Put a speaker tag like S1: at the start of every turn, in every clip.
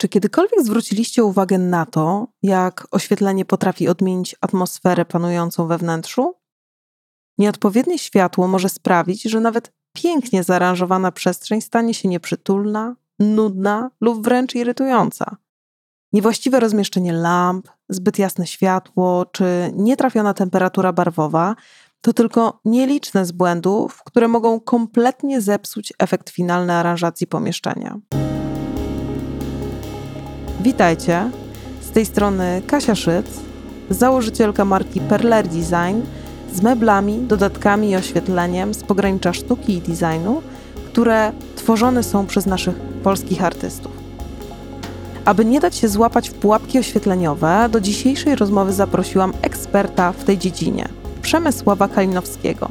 S1: Czy kiedykolwiek zwróciliście uwagę na to, jak oświetlenie potrafi odmienić atmosferę panującą we wnętrzu? Nieodpowiednie światło może sprawić, że nawet pięknie zaaranżowana przestrzeń stanie się nieprzytulna, nudna lub wręcz irytująca. Niewłaściwe rozmieszczenie lamp, zbyt jasne światło czy nietrafiona temperatura barwowa to tylko nieliczne z błędów, które mogą kompletnie zepsuć efekt finalny aranżacji pomieszczenia. Witajcie, z tej strony Kasia Szyc, założycielka marki Perler Design z meblami, dodatkami i oświetleniem z pogranicza sztuki i designu, które tworzone są przez naszych polskich artystów. Aby nie dać się złapać w pułapki oświetleniowe, do dzisiejszej rozmowy zaprosiłam eksperta w tej dziedzinie, Przemysława Kalinowskiego.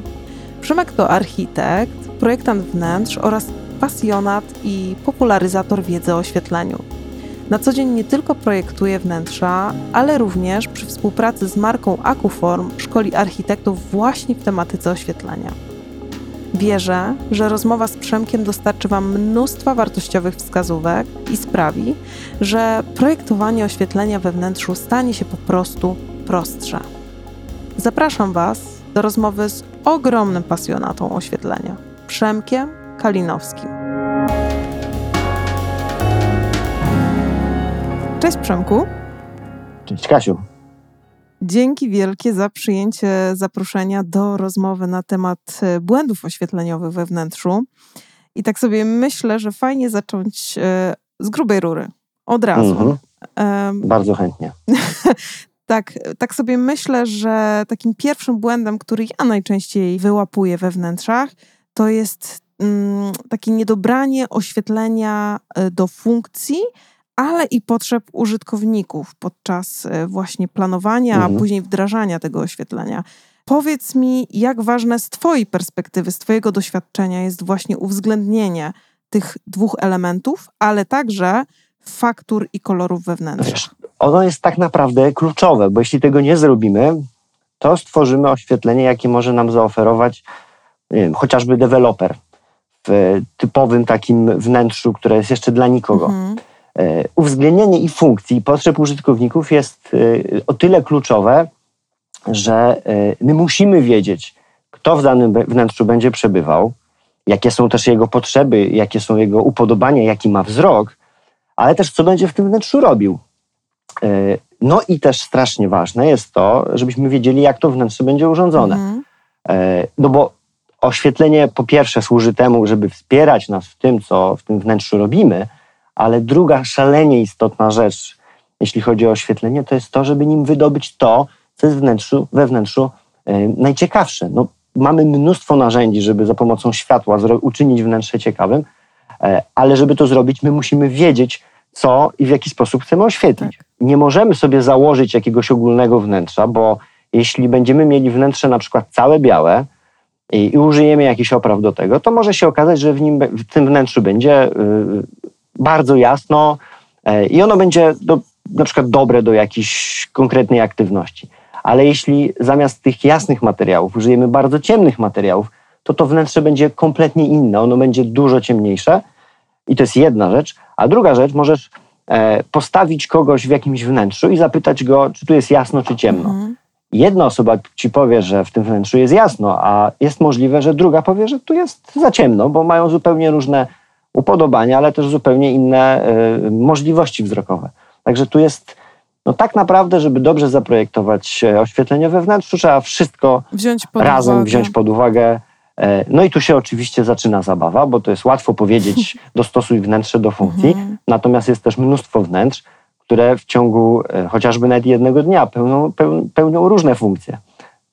S1: Przemek to architekt, projektant wnętrz oraz pasjonat i popularyzator wiedzy o oświetleniu. Na co dzień nie tylko projektuje wnętrza, ale również przy współpracy z marką Akuform szkoli architektów właśnie w tematyce oświetlenia. Wierzę, że rozmowa z Przemkiem dostarczy Wam mnóstwa wartościowych wskazówek i sprawi, że projektowanie oświetlenia we wnętrzu stanie się po prostu prostsze. Zapraszam Was do rozmowy z ogromnym pasjonatą oświetlenia, Przemkiem Kalinowskim. Cześć Przemku.
S2: Cześć Kasiu.
S1: Dzięki wielkie za przyjęcie zaproszenia do rozmowy na temat e, błędów oświetleniowych we wnętrzu. I tak sobie myślę, że fajnie zacząć e, z grubej rury. Od razu. Mhm.
S2: Um, Bardzo chętnie.
S1: tak, tak sobie myślę, że takim pierwszym błędem, który ja najczęściej wyłapuję we wnętrzach, to jest mm, takie niedobranie oświetlenia e, do funkcji, ale i potrzeb użytkowników podczas e, właśnie planowania, mhm. a później wdrażania tego oświetlenia. Powiedz mi, jak ważne z Twojej perspektywy, z Twojego doświadczenia jest właśnie uwzględnienie tych dwóch elementów, ale także faktur i kolorów wewnętrznych?
S2: ono jest tak naprawdę kluczowe, bo jeśli tego nie zrobimy, to stworzymy oświetlenie, jakie może nam zaoferować wiem, chociażby deweloper w typowym takim wnętrzu, które jest jeszcze dla nikogo. Mhm. E, uwzględnienie i funkcji, i potrzeb użytkowników jest e, o tyle kluczowe, że e, my musimy wiedzieć, kto w danym wnętrzu będzie przebywał, jakie są też jego potrzeby, jakie są jego upodobania, jaki ma wzrok, ale też co będzie w tym wnętrzu robił. No i też strasznie ważne jest to, żebyśmy wiedzieli, jak to wnętrze będzie urządzone. Mhm. No bo oświetlenie po pierwsze służy temu, żeby wspierać nas w tym, co w tym wnętrzu robimy, ale druga szalenie istotna rzecz, jeśli chodzi o oświetlenie, to jest to, żeby nim wydobyć to, co jest wnętrzu, we wnętrzu yy, najciekawsze. No, mamy mnóstwo narzędzi, żeby za pomocą światła uczynić wnętrze ciekawym, yy, ale żeby to zrobić, my musimy wiedzieć, co i w jaki sposób chcemy oświetlić. Tak. Nie możemy sobie założyć jakiegoś ogólnego wnętrza, bo jeśli będziemy mieli wnętrze na przykład całe białe i, i użyjemy jakiś opraw do tego, to może się okazać, że w, nim, w tym wnętrzu będzie yy, bardzo jasno e, i ono będzie do, na przykład dobre do jakiejś konkretnej aktywności. Ale jeśli zamiast tych jasnych materiałów użyjemy bardzo ciemnych materiałów, to to wnętrze będzie kompletnie inne, ono będzie dużo ciemniejsze i to jest jedna rzecz. A druga rzecz, możesz e, postawić kogoś w jakimś wnętrzu i zapytać go, czy tu jest jasno, czy ciemno. Mhm. Jedna osoba ci powie, że w tym wnętrzu jest jasno, a jest możliwe, że druga powie, że tu jest za ciemno, bo mają zupełnie różne upodobania, ale też zupełnie inne y, możliwości wzrokowe. Także tu jest, no tak naprawdę, żeby dobrze zaprojektować e, oświetlenie we wnętrzu, trzeba wszystko wziąć razem uwagę. wziąć pod uwagę. E, no i tu się oczywiście zaczyna zabawa, bo to jest łatwo powiedzieć, dostosuj wnętrze do funkcji, mhm. natomiast jest też mnóstwo wnętrz, które w ciągu e, chociażby nawet jednego dnia pełnią, pełnią różne funkcje.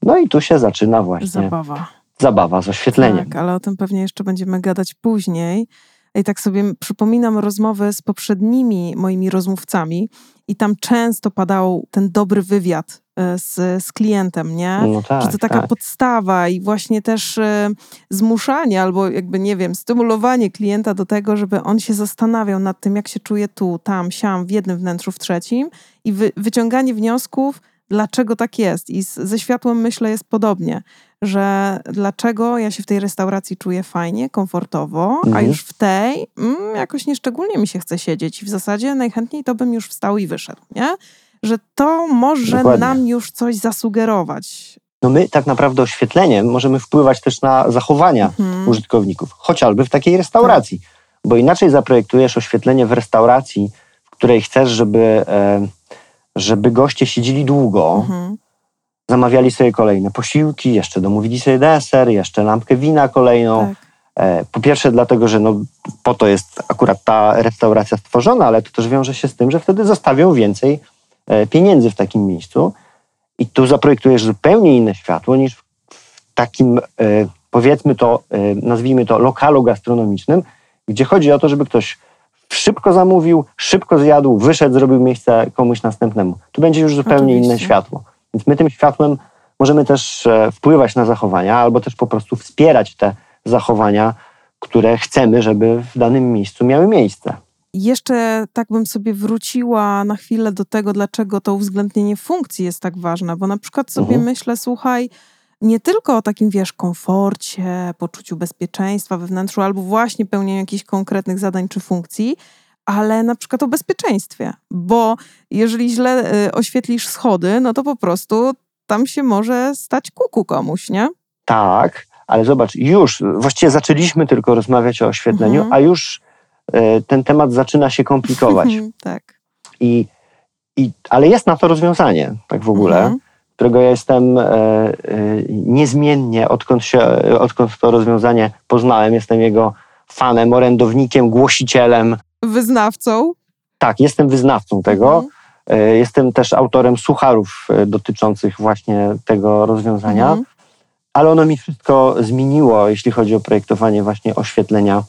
S2: No i tu się zaczyna właśnie
S1: zabawa.
S2: Zabawa z oświetleniem.
S1: Tak, ale o tym pewnie jeszcze będziemy gadać później. I tak sobie przypominam rozmowy z poprzednimi moimi rozmówcami, i tam często padał ten dobry wywiad e, z, z klientem, nie?
S2: No tak,
S1: Że to taka
S2: tak.
S1: podstawa i właśnie też e, zmuszanie albo jakby, nie wiem, stymulowanie klienta do tego, żeby on się zastanawiał nad tym, jak się czuje tu, tam, siam, w jednym wnętrzu, w trzecim i wy, wyciąganie wniosków, dlaczego tak jest. I z, ze światłem myślę jest podobnie, że dlaczego ja się w tej restauracji czuję fajnie, komfortowo, a
S2: Mhm.
S1: już w tej mm, jakoś nieszczególnie mi się chce siedzieć. I w zasadzie najchętniej to bym już wstał i wyszedł, nie? Że to może
S2: Dokładnie.
S1: nam już coś zasugerować.
S2: No my tak naprawdę oświetleniem możemy wpływać też na zachowania
S1: Mhm.
S2: użytkowników, chociażby w takiej restauracji. Bo inaczej zaprojektujesz oświetlenie w restauracji, w której chcesz, żeby, e, żeby goście siedzieli długo,
S1: Mhm.
S2: Zamawiali sobie kolejne posiłki, jeszcze domówili sobie deser, jeszcze lampkę wina kolejną.
S1: Tak.
S2: E, Po pierwsze dlatego, że no, po to jest akurat ta restauracja stworzona, ale to też wiąże się z tym, że wtedy zostawią więcej e, pieniędzy w takim miejscu i tu zaprojektujesz zupełnie inne światło niż w takim, e, powiedzmy to, nazwijmy to lokalu gastronomicznym, gdzie chodzi o to, żeby ktoś szybko zamówił, szybko zjadł, wyszedł, zrobił miejsce komuś następnemu. Tu będzie już zupełnie inne
S1: Oczywiście.
S2: światło. Więc my tym światłem możemy też e, wpływać na zachowania, albo też po prostu wspierać te zachowania, które chcemy, żeby w danym miejscu miały miejsce.
S1: Jeszcze tak bym sobie wróciła na chwilę do tego, dlaczego to uwzględnienie funkcji jest tak ważne, bo na przykład sobie
S2: Mhm.
S1: myślę, słuchaj, nie tylko o takim, wiesz, komforcie, poczuciu bezpieczeństwa we wnętrzu, albo właśnie pełnieniu jakichś konkretnych zadań czy funkcji, ale na przykład o bezpieczeństwie, bo jeżeli źle y, oświetlisz schody, no to po prostu tam się może stać kuku komuś, nie?
S2: Tak, ale zobacz, już właściwie zaczęliśmy tylko rozmawiać o oświetleniu,
S1: Mhm.
S2: a już e, ten temat zaczyna się komplikować.
S1: tak.
S2: I, i, ale jest na to rozwiązanie, tak w ogóle,
S1: Mhm.
S2: którego ja jestem e, e, niezmiennie, odkąd, się, odkąd to rozwiązanie poznałem, jestem jego fanem, orędownikiem, głosicielem.
S1: Wyznawcą.
S2: Tak, jestem wyznawcą tego.
S1: Mhm.
S2: E, Jestem też autorem sucharów e, dotyczących właśnie tego rozwiązania,
S1: Mhm.
S2: ale ono mi wszystko zmieniło, jeśli chodzi o projektowanie właśnie oświetlenia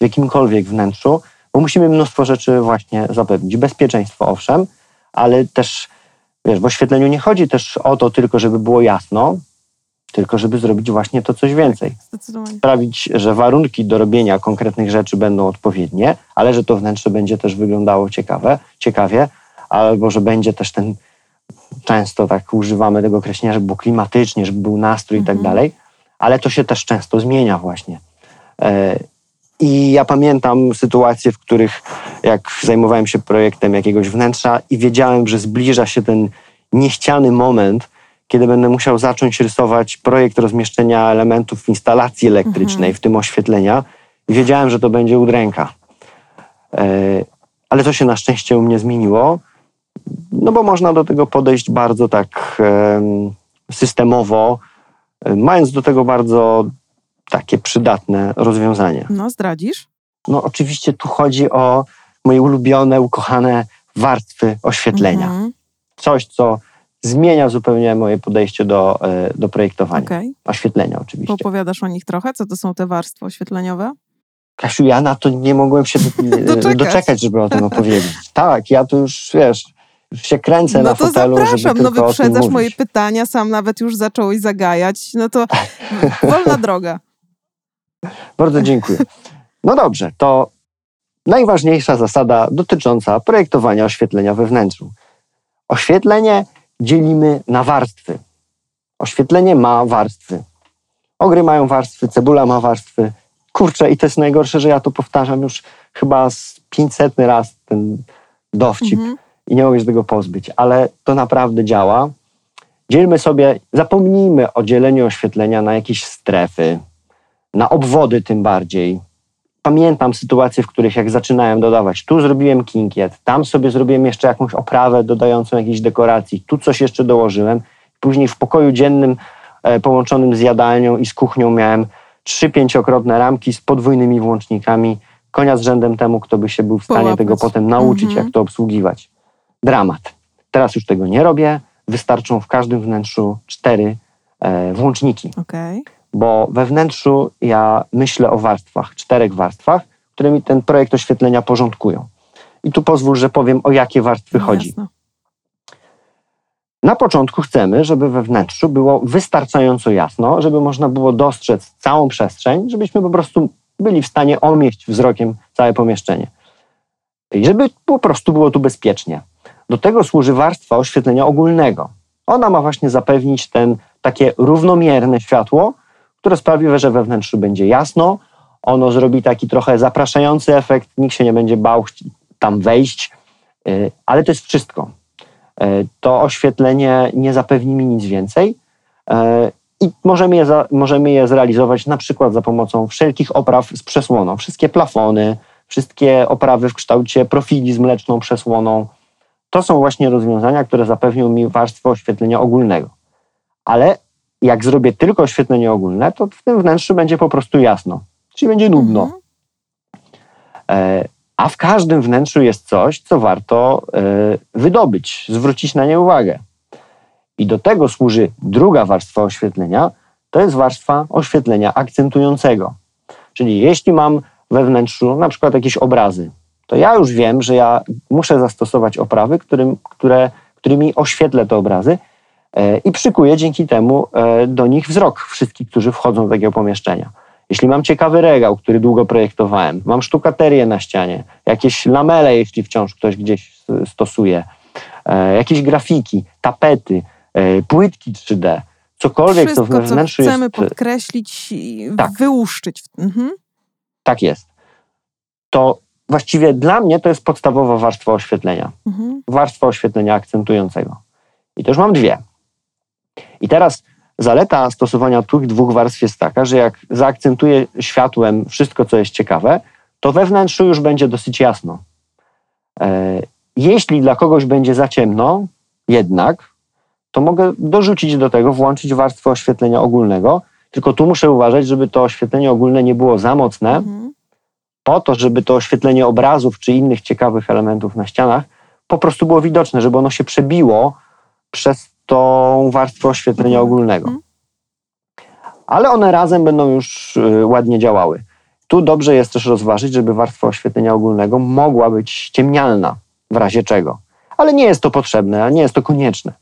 S2: w jakimkolwiek wnętrzu, bo musimy mnóstwo rzeczy właśnie zapewnić. Bezpieczeństwo owszem, ale też wiesz, w oświetleniu nie chodzi też o to tylko, żeby było jasno, tylko żeby zrobić właśnie to coś więcej.
S1: Zdecydowanie.
S2: Sprawić, że warunki do robienia konkretnych rzeczy będą odpowiednie, ale że to wnętrze będzie też wyglądało ciekawe, ciekawie, albo że będzie też ten, często tak używamy tego określenia, żeby było klimatycznie, żeby był nastrój i tak
S1: Mhm.
S2: dalej, ale to się też często zmienia właśnie. E, I ja pamiętam sytuacje, w których jak zajmowałem się projektem jakiegoś wnętrza i wiedziałem, że zbliża się ten niechciany moment, kiedy będę musiał zacząć rysować projekt rozmieszczenia elementów instalacji elektrycznej,
S1: Mhm.
S2: w tym oświetlenia. Wiedziałem, że to będzie udręka. E, Ale to się na szczęście u mnie zmieniło, no bo można do tego podejść bardzo tak em, systemowo, e, mając do tego bardzo takie przydatne rozwiązanie.
S1: No, zdradzisz?
S2: No oczywiście tu chodzi o moje ulubione, ukochane warstwy oświetlenia.
S1: Mhm.
S2: Coś, co zmienia zupełnie moje podejście do, e, do projektowania.
S1: Okej.
S2: Oświetlenia oczywiście.
S1: Opowiadasz o nich trochę? Co to są te warstwy oświetleniowe?
S2: Kasiu, ja na to nie mogłem się
S1: Doczekać.
S2: doczekać. żeby o tym opowiedzieć. Tak, ja tu już, wiesz, już się kręcę
S1: no
S2: na
S1: to
S2: fotelu,
S1: zapraszam,
S2: żeby
S1: no
S2: tylko o tym
S1: wyprzedzasz moje pytania, sam nawet już zacząłeś zagajać. No to wolna droga.
S2: Bardzo dziękuję. No dobrze, to najważniejsza zasada dotycząca projektowania oświetlenia we wnętrzu. Oświetlenie dzielimy na warstwy. Oświetlenie ma warstwy. Ogry mają warstwy, cebula ma warstwy. Kurczę, i to jest najgorsze, że ja to powtarzam już chyba z 500 raz ten dowcip
S1: Mhm.
S2: i nie mogę się tego pozbyć, ale to naprawdę działa. Dzielmy sobie, zapomnijmy o dzieleniu oświetlenia na jakieś strefy, na obwody tym bardziej. Pamiętam sytuacje, w których jak zaczynałem dodawać, tu zrobiłem kinkiet, tam sobie zrobiłem jeszcze jakąś oprawę dodającą jakiejś dekoracji, tu coś jeszcze dołożyłem. Później w pokoju dziennym e, połączonym z jadalnią i z kuchnią miałem trzy pięciokrotne ramki z podwójnymi włącznikami. Konia z rzędem temu, kto by się był w stanie
S1: Połapać.
S2: tego potem nauczyć,
S1: Mhm.
S2: jak to obsługiwać. Dramat. Teraz już tego nie robię. Wystarczą w każdym wnętrzu cztery e, włączniki
S1: Okej.
S2: Bo we wnętrzu ja myślę o warstwach, czterech warstwach, które mi ten projekt oświetlenia porządkują. I tu pozwól, że powiem, o jakie warstwy
S1: No
S2: chodzi.
S1: jasne.
S2: Na początku chcemy, żeby we wnętrzu było wystarczająco jasno, żeby można było dostrzec całą przestrzeń, żebyśmy po prostu byli w stanie omieść wzrokiem całe pomieszczenie. I żeby po prostu było tu bezpiecznie. Do tego służy warstwa oświetlenia ogólnego. Ona ma właśnie zapewnić ten takie równomierne światło, które sprawi, że we wnętrzu będzie jasno, ono zrobi taki trochę zapraszający efekt, nikt się nie będzie bał tam wejść, y, ale to jest wszystko. Y, to oświetlenie nie zapewni mi nic więcej y, i możemy je, za, możemy je zrealizować na przykład za pomocą wszelkich opraw z przesłoną. Wszystkie plafony, wszystkie oprawy w kształcie profili z mleczną przesłoną. To są właśnie rozwiązania, które zapewnią mi warstwę oświetlenia ogólnego. Ale jak zrobię tylko oświetlenie ogólne, to w tym wnętrzu będzie po prostu jasno, czyli będzie nudno. Mhm. E, a w każdym wnętrzu jest coś, co warto e, wydobyć, zwrócić na nie uwagę. I do tego służy druga warstwa oświetlenia, to jest warstwa oświetlenia akcentującego. Czyli jeśli mam we wnętrzu na przykład jakieś obrazy, to ja już wiem, że ja muszę zastosować oprawy, którym, które, którymi oświetlę te obrazy i przykuję dzięki temu e, do nich wzrok wszystkich, którzy wchodzą do takiego pomieszczenia. Jeśli mam ciekawy regał, który długo projektowałem, mam sztukaterię na ścianie, jakieś lamele, jeśli wciąż ktoś gdzieś stosuje, e, jakieś grafiki, tapety, płytki 3D, cokolwiek,
S1: Wszystko,
S2: co we wnętrzu
S1: co chcemy
S2: jest...
S1: podkreślić i tak. wyłuszczyć. Mhm.
S2: Tak jest. To właściwie dla mnie to jest podstawowa warstwa oświetlenia. Mhm. Warstwa oświetlenia akcentującego. I już mam dwie. I teraz zaleta stosowania tych dwóch warstw jest taka, że jak zaakcentuję światłem wszystko, co jest ciekawe, to we wnętrzu już będzie dosyć jasno. E, jeśli dla kogoś będzie za ciemno, jednak, to mogę dorzucić do tego, włączyć warstwę oświetlenia ogólnego, tylko tu muszę uważać, żeby to oświetlenie ogólne nie było za mocne, mhm. po to, żeby to oświetlenie obrazów czy innych ciekawych elementów na ścianach po prostu było widoczne, żeby ono się przebiło przez tą warstwę oświetlenia mhm. ogólnego. Mhm. Ale one razem będą już y, ładnie działały. Tu dobrze jest też rozważyć, żeby warstwa oświetlenia ogólnego mogła być ciemnialna w razie czego. Ale nie jest to potrzebne, a nie jest to konieczne.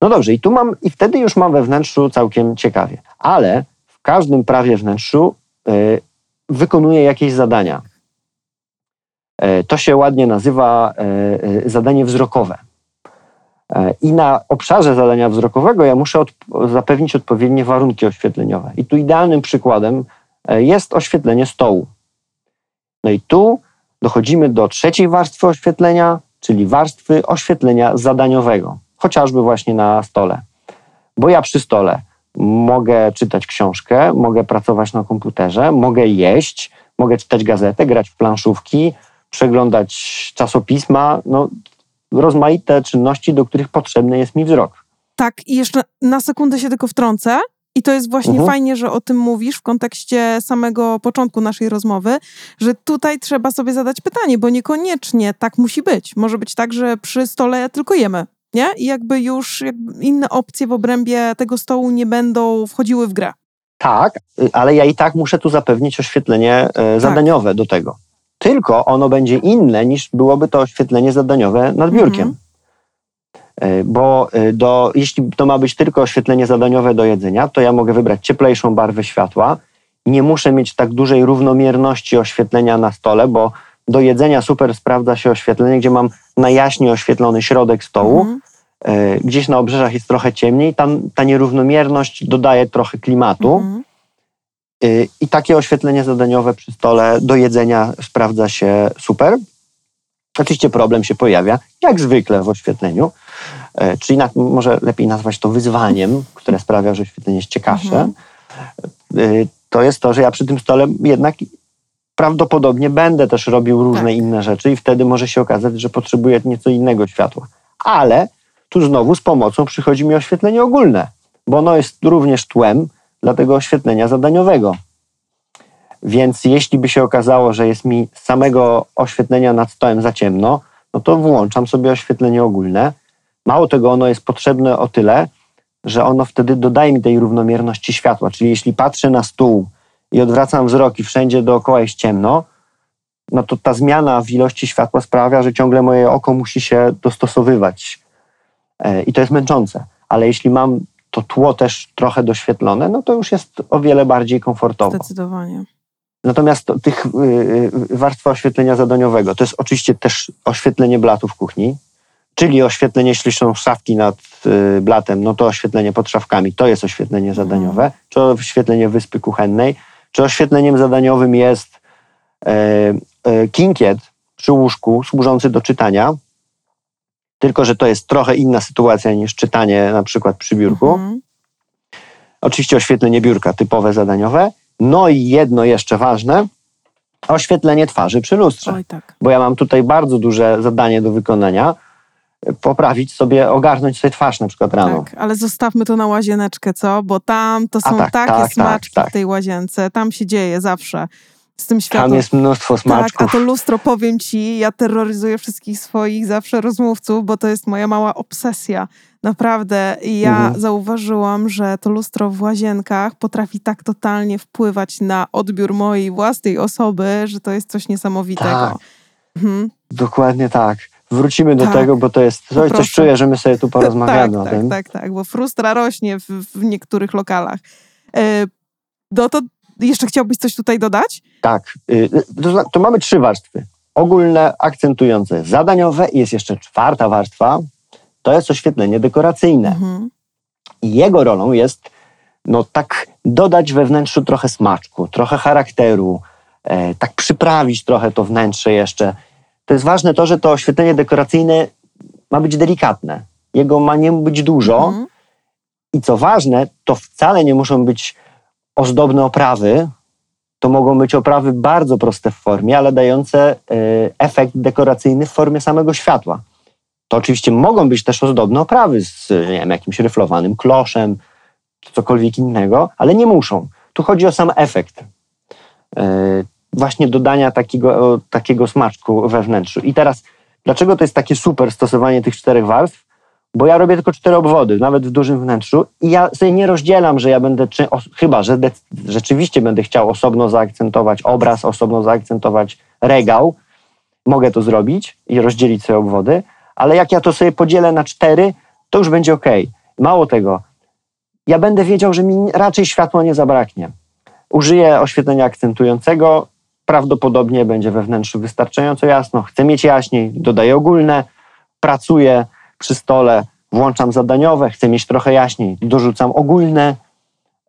S2: No dobrze, i tu mam, i wtedy już mam we wnętrzu całkiem ciekawie. Ale w każdym prawie wnętrzu y, wykonuję jakieś zadania. Y, to się ładnie nazywa y, zadanie wzrokowe. I na obszarze zadania wzrokowego ja muszę od, zapewnić odpowiednie warunki oświetleniowe. I tu idealnym przykładem jest oświetlenie stołu. No i tu dochodzimy do trzeciej warstwy oświetlenia, czyli warstwy oświetlenia zadaniowego chociażby właśnie na stole. Bo ja przy stole mogę czytać książkę, mogę pracować na komputerze, mogę jeść, mogę czytać gazetę, grać w planszówki, przeglądać czasopisma, no, rozmaite czynności, do których potrzebny jest mi wzrok.
S1: Tak, i jeszcze na sekundę się tylko wtrącę. I to jest właśnie mhm. fajnie, że o tym mówisz w kontekście samego początku naszej rozmowy, że tutaj trzeba sobie zadać pytanie, bo niekoniecznie tak musi być. Może być tak, że przy stole tylko jemy nie? I jakby już jakby inne opcje w obrębie tego stołu nie będą wchodziły w grę.
S2: Tak, ale ja i tak muszę tu zapewnić oświetlenie e, tak. zadaniowe do tego. Tylko ono będzie inne niż byłoby to oświetlenie zadaniowe nad biurkiem. Mhm. Bo e, do, jeśli to ma być tylko oświetlenie zadaniowe do jedzenia, to ja mogę wybrać cieplejszą barwę światła. Nie muszę mieć tak dużej równomierności oświetlenia na stole, bo do jedzenia super sprawdza się oświetlenie, gdzie mam najjaśniej oświetlony środek stołu. E, gdzieś na obrzeżach jest trochę ciemniej. Tam ta nierównomierność dodaje trochę klimatu. Mhm. E, I takie oświetlenie zadaniowe przy stole do jedzenia sprawdza się super. Oczywiście problem się pojawia, jak zwykle w oświetleniu, e, czyli na, może lepiej nazwać to wyzwaniem, które sprawia, że oświetlenie jest ciekawsze. Mhm. To jest to, że ja przy tym stole jednak prawdopodobnie będę też robił różne tak. inne rzeczy i wtedy może się okazać, że potrzebuję nieco innego światła. Ale tu znowu z pomocą przychodzi mi oświetlenie ogólne, bo ono jest również tłem dla tego oświetlenia zadaniowego. Więc jeśli by się okazało, że jest mi samego oświetlenia nad stołem za ciemno, no to włączam sobie oświetlenie ogólne. Mało tego, ono jest potrzebne o tyle, że ono wtedy dodaje mi tej równomierności światła. Czyli jeśli patrzę na stół i odwracam wzrok i wszędzie dookoła jest ciemno, no to ta zmiana w ilości światła sprawia, że ciągle moje oko musi się dostosowywać. E, I to jest męczące. Ale jeśli mam to tło też trochę doświetlone, no to już jest o wiele bardziej komfortowo.
S1: Zdecydowanie.
S2: Natomiast to, tych y, y, warstwa oświetlenia zadaniowego, to jest oczywiście też oświetlenie blatu w kuchni, Czyli oświetlenie, jeśli są szafki nad y, blatem, no to oświetlenie pod szafkami to jest oświetlenie zadaniowe. Czy oświetlenie wyspy kuchennej, czy oświetleniem zadaniowym jest e, e, kinkiet przy łóżku służący do czytania, tylko że to jest trochę inna sytuacja niż czytanie na przykład przy biurku.
S1: Mhm.
S2: Oczywiście oświetlenie biurka typowe zadaniowe. No i jedno jeszcze ważne, oświetlenie twarzy przy lustrze.
S1: Oj tak.
S2: Bo ja mam tutaj bardzo duże zadanie do wykonania. Poprawić sobie, ogarnąć sobie twarz na przykład rano.
S1: Tak, ale zostawmy to na łazieneczkę, co? Bo tam to są
S2: tak,
S1: takie
S2: tak,
S1: smaczki
S2: tak, tak.
S1: w tej łazience. Tam się dzieje zawsze. Z tym światłem.
S2: Tam jest mnóstwo
S1: Tak,
S2: smaczków.
S1: a to lustro, powiem ci, ja terroryzuję wszystkich swoich zawsze rozmówców, bo to jest moja mała obsesja. Naprawdę. Ja
S2: Mhm.
S1: zauważyłam, że to lustro w łazienkach potrafi tak totalnie wpływać na odbiór mojej własnej osoby, że to jest coś niesamowitego.
S2: Tak.
S1: Mhm.
S2: Dokładnie tak. Wrócimy do
S1: Tak.
S2: tego, bo to jest coś, coś czuję, że my sobie tu porozmawiamy
S1: tak,
S2: o
S1: tak,
S2: tym.
S1: tak, tak, bo frustra rośnie w, w niektórych lokalach. No to jeszcze chciałbyś coś tutaj dodać?
S2: Tak. Y, To, zna- to mamy trzy warstwy. Ogólne, akcentujące, zadaniowe i jest jeszcze czwarta warstwa. To jest oświetlenie dekoracyjne.
S1: Mhm.
S2: I jego rolą jest no tak dodać we wnętrzu trochę smaczku, trochę charakteru, e, tak przyprawić trochę to wnętrze jeszcze. To jest ważne to, że to oświetlenie dekoracyjne ma być delikatne. Jego ma nie być dużo.
S1: Mhm.
S2: I co ważne, to wcale nie muszą być ozdobne oprawy. To mogą być oprawy bardzo proste w formie, ale dające e, efekt dekoracyjny w formie samego światła. To oczywiście mogą być też ozdobne oprawy z nie wiem, jakimś ryflowanym kloszem, cokolwiek innego, ale nie muszą. Tu chodzi o sam efekt. E, właśnie dodania takiego, takiego smaczku we wnętrzu. I teraz, dlaczego to jest takie super stosowanie tych czterech warstw? Bo ja robię tylko cztery obwody, nawet w dużym wnętrzu i ja sobie nie rozdzielam, że ja będę, czy, os, chyba, że rzeczywiście będę chciał osobno zaakcentować obraz, osobno zaakcentować regał. Mogę to zrobić i rozdzielić sobie obwody, ale jak ja to sobie podzielę na cztery, to już będzie ok. Mało tego, ja będę wiedział, że mi raczej światła nie zabraknie. Użyję oświetlenia akcentującego, prawdopodobnie będzie we wnętrzu wystarczająco jasno. Chcę mieć jaśniej, dodaję ogólne, pracuję przy stole, włączam zadaniowe, chcę mieć trochę jaśniej, dorzucam ogólne.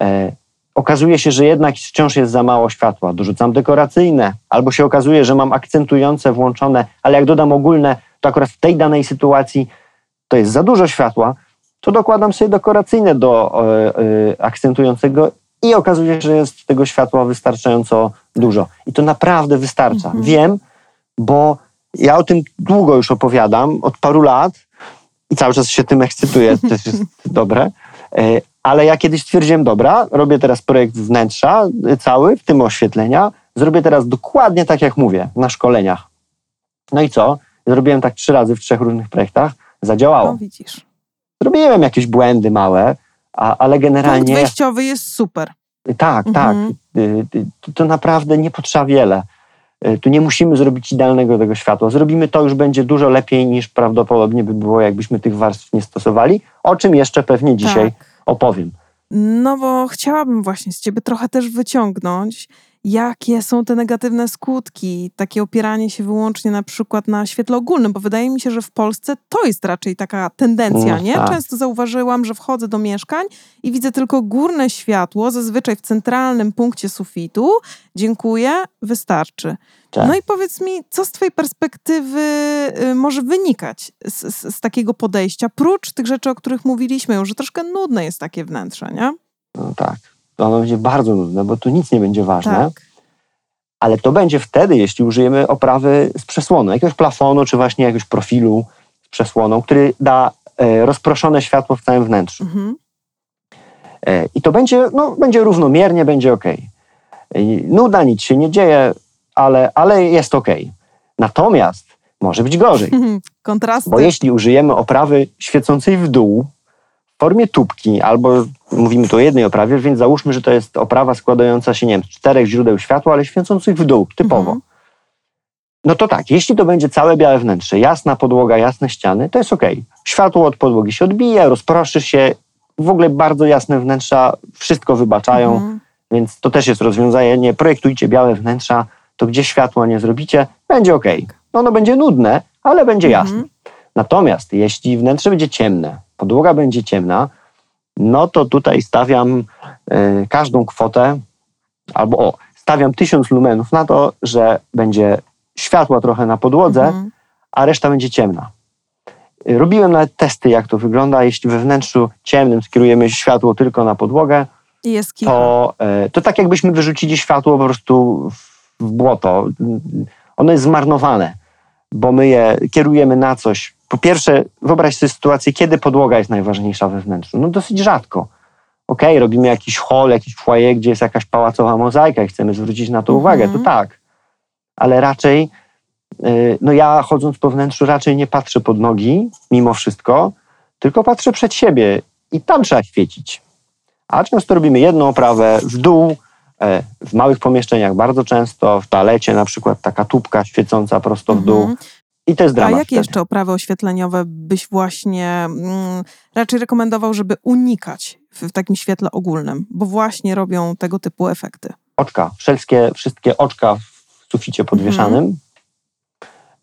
S2: E, okazuje się, że jednak wciąż jest za mało światła, dorzucam dekoracyjne, albo się okazuje, że mam akcentujące włączone, ale jak dodam ogólne, to akurat w tej danej sytuacji to jest za dużo światła, to dokładam sobie dekoracyjne do e, e, akcentującego i okazuje się, że jest tego światła wystarczająco dużo. I to naprawdę wystarcza.
S1: Mhm.
S2: Wiem, bo ja o tym długo już opowiadam, od paru lat i cały czas się tym ekscytuję, to też jest dobre. E, Ale ja kiedyś stwierdziłem, dobra, robię teraz projekt wnętrza e, cały, w tym oświetlenia, zrobię teraz dokładnie tak, jak mówię, na szkoleniach. No i co? Zrobiłem tak trzy razy w trzech różnych projektach, zadziałało.
S1: No widzisz.
S2: Zrobiłem jakieś błędy małe, a, ale
S1: Punkt
S2: generalnie
S1: wyjściowy jest super.
S2: tak, tak.
S1: Mhm.
S2: Y, To, to naprawdę nie potrzeba wiele. Y, Tu nie musimy zrobić idealnego tego światła. Zrobimy to, już będzie dużo lepiej niż prawdopodobnie by było, jakbyśmy tych warstw nie stosowali, o czym jeszcze pewnie dzisiaj
S1: Tak.
S2: opowiem.
S1: No bo chciałabym właśnie z ciebie trochę też wyciągnąć, jakie są te negatywne skutki, takie opieranie się wyłącznie na przykład na świetle ogólnym, bo wydaje mi się, że w Polsce to jest raczej taka tendencja,
S2: No,
S1: nie?
S2: tak.
S1: Często zauważyłam, że wchodzę do mieszkań i widzę tylko górne światło, zazwyczaj w centralnym punkcie sufitu. Dziękuję, wystarczy.
S2: Tak.
S1: No i powiedz mi, co z twojej perspektywy y, może wynikać z, z, z takiego podejścia, prócz tych rzeczy, o których mówiliśmy już, że troszkę nudne jest takie wnętrze, nie?
S2: No tak. Ono będzie bardzo nudne, bo tu nic nie będzie ważne.
S1: Tak.
S2: Ale to będzie wtedy, jeśli użyjemy oprawy z przesłonu, jakiegoś plafonu, czy właśnie jakiegoś profilu z przesłoną, który da e, rozproszone światło w całym wnętrzu.
S1: Mhm.
S2: E, I to będzie, no, będzie równomiernie, będzie ok. Nuda, nic się nie dzieje, ale, ale jest ok. Natomiast może być gorzej,
S1: Kontrasty.
S2: bo jeśli użyjemy oprawy świecącej w dół w formie tubki, albo mówimy tu o jednej oprawie, więc załóżmy, że to jest oprawa składająca się, nie wiem, z czterech źródeł światła, ale świecących w dół, typowo.
S1: Mhm.
S2: No to tak, jeśli to będzie całe białe wnętrze, jasna podłoga, jasne ściany, to jest ok. Światło od podłogi się odbija, rozproszy się, w ogóle bardzo jasne wnętrza wszystko wybaczają,
S1: Mhm.
S2: więc to też jest rozwiązanie. Nie projektujcie białe wnętrza, to gdzie światła nie zrobicie, będzie ok. No ono będzie nudne, ale będzie jasne. Natomiast jeśli wnętrze będzie ciemne, podłoga będzie ciemna, no to tutaj stawiam y, każdą kwotę, albo o, stawiam 1000 lumenów na to, że będzie światła trochę na podłodze,
S1: Mhm.
S2: a reszta będzie ciemna. Robiłem nawet testy, jak to wygląda. Jeśli we wnętrzu ciemnym skierujemy światło tylko na podłogę, to, e, to tak jakbyśmy wyrzucili światło po prostu w- w błoto. Ono jest zmarnowane, bo my je kierujemy na coś. Po pierwsze, wyobraź sobie sytuację, kiedy podłoga jest najważniejsza we wnętrzu. No dosyć rzadko. Okej, robimy jakiś hol, jakiś foyer, gdzie jest jakaś pałacowa mozaika i chcemy zwrócić na to
S1: Mhm.
S2: uwagę, to tak. Ale raczej, y, no ja chodząc po wnętrzu raczej nie patrzę pod nogi, mimo wszystko, tylko patrzę przed siebie i tam trzeba świecić. A często robimy jedną oprawę w dół, e, w małych pomieszczeniach bardzo często, w toalecie na przykład taka tubka świecąca prosto w dół
S1: Mhm.
S2: I to jest
S1: A
S2: dramat.
S1: jakie
S2: wtedy.
S1: jeszcze oprawy oświetleniowe byś właśnie mm, raczej rekomendował, żeby unikać w, w takim świetle ogólnym, bo właśnie robią tego typu efekty?
S2: Oczka, wszystkie, wszystkie oczka w suficie podwieszanym.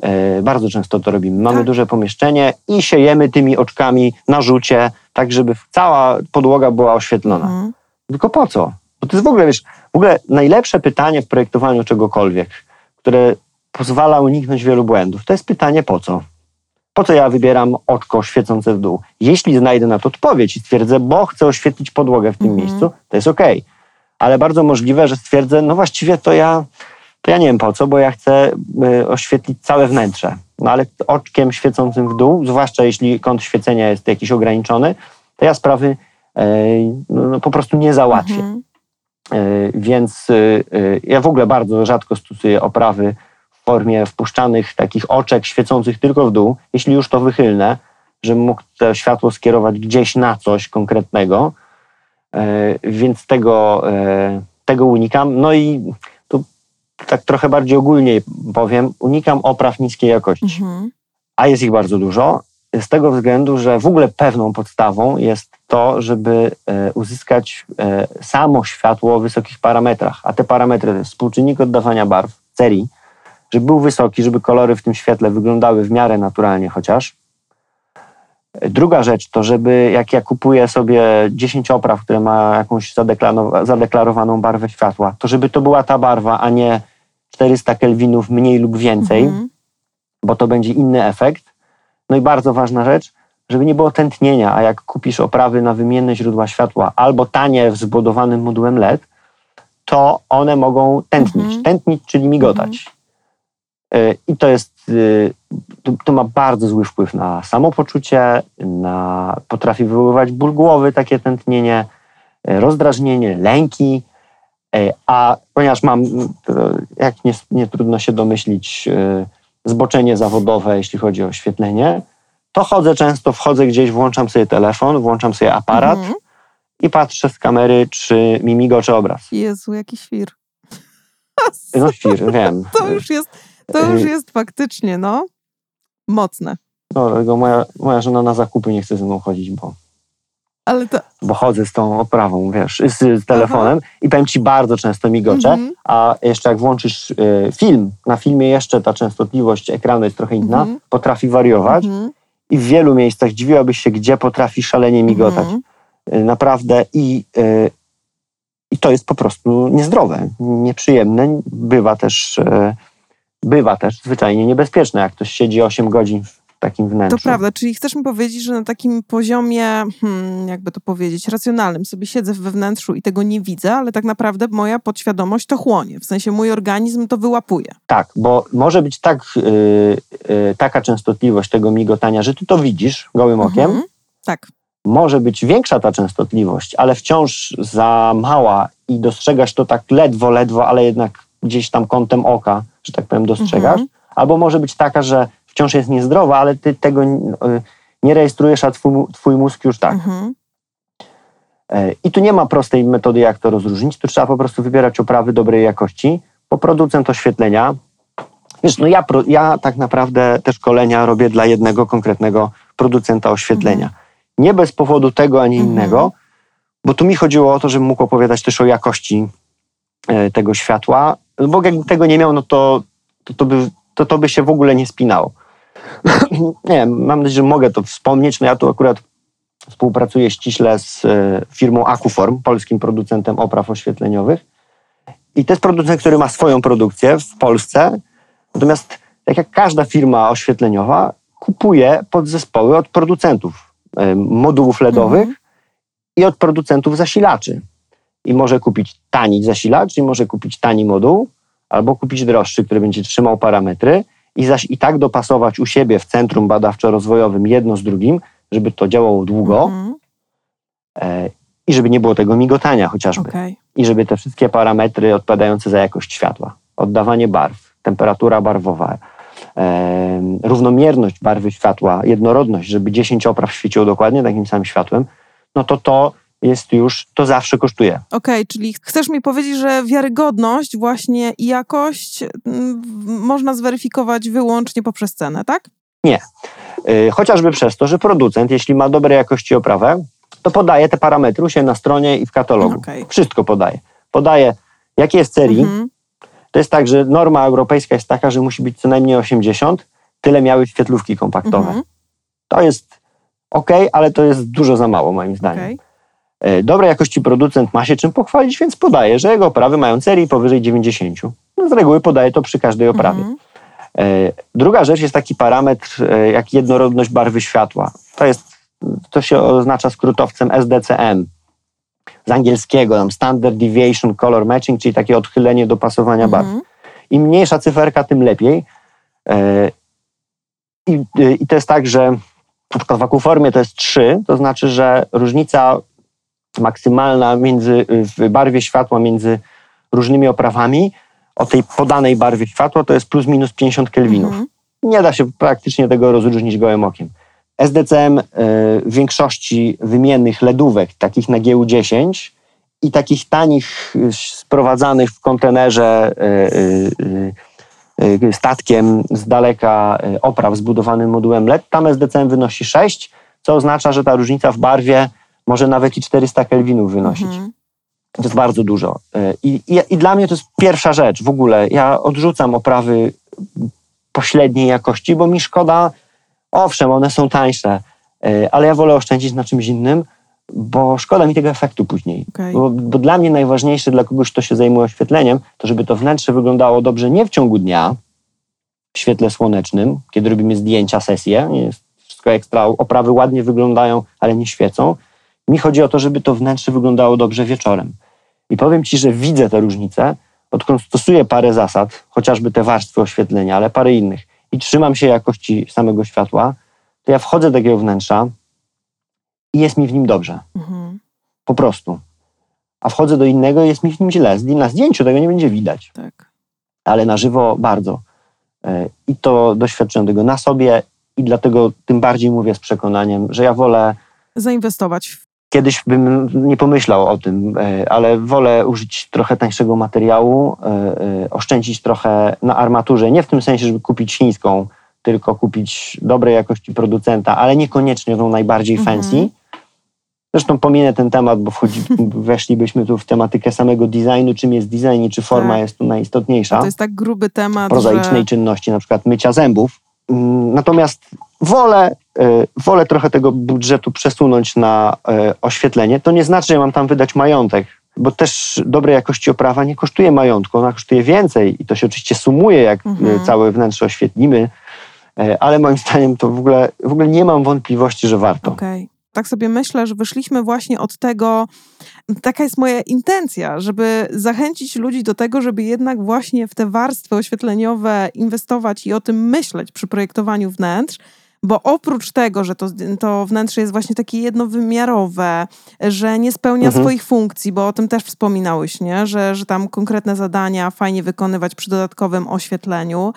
S2: E, bardzo często to robimy. Mamy
S1: Tak.
S2: duże pomieszczenie i siejemy tymi oczkami na rzucie, tak żeby cała podłoga była oświetlona.
S1: Mhm.
S2: Tylko po co? Bo to jest w ogóle, wiesz, w ogóle najlepsze pytanie w projektowaniu czegokolwiek, które pozwala uniknąć wielu błędów, to jest pytanie po co? Po co ja wybieram oczko świecące w dół? Jeśli znajdę na to odpowiedź i stwierdzę, bo chcę oświetlić podłogę w tym
S1: Mhm.
S2: miejscu, to jest okej. Ale bardzo możliwe, że stwierdzę, no właściwie to ja, to ja nie wiem po co, bo ja chcę y, oświetlić całe wnętrze. No ale oczkiem świecącym w dół, zwłaszcza jeśli kąt świecenia jest jakiś ograniczony, to ja sprawy e, no, po prostu nie załatwię.
S1: Mhm.
S2: E, Więc e, ja w ogóle bardzo rzadko stosuję oprawy w formie wpuszczanych takich oczek świecących tylko w dół, jeśli już to wychylne, żebym mógł to światło skierować gdzieś na coś konkretnego. E, Więc tego, e, tego unikam. No i tu tak trochę bardziej ogólnie powiem, unikam opraw niskiej jakości
S1: Mhm.
S2: a jest ich bardzo dużo, z tego względu, że w ogóle pewną podstawą jest to, żeby e, uzyskać samo światło o wysokich parametrach. A te parametry to jest współczynnik oddawania barw, serii, żeby był wysoki, żeby kolory w tym świetle wyglądały w miarę naturalnie chociaż. Druga rzecz to, żeby jak ja kupuję sobie 10 opraw, które ma jakąś zadeklarowaną barwę światła, to żeby to była ta barwa, a nie 400 kelwinów mniej lub więcej
S1: Mhm.
S2: bo to będzie inny efekt. No i bardzo ważna rzecz, żeby nie było tętnienia, a jak kupisz oprawy na wymienne źródła światła albo tanie zbudowanym modułem LED, to one mogą tętnić.
S1: Mhm.
S2: Tętnić, czyli migotać. Y, I to jest, y, to, to ma bardzo zły wpływ na samopoczucie, na, potrafi wywoływać ból głowy, takie tętnienie, y, rozdrażnienie, lęki. A ponieważ mam, jak nie, nie trudno się domyślić, zboczenie zawodowe, jeśli chodzi o oświetlenie, to chodzę często, wchodzę gdzieś, włączam sobie telefon, włączam sobie aparat
S1: Mhm.
S2: i patrzę z kamery, czy mi migocze obraz.
S1: Jezu, jaki świr.
S2: No świr, wiem.
S1: To już jest, to już jest faktycznie, no, mocne.
S2: No, dlatego moja, moja żona na zakupy nie chce ze mną chodzić, bo,
S1: Ale to...
S2: bo chodzę z tą oprawą, wiesz, z, z telefonem i powiem ci bardzo często migocze,
S1: Mhm.
S2: a jeszcze jak włączysz y, film, na filmie jeszcze ta częstotliwość ekranu jest trochę inna,
S1: Mhm.
S2: potrafi wariować
S1: Mhm.
S2: i w wielu miejscach dziwiłabyś się, gdzie potrafi szalenie migotać.
S1: Mhm.
S2: Y, Naprawdę i, y, i to jest po prostu niezdrowe, nieprzyjemne. Bywa też, y, bywa też zwyczajnie niebezpieczne, jak ktoś siedzi 8 godzin w takim wnętrzu.
S1: To prawda, czyli chcesz mi powiedzieć, że na takim poziomie, hmm, jakby to powiedzieć, racjonalnym sobie siedzę we wnętrzu i tego nie widzę, ale tak naprawdę moja podświadomość to chłonie. W sensie mój organizm to wyłapuje.
S2: Tak, bo może być tak, y, y, taka częstotliwość tego migotania, że ty to widzisz gołym okiem.
S1: Mhm. Tak.
S2: Może być większa ta częstotliwość, ale wciąż za mała i dostrzegasz to tak ledwo, ledwo, ale jednak gdzieś tam kątem oka, że tak powiem, dostrzegasz.
S1: Mhm.
S2: Albo może być taka, że wciąż jest niezdrowa, ale ty tego y, nie rejestrujesz, a twój, twój mózg już tak.
S1: Mhm.
S2: E, I tu nie ma prostej metody, jak to rozróżnić. Tu trzeba po prostu wybierać oprawy dobrej jakości, bo producent oświetlenia. Wiesz, no ja, ja tak naprawdę te szkolenia robię dla jednego konkretnego producenta oświetlenia. Nie bez powodu tego ani
S1: Mhm.
S2: innego, bo tu mi chodziło o to, żebym mógł opowiadać też o jakości e, tego światła, bo jakbym tego nie miał, no to to, to, by, to, to by się w ogóle nie spinało. nie wiem, mam nadzieję, że mogę to wspomnieć. No ja tu akurat współpracuję ściśle z e, firmą Akuform, polskim producentem opraw oświetleniowych. I to jest producent, który ma swoją produkcję w Polsce. Natomiast tak jak każda firma oświetleniowa, kupuje podzespoły od producentów e, modułów LEDowych
S1: Mhm.
S2: i od producentów zasilaczy. I może kupić tani zasilacz, i może kupić tani moduł, albo kupić droższy, który będzie trzymał parametry i zaś i tak dopasować u siebie w centrum badawczo-rozwojowym jedno z drugim, żeby to działało długo
S1: Mhm.
S2: e, i żeby nie było tego migotania chociażby.
S1: Okej.
S2: I żeby te wszystkie parametry odpowiadające za jakość światła, oddawanie barw, temperatura barwowa, e, równomierność barwy światła, jednorodność, żeby 10 opraw świeciło dokładnie takim samym światłem, no to to jest już, to zawsze kosztuje.
S1: Okej, czyli chcesz mi powiedzieć, że wiarygodność właśnie i jakość mm, można zweryfikować wyłącznie poprzez cenę, tak?
S2: Y, Chociażby przez to, że producent, jeśli ma dobrej jakości oprawę, to podaje te parametry siebie na stronie i w katalogu.
S1: Okej.
S2: Wszystko podaje. Podaje, jakie jest serii.
S1: Mhm.
S2: To jest tak, że norma europejska jest taka, że musi być co najmniej 80. Tyle miały świetlówki kompaktowe.
S1: Mhm.
S2: To jest ok, ale to jest dużo za mało moim zdaniem.
S1: Okej.
S2: Y, Dobrej jakości producent ma się czym pochwalić, więc podaje, że jego oprawy mają serii powyżej 90. No, z reguły podaje to przy każdej oprawie.
S1: Mhm.
S2: E, Druga rzecz jest taki parametr e, jak jednorodność barwy światła. To, jest, to się oznacza skrótowcem SDCM. Z angielskiego, tam Standard Deviation Color Matching, czyli takie odchylenie dopasowania barw.
S1: Mhm.
S2: Im mniejsza cyferka, tym lepiej. E, I, e, I to jest tak, że na przykład w akuformie to jest 3, to znaczy, że różnica maksymalna między, w barwie światła między różnymi oprawami o tej podanej barwie światła to jest plus minus 50 kelwinów.
S1: Mhm.
S2: Nie da się praktycznie tego rozróżnić gołym okiem. SDCM y, w większości wymiennych LEDówek, takich na GU10 i takich tanich, y, sprowadzanych w kontenerze y, statkiem z daleka opraw zbudowanym modułem LED, tam SDCM wynosi 6, co oznacza, że ta różnica w barwie może nawet i 400 kelwinów wynosić.
S1: Mhm.
S2: To jest bardzo dużo. Y, I, i, I dla mnie to jest pierwsza rzecz w ogóle. Ja odrzucam oprawy pośredniej jakości, bo mi szkoda, owszem, one są tańsze, y, ale ja wolę oszczędzić na czymś innym, bo szkoda mi tego efektu później.
S1: Okej.
S2: Bo, bo dla mnie najważniejsze, dla kogoś, kto się zajmuje oświetleniem, to żeby to wnętrze wyglądało dobrze nie w ciągu dnia, w świetle słonecznym, kiedy robimy zdjęcia, sesje, wszystko ekstra, oprawy ładnie wyglądają, ale nie świecą. Mi chodzi o to, żeby to wnętrze wyglądało dobrze wieczorem. I powiem Ci, że widzę te różnice, odkąd stosuję parę zasad, chociażby te warstwy oświetlenia, ale parę innych, i trzymam się jakości samego światła, to ja wchodzę do takiego wnętrza i jest mi w nim dobrze.
S1: Mhm.
S2: Po prostu. A wchodzę do innego i jest mi w nim źle. Na zdjęciu tego nie będzie widać,
S1: Tak.
S2: ale na żywo bardzo. E, I to doświadczyłem tego na sobie i dlatego tym bardziej mówię z przekonaniem, że ja wolę
S1: Zainwestować w
S2: Kiedyś bym nie pomyślał o tym, e, ale wolę użyć trochę tańszego materiału, e, e, oszczędzić trochę na armaturze. Nie w tym sensie, żeby kupić chińską, tylko kupić dobrej jakości producenta, ale niekoniecznie tą najbardziej
S1: Mhm.
S2: fancy. Zresztą pominę ten temat, bo wchodzi, weszlibyśmy tu w tematykę samego designu, czym jest design i czy forma
S1: Tak.
S2: jest tu najistotniejsza
S1: To jest tak gruby temat,
S2: prozaicznej
S1: że...
S2: czynności, na przykład mycia zębów. Mm, Natomiast wolę, e, wolę trochę tego budżetu przesunąć na e, oświetlenie. To nie znaczy, że mam tam wydać majątek, bo też dobrej jakości oprawa nie kosztuje majątku, ona kosztuje więcej i to się oczywiście sumuje, jak
S1: Mhm.
S2: e, całe wnętrze oświetlimy, ale moim zdaniem to w ogóle, w ogóle nie mam wątpliwości, że warto.
S1: Okej. Tak sobie myślę, że wyszliśmy właśnie od tego, taka jest moja intencja, żeby zachęcić ludzi do tego, żeby jednak właśnie w te warstwy oświetleniowe inwestować i o tym myśleć przy projektowaniu wnętrz, bo oprócz tego, że to, to wnętrze jest właśnie takie jednowymiarowe, że nie spełnia
S2: Mhm.
S1: swoich funkcji, bo o tym też wspominałeś, nie? Że, że tam konkretne zadania fajnie wykonywać przy dodatkowym oświetleniu.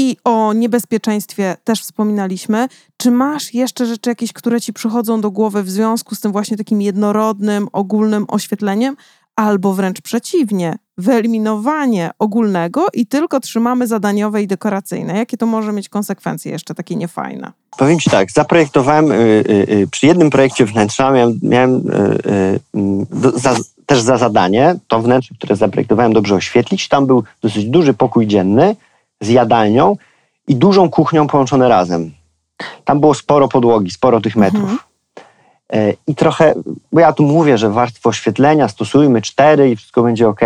S1: I o niebezpieczeństwie też wspominaliśmy. Czy masz jeszcze rzeczy jakieś, które ci przychodzą do głowy w związku z tym właśnie takim jednorodnym, ogólnym oświetleniem? Albo wręcz przeciwnie, wyeliminowanie ogólnego i tylko trzymamy zadaniowe i dekoracyjne. Jakie to może mieć konsekwencje jeszcze takie niefajne?
S2: Powiem Ci tak, zaprojektowałem, y, y, y, przy jednym projekcie wnętrza miałem, miałem y, y, mm, do, za, też za zadanie to wnętrze, które zaprojektowałem dobrze oświetlić. Tam był dosyć duży pokój dzienny z jadalnią i dużą kuchnią połączone razem. Tam było sporo podłogi, sporo tych metrów. E, I trochę, bo ja tu mówię, że warstwo oświetlenia stosujmy cztery i wszystko będzie ok.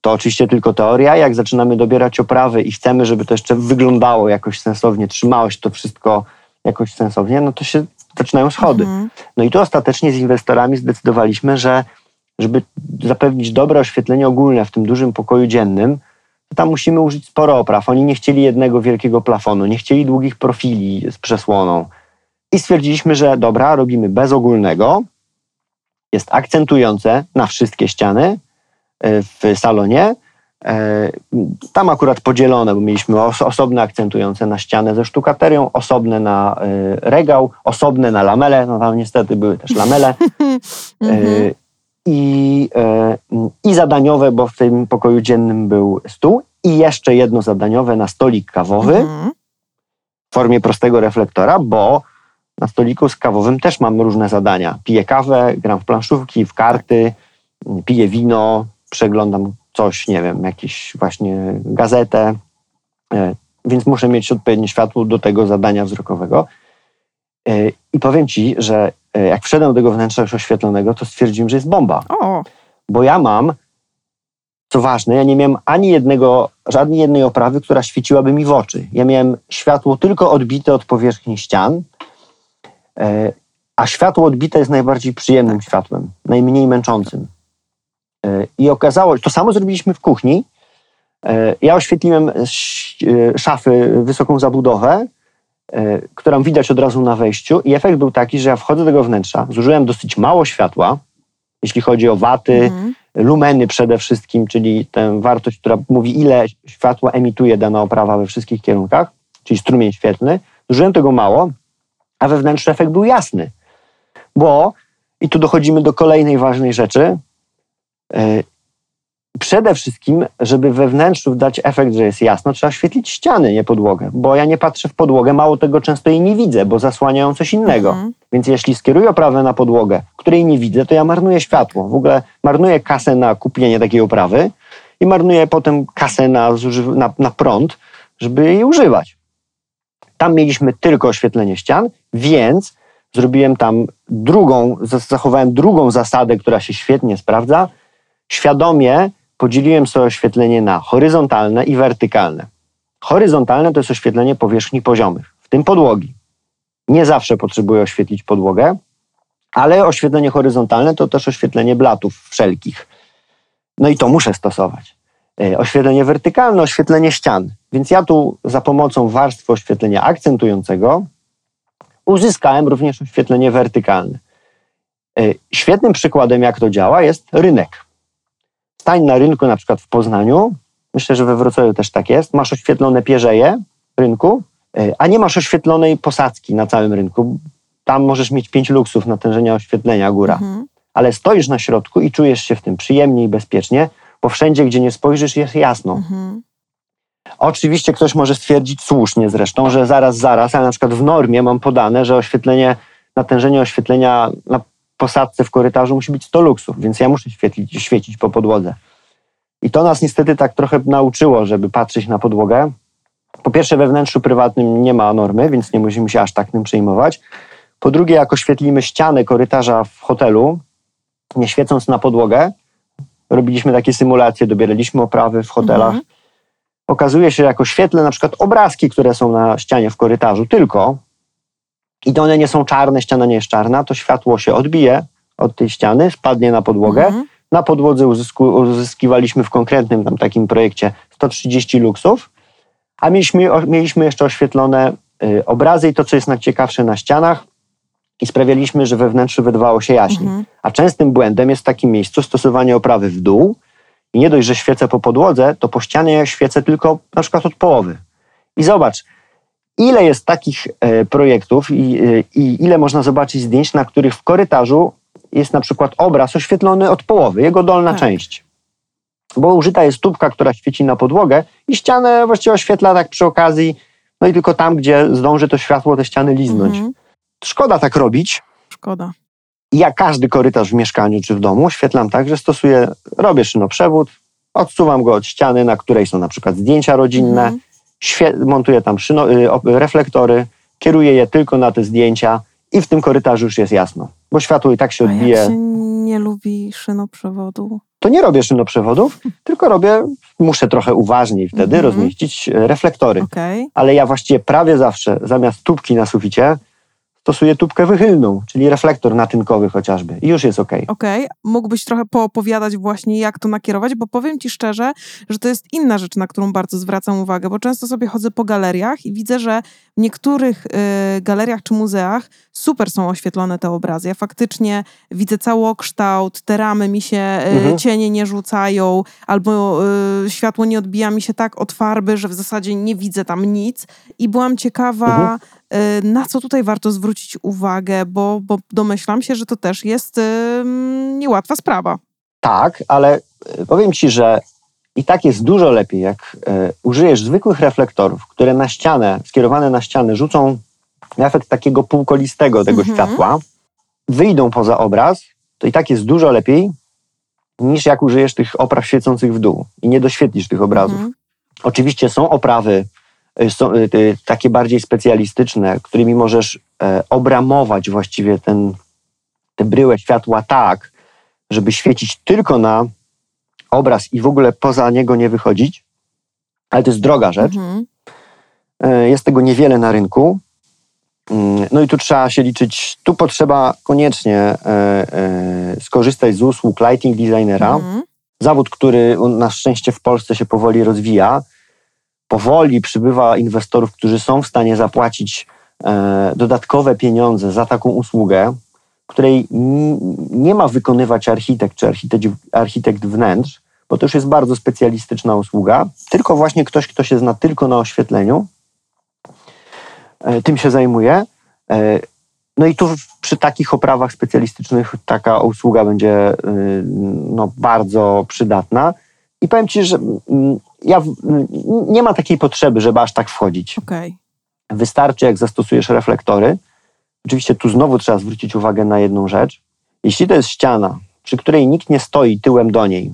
S2: To oczywiście tylko teoria. Jak zaczynamy dobierać oprawy i chcemy, żeby to jeszcze wyglądało jakoś sensownie, trzymało się to wszystko jakoś sensownie, no to się zaczynają schody.
S1: Mhm.
S2: No i tu ostatecznie z inwestorami zdecydowaliśmy, że żeby zapewnić dobre oświetlenie ogólne w tym dużym pokoju dziennym, tam musimy użyć sporo opraw. Oni nie chcieli jednego wielkiego plafonu, nie chcieli długich profili z przesłoną. I stwierdziliśmy, że dobra, robimy bez ogólnego. Jest akcentujące na wszystkie ściany e, w salonie. E, Tam akurat podzielone, bo mieliśmy os- osobne akcentujące na ścianę ze sztukaterią, osobne na e, regał, osobne na lamele. No tam niestety były też lamele. I, e, I zadaniowe, bo w tym pokoju dziennym był stół. I jeszcze jedno zadaniowe na stolik kawowy
S1: Mhm.
S2: w formie prostego reflektora, bo na stoliku z kawowym też mam różne zadania. Piję kawę, gram w planszówki, w karty, piję wino, przeglądam coś, nie wiem, jakieś właśnie gazetę, e, więc muszę mieć odpowiednie światło do tego zadania wzrokowego. E, I powiem Ci, że jak wszedłem do tego wnętrza już oświetlonego, to stwierdziłem, że jest bomba
S1: O,
S2: bo ja mam, co ważne, ja nie miałem ani jednego, żadnej jednej oprawy, która świeciłaby mi w oczy. Ja miałem światło tylko odbite od powierzchni ścian, e, a światło odbite jest najbardziej przyjemnym światłem, najmniej męczącym. E, I okazało się, to samo zrobiliśmy w kuchni. E, Ja oświetliłem e, szafy, wysoką zabudowę, e, którą widać od razu na wejściu i efekt był taki, że ja wchodzę do tego wnętrza, zużyłem dosyć mało światła, jeśli chodzi o waty,
S1: mhm.
S2: lumeny przede wszystkim, czyli tę wartość, która mówi, ile światła emituje dana oprawa we wszystkich kierunkach, czyli strumień świetlny. Zużyłem tego mało, a wewnętrzny efekt był jasny. Bo, i tu dochodzimy do kolejnej ważnej rzeczy, yy, przede wszystkim, żeby we wnętrzu dać efekt, że jest jasno, trzeba świetlić ściany, nie podłogę. Bo ja nie patrzę w podłogę, mało tego często jej nie widzę, bo zasłaniają coś innego.
S1: Mhm.
S2: Więc jeśli skieruję oprawę na podłogę, której nie widzę, to ja marnuję światło. W ogóle marnuję kasę na kupienie takiej oprawy i marnuję potem kasę na, na, na prąd, żeby jej używać. Tam mieliśmy tylko oświetlenie ścian, więc zrobiłem tam drugą, zachowałem drugą zasadę, która się świetnie sprawdza. Świadomie podzieliłem sobie oświetlenie na horyzontalne i wertykalne. Horyzontalne to jest oświetlenie powierzchni poziomych, w tym podłogi. Nie zawsze potrzebuję oświetlić podłogę, ale oświetlenie horyzontalne to też oświetlenie blatów wszelkich. No i to muszę stosować. E, Oświetlenie wertykalne, oświetlenie ścian. Więc ja tu za pomocą warstwy oświetlenia akcentującego uzyskałem również oświetlenie wertykalne. E, Świetnym przykładem, jak to działa, jest rynek. Stań na rynku, na przykład w Poznaniu, myślę, że we Wrocławiu też tak jest, masz oświetlone pierzeje rynku, e, a nie masz oświetlonej posadzki na całym rynku. Tam możesz mieć pięć luksów natężenia oświetlenia góra,
S1: Mhm.
S2: ale stoisz na środku i czujesz się w tym przyjemnie i bezpiecznie, bo wszędzie, gdzie nie spojrzysz, jest jasno.
S1: Mhm.
S2: Oczywiście ktoś może stwierdzić słusznie zresztą, że zaraz, zaraz, ale na przykład w normie mam podane, że oświetlenie, natężenie oświetlenia na posadzce w korytarzu musi być 100 luksów, więc ja muszę świetlić, świecić po podłodze. I to nas niestety tak trochę nauczyło, żeby patrzeć na podłogę. Po pierwsze, we wnętrzu prywatnym nie ma normy, więc nie musimy się aż tak tym przejmować. Po drugie, jak oświetlimy ścianę korytarza w hotelu, nie świecąc na podłogę, robiliśmy takie symulacje, dobieraliśmy oprawy w hotelach.
S1: Mhm.
S2: Okazuje się, że jako świetle na przykład obrazki, które są na ścianie w korytarzu tylko i to one nie są czarne, ściana nie jest czarna, to światło się odbije od tej ściany, spadnie na podłogę.
S1: Mhm.
S2: Na podłodze uzysku, uzyskiwaliśmy w konkretnym tam takim projekcie 130 luksów, a mieliśmy, mieliśmy jeszcze oświetlone y, obrazy i to, co jest najciekawsze na ścianach i sprawialiśmy, że we wnętrzu wydawało się jaśniej.
S1: Mhm.
S2: A częstym błędem jest w takim miejscu stosowanie oprawy w dół i nie dość, że świecę po podłodze, to po ścianie świecę tylko na przykład od połowy. I zobacz, ile jest takich e, projektów i, e, i ile można zobaczyć zdjęć, na których w korytarzu jest na przykład obraz oświetlony od połowy, jego dolna
S1: Tak.
S2: część. Bo użyta jest tubka, która świeci na podłogę i ścianę właściwie oświetla tak przy okazji, no i tylko tam, gdzie zdąży to światło te ściany liznąć.
S1: Mhm.
S2: Szkoda tak robić,
S1: Szkoda.
S2: ja każdy korytarz w mieszkaniu czy w domu oświetlam tak, że stosuję, robię szynoprzewód, odsuwam go od ściany, na której są na przykład zdjęcia rodzinne
S1: Mhm.
S2: Montuję tam y, reflektory, kieruję je tylko na te zdjęcia i w tym korytarzu już jest jasno, bo światło i tak się
S1: A
S2: odbije.
S1: jak się nie lubi szynoprzewodu?
S2: To nie robię szynoprzewodów, tylko robię, muszę trochę uważniej wtedy
S1: Mhm.
S2: rozmieścić e, reflektory.
S1: Okej.
S2: Ale ja właściwie prawie zawsze zamiast tubki na suficie stosuję tubkę wychylną, czyli reflektor natynkowy chociażby i już jest ok.
S1: Okej, mógłbyś trochę poopowiadać właśnie, jak to nakierować, bo powiem ci szczerze, że to jest inna rzecz, na którą bardzo zwracam uwagę, bo często sobie chodzę po galeriach i widzę, że w niektórych y, galeriach czy muzeach super są oświetlone te obrazy. Ja faktycznie widzę całokształt, te ramy mi się, y,
S2: Mhm.
S1: cienie nie rzucają, albo y, światło nie odbija mi się tak od farby, że w zasadzie nie widzę tam nic. I byłam ciekawa,
S2: Mhm.
S1: Y, na co tutaj warto zwrócić uwagę, bo, bo domyślam się, że to też jest y, niełatwa sprawa.
S2: Tak, ale e, powiem Ci, że i tak jest dużo lepiej, jak e, użyjesz zwykłych reflektorów, które na ścianę, skierowane na ścianę, rzucą efekt takiego półkolistego tego
S1: Mhm.
S2: światła, wyjdą poza obraz, to i tak jest dużo lepiej niż jak użyjesz tych opraw świecących w dół i nie doświetlisz tych obrazów.
S1: Mhm.
S2: Oczywiście są oprawy y, są, y, y, takie bardziej specjalistyczne, którymi możesz e, obramować właściwie ten, tę bryłę światła tak, żeby świecić tylko na obraz i w ogóle poza niego nie wychodzić. Ale to jest droga rzecz.
S1: Mhm.
S2: E, Jest tego niewiele na rynku. Mm, No i tu trzeba się liczyć, tu potrzeba koniecznie e, skorzystać z usług lighting designera
S1: Mhm.
S2: zawód, który na szczęście w Polsce się powoli rozwija. Powoli przybywa inwestorów, którzy są w stanie zapłacić e, dodatkowe pieniądze za taką usługę, której nie ma wykonywać architekt czy architekt, architekt wnętrz, bo to już jest bardzo specjalistyczna usługa, tylko właśnie ktoś, kto się zna tylko na oświetleniu, e, tym się zajmuje. E, no i tu przy takich oprawach specjalistycznych taka usługa będzie y, no, bardzo przydatna. I powiem Ci, że mm, ja nie ma takiej potrzeby, żeby aż tak wchodzić.
S1: Okej.
S2: Wystarczy, jak zastosujesz reflektory. Oczywiście tu znowu trzeba zwrócić uwagę na jedną rzecz. Jeśli to jest ściana, przy której nikt nie stoi tyłem do niej,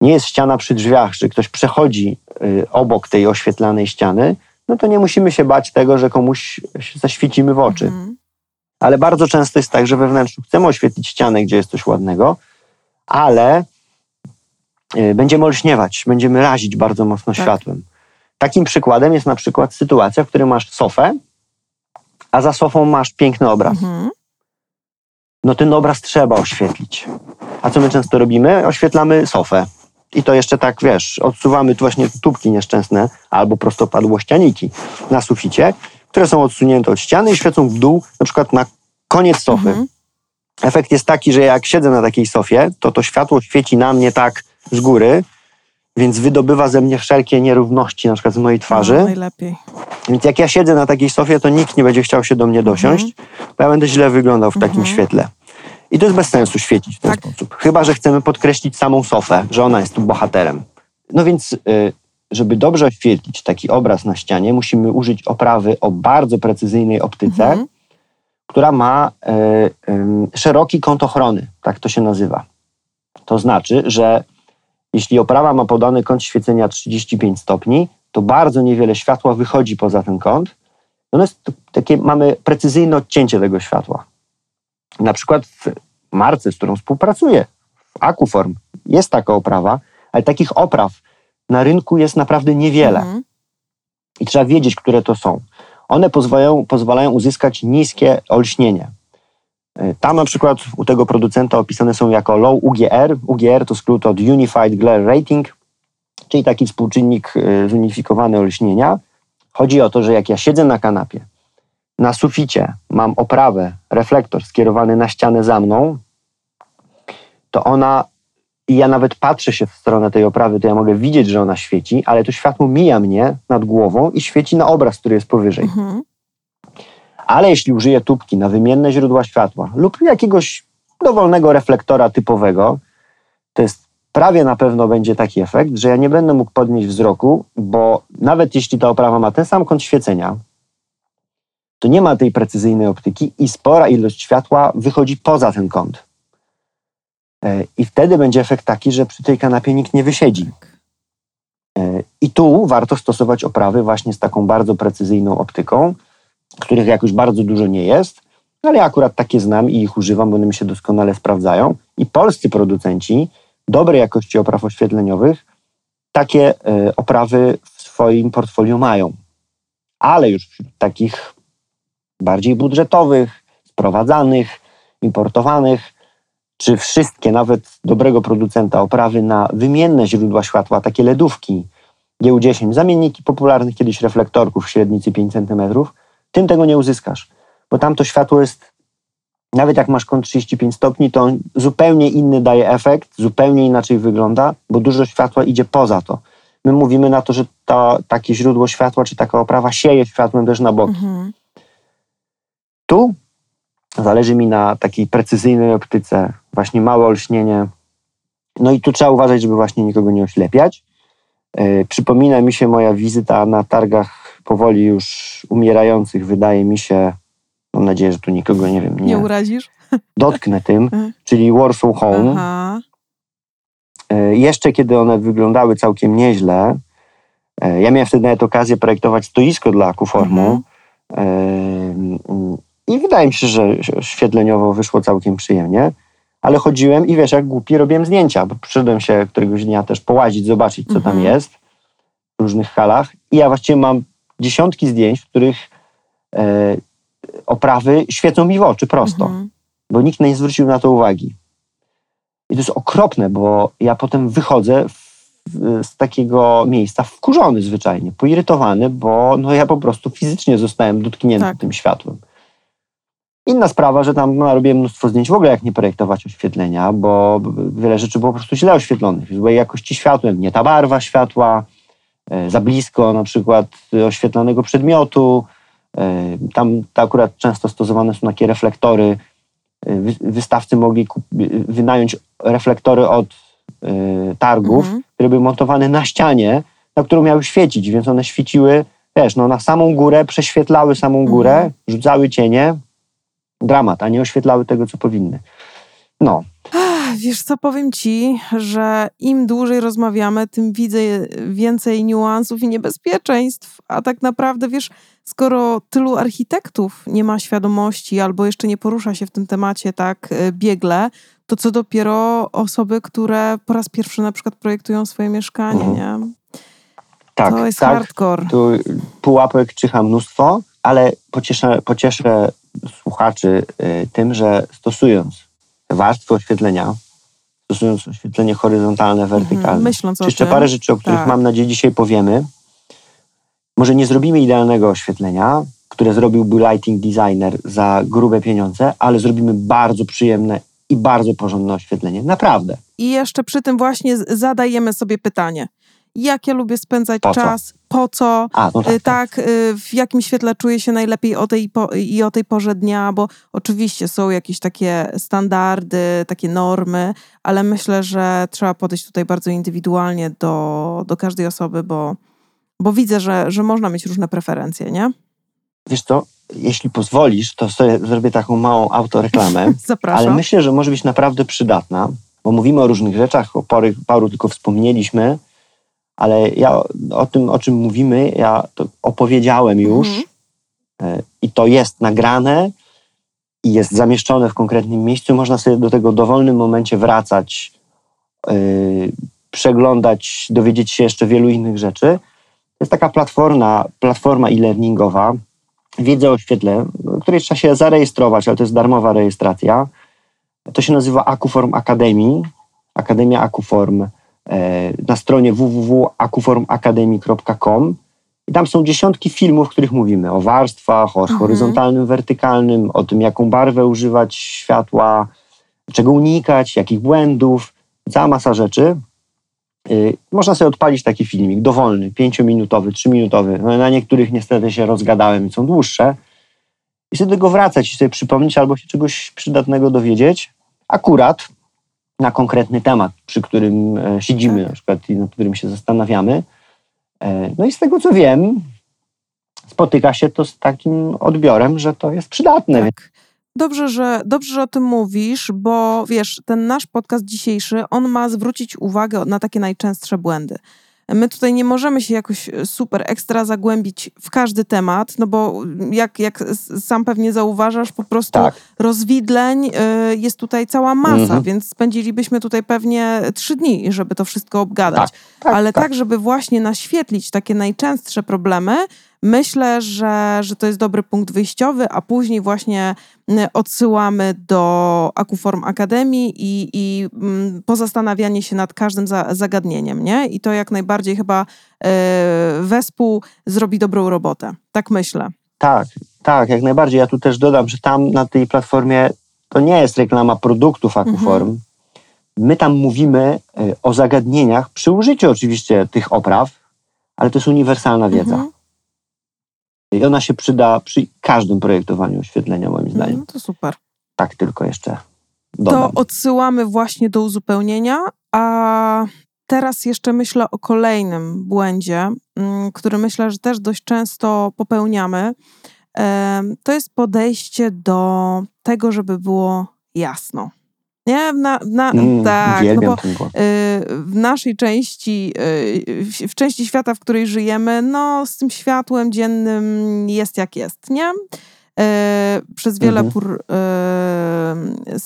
S2: nie jest ściana przy drzwiach, że ktoś przechodzi y, obok tej oświetlanej ściany, no to nie musimy się bać tego, że komuś zaświecimy w oczy.
S1: Mhm.
S2: Ale bardzo często jest tak, że we wnętrzu chcemy oświetlić ścianę, gdzie jest coś ładnego, ale będziemy olśniewać, będziemy razić bardzo mocno
S1: Tak.
S2: światłem. Takim przykładem jest na przykład sytuacja, w której masz sofę, a za sofą masz piękny obraz.
S1: Mhm.
S2: No ten obraz trzeba oświetlić. A co my często robimy? Oświetlamy sofę. I to jeszcze tak, wiesz, odsuwamy tu właśnie tubki nieszczęsne albo prostopadłościaniki na suficie, które są odsunięte od ściany i świecą w dół, na przykład na koniec sofy.
S1: Mhm.
S2: Efekt jest taki, że jak siedzę na takiej sofie, to to światło świeci na mnie tak z góry, więc wydobywa ze mnie wszelkie nierówności, na przykład z mojej twarzy.
S1: No, najlepiej.
S2: Więc jak ja siedzę na takiej sofie, to nikt nie będzie chciał się do mnie dosiąść, bo ja będę źle wyglądał w takim
S1: Mhm.
S2: świetle. I to jest bez sensu świecić w ten
S1: Tak.
S2: sposób. Chyba, że chcemy podkreślić samą sofę, że ona jest tu bohaterem. No więc, y, żeby dobrze oświetlić taki obraz na ścianie, musimy użyć oprawy o bardzo precyzyjnej optyce,
S1: Mhm.
S2: która ma e, em, szeroki kąt ochrony, tak to się nazywa. To znaczy, że jeśli oprawa ma podany kąt świecenia 35 stopni, to bardzo niewiele światła wychodzi poza ten kąt. Ono jest t- takie, mamy precyzyjne odcięcie tego światła. Na przykład w marce, z którą współpracuję, w Akuform, jest taka oprawa, ale takich opraw na rynku jest naprawdę niewiele
S1: Mhm.
S2: i trzeba wiedzieć, które to są. One pozwalają, pozwalają uzyskać niskie olśnienie. Y, Tam na przykład u tego producenta opisane są jako low UGR. UGR to skrót od Unified Glare Rating, czyli taki współczynnik y, zunifikowany olśnienia. Chodzi o to, że jak ja siedzę na kanapie, na suficie mam oprawę, reflektor skierowany na ścianę za mną, to ona i ja nawet patrzę się w stronę tej oprawy, to ja mogę widzieć, że ona świeci, ale to światło mija mnie nad głową i świeci na obraz, który jest powyżej.
S1: Mhm.
S2: Ale jeśli użyję tubki na wymienne źródła światła lub jakiegoś dowolnego reflektora typowego, to jest prawie na pewno będzie taki efekt, że ja nie będę mógł podnieść wzroku, bo nawet jeśli ta oprawa ma ten sam kąt świecenia, to nie ma tej precyzyjnej optyki i spora ilość światła wychodzi poza ten kąt. E, I wtedy będzie efekt taki, że przy tej kanapie nikt nie wysiedzi.
S1: Tak.
S2: E, I tu warto stosować oprawy właśnie z taką bardzo precyzyjną optyką, których jakoś bardzo dużo nie jest, ale ja akurat takie znam i ich używam, bo one mi się doskonale sprawdzają. I polscy producenci dobrej jakości opraw oświetleniowych takie e, oprawy w swoim portfolio mają. Ale już wśród takich bardziej budżetowych, sprowadzanych, importowanych, czy wszystkie, nawet dobrego producenta oprawy na wymienne źródła światła, takie LEDówki GU10, zamienniki popularnych kiedyś reflektorków w średnicy 5 cm, tym tego nie uzyskasz, bo tam to światło jest, nawet jak masz kąt 35 stopni, to on zupełnie inny daje efekt, zupełnie inaczej wygląda, bo dużo światła idzie poza to. My mówimy na to, że to, takie źródło światła, czy taka oprawa sieje światłem też na boki.
S1: Mhm.
S2: Tu zależy mi na takiej precyzyjnej optyce, właśnie małe olśnienie. No i tu trzeba uważać, żeby właśnie nikogo nie oślepiać. Yy, przypomina mi się moja wizyta na targach powoli już umierających, wydaje mi się, mam nadzieję, że tu nikogo, nie wiem,
S1: Nie
S2: nie
S1: urazisz?
S2: dotknę tym,
S1: Mhm.
S2: czyli Warsaw Home.
S1: Aha.
S2: E, Jeszcze kiedy one wyglądały całkiem nieźle, e, ja miałem wtedy nawet okazję projektować stoisko dla Akuformu
S1: Mhm.
S2: E, i wydaje mi się, że świetleniowo wyszło całkiem przyjemnie, ale chodziłem i wiesz, jak głupi robiłem zdjęcia, bo przyszedłem się któregoś dnia też połazić, zobaczyć, co tam
S1: Mhm.
S2: jest w różnych halach i ja właściwie mam dziesiątki zdjęć, w których e, oprawy świecą mi w oczy prosto
S1: Mhm.
S2: bo nikt nie zwrócił na to uwagi. I to jest okropne, bo ja potem wychodzę w, z takiego miejsca wkurzony zwyczajnie, poirytowany, bo no ja po prostu fizycznie zostałem dotknięty
S1: Tak.
S2: tym światłem. Inna sprawa, że tam no, robiłem mnóstwo zdjęć w ogóle jak nie projektować oświetlenia, bo wiele rzeczy było po prostu źle oświetlonych, złej jakości światłem, nie ta barwa światła, za blisko na przykład oświetlonego przedmiotu. E, Tam to akurat często stosowane są takie reflektory, wy- wystawcy mogli wynająć reflektory od targów,
S1: Mhm.
S2: które były montowane na ścianie, na którą miały świecić, więc one świeciły, wiesz, no, na samą górę, prześwietlały samą górę,
S1: Mhm.
S2: rzucały cienie. Dramat, a nie oświetlały tego, co powinny. No,
S1: Wiesz co, powiem ci, że im dłużej rozmawiamy, tym widzę więcej niuansów i niebezpieczeństw. A tak naprawdę, wiesz, skoro tylu architektów nie ma świadomości albo jeszcze nie porusza się w tym temacie tak e, biegle, to co dopiero osoby, które po raz pierwszy na przykład projektują swoje mieszkanie,
S2: Mhm.
S1: nie?
S2: tak,
S1: to jest
S2: tak.
S1: hardcore.
S2: Tu pułapek czyha mnóstwo, ale pocieszę, pocieszę słuchaczy y, tym, że stosując warstwy oświetlenia, stosując oświetlenie horyzontalne, wertykalne,
S1: Mhm, Myśląc o
S2: jeszcze
S1: tym.
S2: parę rzeczy, o których
S1: tak.
S2: mam nadzieję dzisiaj powiemy. Może nie zrobimy idealnego oświetlenia, które zrobiłby lighting designer za grube pieniądze, ale zrobimy bardzo przyjemne i bardzo porządne oświetlenie. Naprawdę.
S1: I jeszcze przy tym właśnie zadajemy sobie pytanie. Jak ja lubię spędzać
S2: Po
S1: czas? Po co?
S2: A, no tak.
S1: Y, tak, y, w jakim świetle czuję się najlepiej o tej po, i o tej porze dnia, bo oczywiście są jakieś takie standardy, takie normy, ale myślę, że trzeba podejść tutaj bardzo indywidualnie do, do każdej osoby, bo, bo widzę, że, że można mieć różne preferencje, nie?
S2: Wiesz co, jeśli pozwolisz, to sobie zrobię taką małą autoreklamę,
S1: Zapraszam.
S2: ale myślę, że może być naprawdę przydatna, bo mówimy o różnych rzeczach, o paru, paru tylko wspomnieliśmy, ale ja o, tym, o czym mówimy, ja to opowiedziałem już
S1: Mhm.
S2: i to jest nagrane i jest zamieszczone w konkretnym miejscu. Można sobie do tego w dowolnym momencie wracać, yy, przeglądać, dowiedzieć się jeszcze wielu innych rzeczy. To jest taka platforma, platforma e-learningowa, wiedza o świetle, której trzeba się zarejestrować, ale to jest darmowa rejestracja. To się nazywa Akuform Academy, Akademia Akuform na stronie www.akuformacademy.com i tam są dziesiątki filmów, w których mówimy o warstwach, o
S1: Mhm.
S2: horyzontalnym, wertykalnym, o tym, jaką barwę używać światła, czego unikać, jakich błędów, cała masa rzeczy. Y, Można sobie odpalić taki filmik dowolny, pięciominutowy, trzyminutowy. No, na niektórych niestety się rozgadałem i są dłuższe. I sobie do tego wracać i sobie przypomnieć albo się czegoś przydatnego dowiedzieć. Akurat na konkretny temat, przy którym e, siedzimy,
S1: Tak.
S2: na przykład i nad którym się zastanawiamy. E, No i z tego co wiem, spotyka się to z takim odbiorem, że to jest przydatne.
S1: Tak. Dobrze że, dobrze, że o tym mówisz, bo wiesz, ten nasz podcast dzisiejszy, on ma zwrócić uwagę na takie najczęstsze błędy. My tutaj nie możemy się jakoś super ekstra zagłębić w każdy temat, no bo jak, jak sam pewnie zauważasz, po prostu
S2: Tak.
S1: rozwidleń y, jest tutaj cała masa,
S2: Mhm.
S1: więc spędzilibyśmy tutaj pewnie trzy dni, żeby to wszystko obgadać.
S2: Tak, tak,
S1: Ale
S2: tak.
S1: tak, żeby właśnie naświetlić takie najczęstsze problemy, myślę, że, że to jest dobry punkt wyjściowy, a później właśnie odsyłamy do Akuform Akademii i, i pozastanawianie się nad każdym za, zagadnieniem, nie? I to jak najbardziej chyba y, wespół zrobi dobrą robotę. Tak myślę.
S2: Tak, tak, jak najbardziej. Ja tu też dodam, że tam na tej platformie to nie jest reklama produktów Akuform.
S1: Mhm.
S2: My tam mówimy y, o zagadnieniach przy użyciu oczywiście tych opraw, ale to jest uniwersalna wiedza.
S1: Mhm.
S2: I ona się przyda przy każdym projektowaniu oświetlenia, moim zdaniem.
S1: No to super.
S2: Tak tylko jeszcze
S1: To
S2: dodam.
S1: odsyłamy właśnie do uzupełnienia, a teraz jeszcze myślę o kolejnym błędzie, mm, który myślę, że też dość często popełniamy. To jest podejście do tego, żeby było jasno. Nie? Na, na,
S2: Mm,
S1: tak, no bo y, w naszej części, y, w- części świata, w której żyjemy, no z tym światłem dziennym jest jak jest, nie? Y, Przez wiele
S2: Mhm.
S1: pór,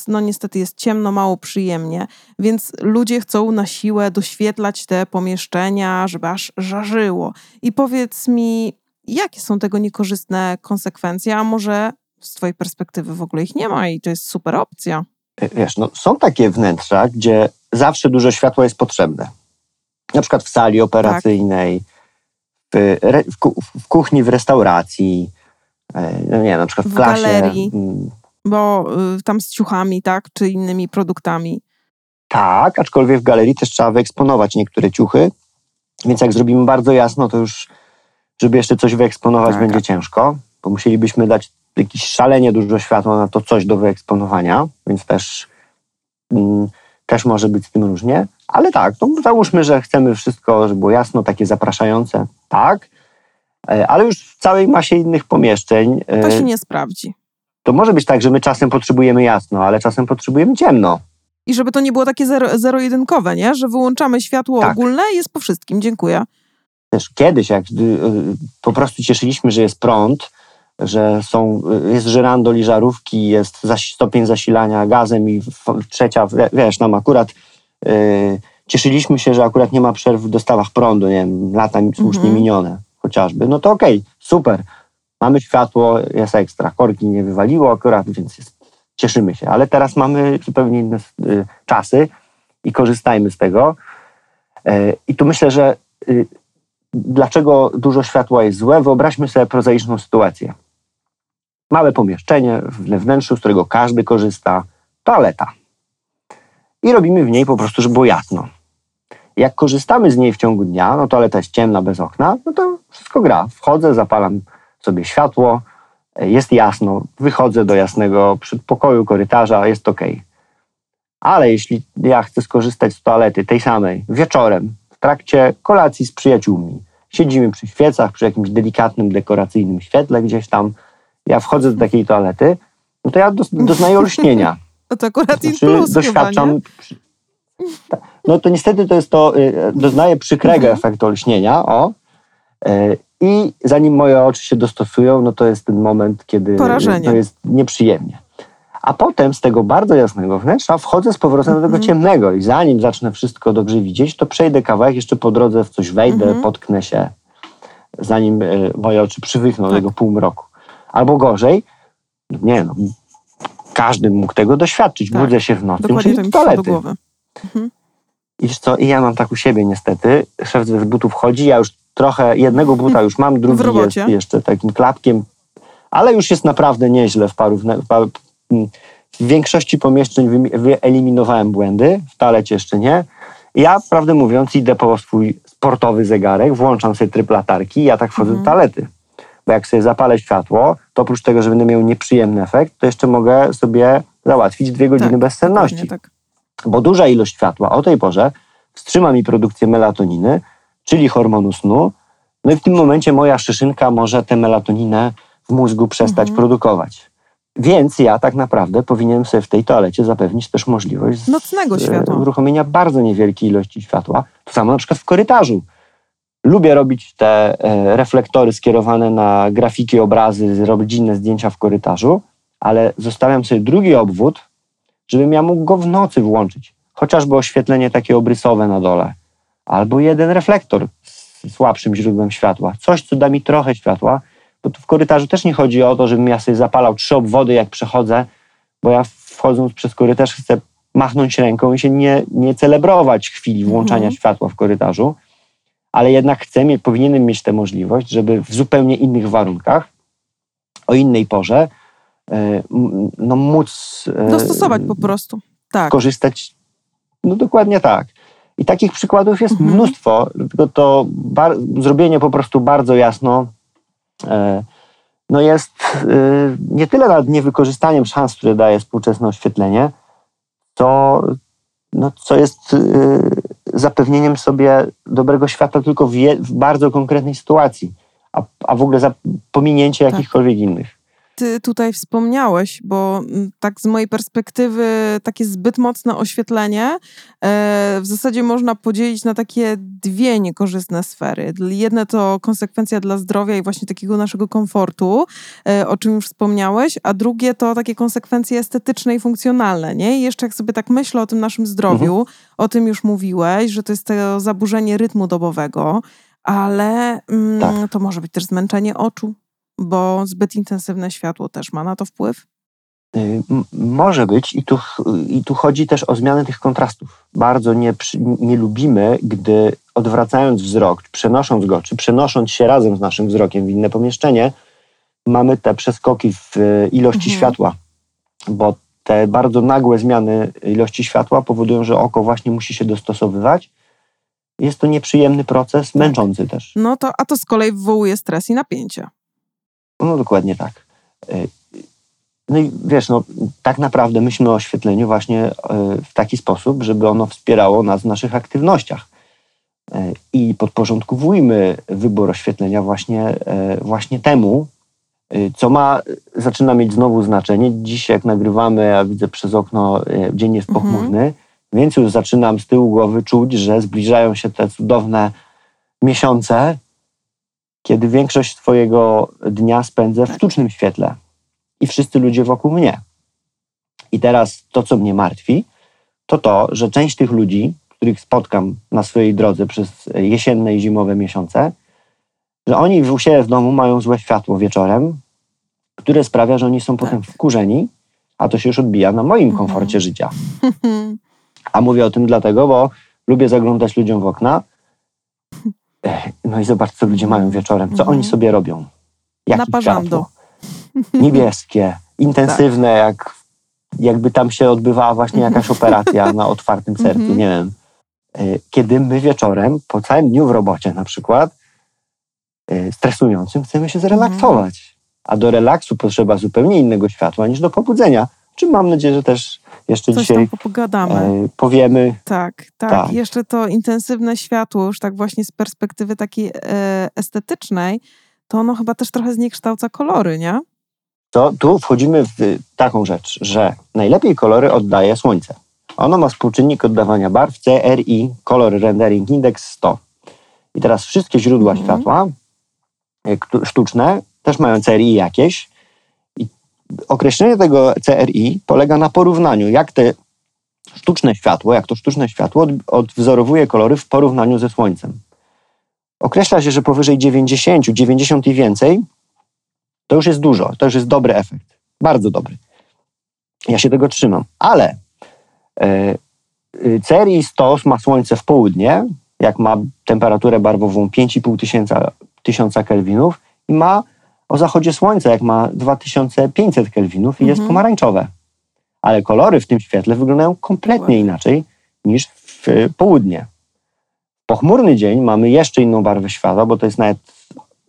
S1: no niestety jest ciemno, mało przyjemnie, więc ludzie chcą na siłę doświetlać te pomieszczenia, żeby aż żarzyło. I powiedz mi, jakie są tego niekorzystne konsekwencje, a może z twojej perspektywy w ogóle ich nie ma i to jest super opcja.
S2: Y, Wiesz, no, są takie wnętrza, gdzie zawsze dużo światła jest potrzebne. Na przykład w sali operacyjnej, w, re, w, w kuchni, w restauracji, e, no nie, na przykład w,
S1: W
S2: klasie.
S1: galerii.
S2: Mm,
S1: bo y, tam z ciuchami, tak, czy innymi produktami.
S2: Tak, aczkolwiek w galerii też trzeba wyeksponować niektóre ciuchy, więc jak zrobimy bardzo jasno, to już, żeby jeszcze coś wyeksponować,
S1: Tak.
S2: będzie ciężko, bo musielibyśmy dać jakieś szalenie dużo światła na to coś do wyeksponowania, więc też, mm, też może być z tym różnie. Ale tak, no załóżmy, że chcemy wszystko, żeby było jasno, takie zapraszające, tak, E, ale już w całej masie innych pomieszczeń
S1: To
S2: e,
S1: się nie sprawdzi.
S2: to może być tak, że my czasem potrzebujemy jasno, ale czasem potrzebujemy ciemno.
S1: I żeby to nie było takie zero, zero-jedynkowe, nie? Że wyłączamy światło
S2: Tak.
S1: ogólne i jest po wszystkim. Dziękuję.
S2: też kiedyś, jak y, po prostu cieszyliśmy, że jest prąd, że są, jest żyrando liżarówki, jest stopień zasilania gazem i trzecia, wie- wiesz, nam akurat y, cieszyliśmy się, że akurat nie ma przerw w dostawach prądu, nie wiem, lata słusznie
S1: Mhm.
S2: minione chociażby. No to okej, super, mamy światło, jest ekstra, korki nie wywaliło akurat, więc jest, cieszymy się. Ale teraz mamy zupełnie inne y, czasy i korzystajmy z tego. E, I tu myślę, że y, dlaczego dużo światła jest złe, wyobraźmy sobie prozaiczną sytuację. Małe pomieszczenie we wnętrzu, z którego każdy korzysta, toaleta. I robimy w niej po prostu, żeby było jasno. Jak korzystamy z niej w ciągu dnia, no toaleta jest ciemna, bez okna, no to wszystko gra. Wchodzę, zapalam sobie światło, e, jest jasno, wychodzę do jasnego przedpokoju, korytarza, jest ok. Ale jeśli ja chcę skorzystać z toalety tej samej wieczorem, w trakcie kolacji z przyjaciółmi, siedzimy przy świecach, przy jakimś delikatnym, dekoracyjnym świetle gdzieś tam, ja wchodzę do takiej toalety, no to ja doznaję olśnienia.
S1: No to akurat in
S2: Znaczy,
S1: plus chyba,
S2: doświadczam. przy- Ta- No to niestety to jest to, y, doznaję przykrego
S1: Mhm.
S2: efektu olśnienia, o. Y, I zanim moje oczy się dostosują, no to jest ten moment, kiedy
S1: Porażenie.
S2: to jest nieprzyjemnie. A potem z tego bardzo jasnego wnętrza wchodzę z powrotem do tego
S1: Mhm.
S2: ciemnego i zanim zacznę wszystko dobrze widzieć, to przejdę kawałek, jeszcze po drodze w coś wejdę,
S1: Mhm.
S2: potknę się, zanim y, moje oczy przywykną do
S1: Tak.
S2: tego półmroku. Albo gorzej, nie no, każdy mógł tego doświadczyć.
S1: Tak.
S2: Budzę się w nocy, muszę iść do toalety.
S1: głowy.
S2: I co, i ja mam tak u siebie niestety. Szef z butów chodzi, ja już trochę, jednego buta już mam, drugi jest jeszcze takim klapkiem, ale już jest naprawdę nieźle w paru, w paru w większości pomieszczeń wyeliminowałem błędy, w toalecie jeszcze nie. Ja, prawdę mówiąc, idę po swój sportowy zegarek, włączam sobie tryb latarki i ja tak wchodzę
S1: Mhm.
S2: do toalety. Bo jak sobie zapalę światło, to oprócz tego, że będę miał nieprzyjemny efekt, to jeszcze mogę sobie załatwić dwie godziny
S1: Tak,
S2: bezsenności
S1: tak.
S2: bo duża ilość światła o tej porze wstrzyma mi produkcję melatoniny, czyli hormonu snu. No i w tym momencie moja szyszynka może tę melatoninę w mózgu przestać
S1: Mhm.
S2: produkować. Więc ja tak naprawdę powinienem sobie w tej toalecie zapewnić też możliwość
S1: Nocnego światła.
S2: uruchomienia bardzo niewielkiej ilości światła. To samo na przykład w korytarzu. Lubię robić te e, reflektory skierowane na grafiki, obrazy, robić inne zdjęcia w korytarzu, ale zostawiam sobie drugi obwód, żebym ja mógł go w nocy włączyć. Chociażby oświetlenie takie obrysowe na dole, albo jeden reflektor z słabszym źródłem światła. Coś, co da mi trochę światła, bo tu w korytarzu też nie chodzi o to, żebym ja sobie zapalał trzy obwody, jak przechodzę, bo ja wchodząc przez korytarz chcę machnąć ręką i się nie, nie celebrować chwili włączania
S1: Mhm.
S2: światła w korytarzu, ale jednak chcę, powinienem mieć tę możliwość, żeby w zupełnie innych warunkach, o innej porze, e, no móc e,
S1: Dostosować po prostu. Tak.
S2: korzystać. No dokładnie tak. I takich przykładów jest
S1: Mhm.
S2: mnóstwo, tylko to bar- zrobienie po prostu bardzo jasno e, no jest nie tyle nad niewykorzystaniem szans, które daje współczesne oświetlenie, to no, co jest e, zapewnieniem sobie dobrego światła tylko w, je, w bardzo konkretnej sytuacji, a, a w ogóle za pominięcie
S1: Tak.
S2: jakichkolwiek innych.
S1: Ty tutaj wspomniałeś, bo mm, tak z mojej perspektywy takie zbyt mocne oświetlenie e, w zasadzie można podzielić na takie dwie niekorzystne sfery. Jedne to konsekwencja dla zdrowia i właśnie takiego naszego komfortu, e, o czym już wspomniałeś, a drugie to takie konsekwencje estetyczne i funkcjonalne. Nie? I jeszcze jak sobie tak myślę o tym naszym zdrowiu, o tym już mówiłeś, że to jest to zaburzenie rytmu dobowego, ale mm,
S2: Tak.
S1: to może być też zmęczenie oczu bo zbyt intensywne światło też ma na to wpływ.
S2: Y, Może być i tu, i tu chodzi też o zmianę tych kontrastów. Bardzo nie, nie lubimy, gdy odwracając wzrok, przenosząc go, czy przenosząc się razem z naszym wzrokiem w inne pomieszczenie, mamy te przeskoki w y, ilości
S1: Mhm.
S2: światła, bo te bardzo nagłe zmiany ilości światła powodują, że oko właśnie musi się dostosowywać. Jest to nieprzyjemny proces, męczący też.
S1: No to, a to z kolei wywołuje stres i napięcie.
S2: No dokładnie tak. Y, No i wiesz, no, tak naprawdę myślmy o oświetleniu właśnie y, w taki sposób, żeby ono wspierało nas w naszych aktywnościach. Y, I podporządkowujmy wybór oświetlenia właśnie, właśnie temu, co ma, zaczyna mieć znowu znaczenie. Dziś jak nagrywamy, ja widzę przez okno, dzień jest
S1: Mhm.
S2: pochmurny, więc już zaczynam z tyłu głowy czuć, że zbliżają się te cudowne miesiące, kiedy większość swojego dnia spędzę w
S1: Tak.
S2: sztucznym świetle i wszyscy ludzie wokół mnie. I teraz to, co mnie martwi, to to, że część tych ludzi, których spotkam na swojej drodze przez jesienne i zimowe miesiące, że oni u siebie w domu mają złe światło wieczorem, które sprawia, że oni są potem wkurzeni, a to się już odbija na moim
S1: Mhm.
S2: komforcie życia. A mówię o tym dlatego, bo lubię zaglądać ludziom w okna. No i zobacz, co ludzie mają wieczorem. Co
S1: Mhm.
S2: oni sobie robią?
S1: Naparzando.
S2: światło? Niebieskie, intensywne, jak, jakby tam się odbywała właśnie jakaś operacja na otwartym sercu,
S1: Mhm.
S2: nie wiem. Y, Kiedy my wieczorem, po całym dniu w robocie na przykład, y, stresującym, chcemy się zrelaksować. A do relaksu potrzeba zupełnie innego światła niż do pobudzenia. Czym mam nadzieję, że też jeszcze
S1: Coś
S2: dzisiaj
S1: pogadamy.
S2: e, powiemy.
S1: Tak, tak,
S2: tak.
S1: Jeszcze to intensywne światło, już tak właśnie z perspektywy takiej e, estetycznej, to ono chyba też trochę zniekształca kolory, nie?
S2: To tu wchodzimy w taką rzecz, że najlepiej kolory oddaje słońce. Ono ma współczynnik oddawania barw CRI, Color Rendering Index 100. I teraz wszystkie źródła
S1: Mhm.
S2: światła któ- sztuczne też mają CRI jakieś. Określenie tego CRI polega na porównaniu, jak te sztuczne światło, jak to sztuczne światło od- odwzorowuje kolory w porównaniu ze słońcem. Określa się, że powyżej 90, 90 i więcej to już jest dużo, to już jest dobry efekt. Bardzo dobry. Ja się tego trzymam. Ale e, y, CRI 100 ma słońce w południe, jak ma temperaturę barwową 5,5 tysiąca, tysiąca kelwinów i ma o zachodzie słońca, jak ma 2500 kelwinów i jest
S1: Mhm.
S2: pomarańczowe. Ale kolory w tym świetle wyglądają kompletnie inaczej niż w południe. Pochmurny dzień mamy jeszcze inną barwę światła, bo to jest nawet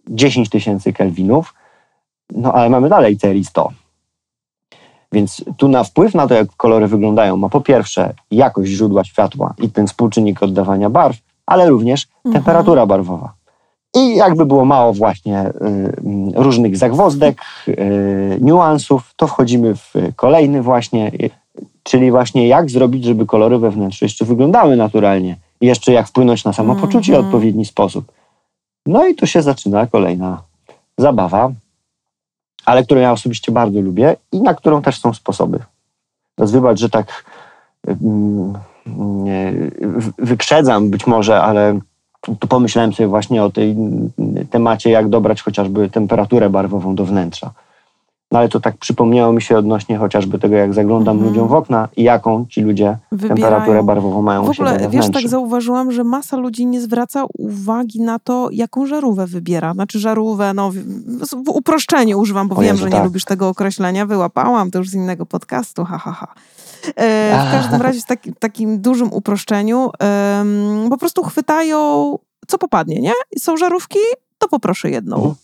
S2: 10 tysięcy kelwinów, no ale mamy dalej CRI 100. Więc tu na wpływ na to, jak kolory wyglądają, ma po pierwsze jakość źródła światła i ten współczynnik oddawania barw, ale również
S1: Mhm.
S2: temperatura barwowa. I jakby było mało właśnie y, y, różnych zagwozdek, y, niuansów, to wchodzimy w kolejny właśnie, y, czyli właśnie jak zrobić, żeby kolory we wnętrzu jeszcze wyglądały naturalnie. Jeszcze jak wpłynąć na samopoczucie w
S1: Mhm.
S2: odpowiedni sposób. No i tu się zaczyna kolejna zabawa, ale którą ja osobiście bardzo lubię i na którą też są sposoby. Wybacz, że tak mm, nie, w- wyprzedzam być może, ale tu pomyślałem sobie właśnie o tej mm, temacie, jak dobrać chociażby temperaturę barwową do wnętrza. No ale to tak przypomniało mi się odnośnie chociażby tego, jak zaglądam
S1: Mhm.
S2: ludziom w okna i jaką ci ludzie temperaturę
S1: Wybierają.
S2: barwową mają
S1: W ogóle, wiesz,
S2: wnętrzu.
S1: tak zauważyłam, że masa ludzi nie zwraca uwagi na to, jaką żarówkę wybiera. Znaczy żarówkę, no w, uproszczeniu używam, bo
S2: O
S1: wiem,
S2: Jezu,
S1: że nie
S2: tak.
S1: lubisz tego określenia. Wyłapałam to już z innego podcastu, ha, ha, ha. E, w każdym razie w taki, takim dużym uproszczeniu po prostu chwytają, co popadnie, nie? Są żarówki, to poproszę jedną.
S2: Mhm.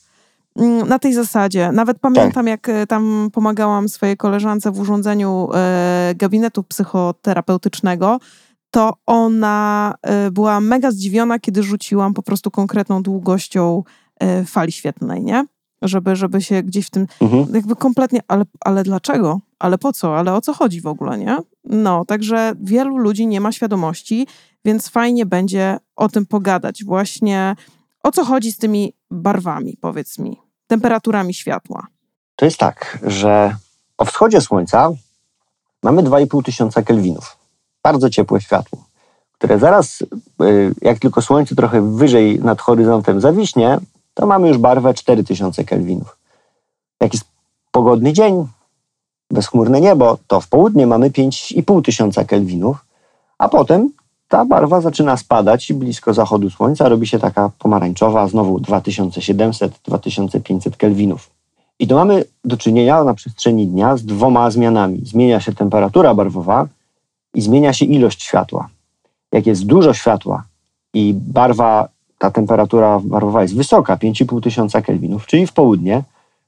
S1: Mm, Na tej zasadzie. Nawet pamiętam, jak e, tam pomagałam swojej koleżance w urządzeniu e, gabinetu psychoterapeutycznego, to ona była mega zdziwiona, kiedy rzuciłam po prostu konkretną długością fali świetlnej, nie? Żeby, żeby się gdzieś w tym,
S2: Mhm.
S1: jakby kompletnie, ale, ale dlaczego? Ale po co? Ale o co chodzi w ogóle, nie? No, także wielu ludzi nie ma świadomości, więc fajnie będzie o tym pogadać. Właśnie o co chodzi z tymi barwami, powiedz mi, temperaturami światła.
S2: To jest tak, że o wschodzie słońca mamy 2,5 tysiąca kelwinów. Bardzo ciepłe światło, które zaraz, y, jak tylko słońce trochę wyżej nad horyzontem zawiśnie, to mamy już barwę 4000 kelwinów. Jak jest pogodny dzień, bezchmurne niebo, to w południe mamy 5,5 tysiąca kelwinów, a potem ta barwa zaczyna spadać i blisko zachodu słońca robi się taka pomarańczowa, znowu 2700-2500 kelwinów. I to mamy do czynienia na przestrzeni dnia z dwoma zmianami. Zmienia się temperatura barwowa i zmienia się ilość światła. Jak jest dużo światła i barwa, ta temperatura barwowa jest wysoka, 5,5 tysiąca kelwinów, czyli w południe,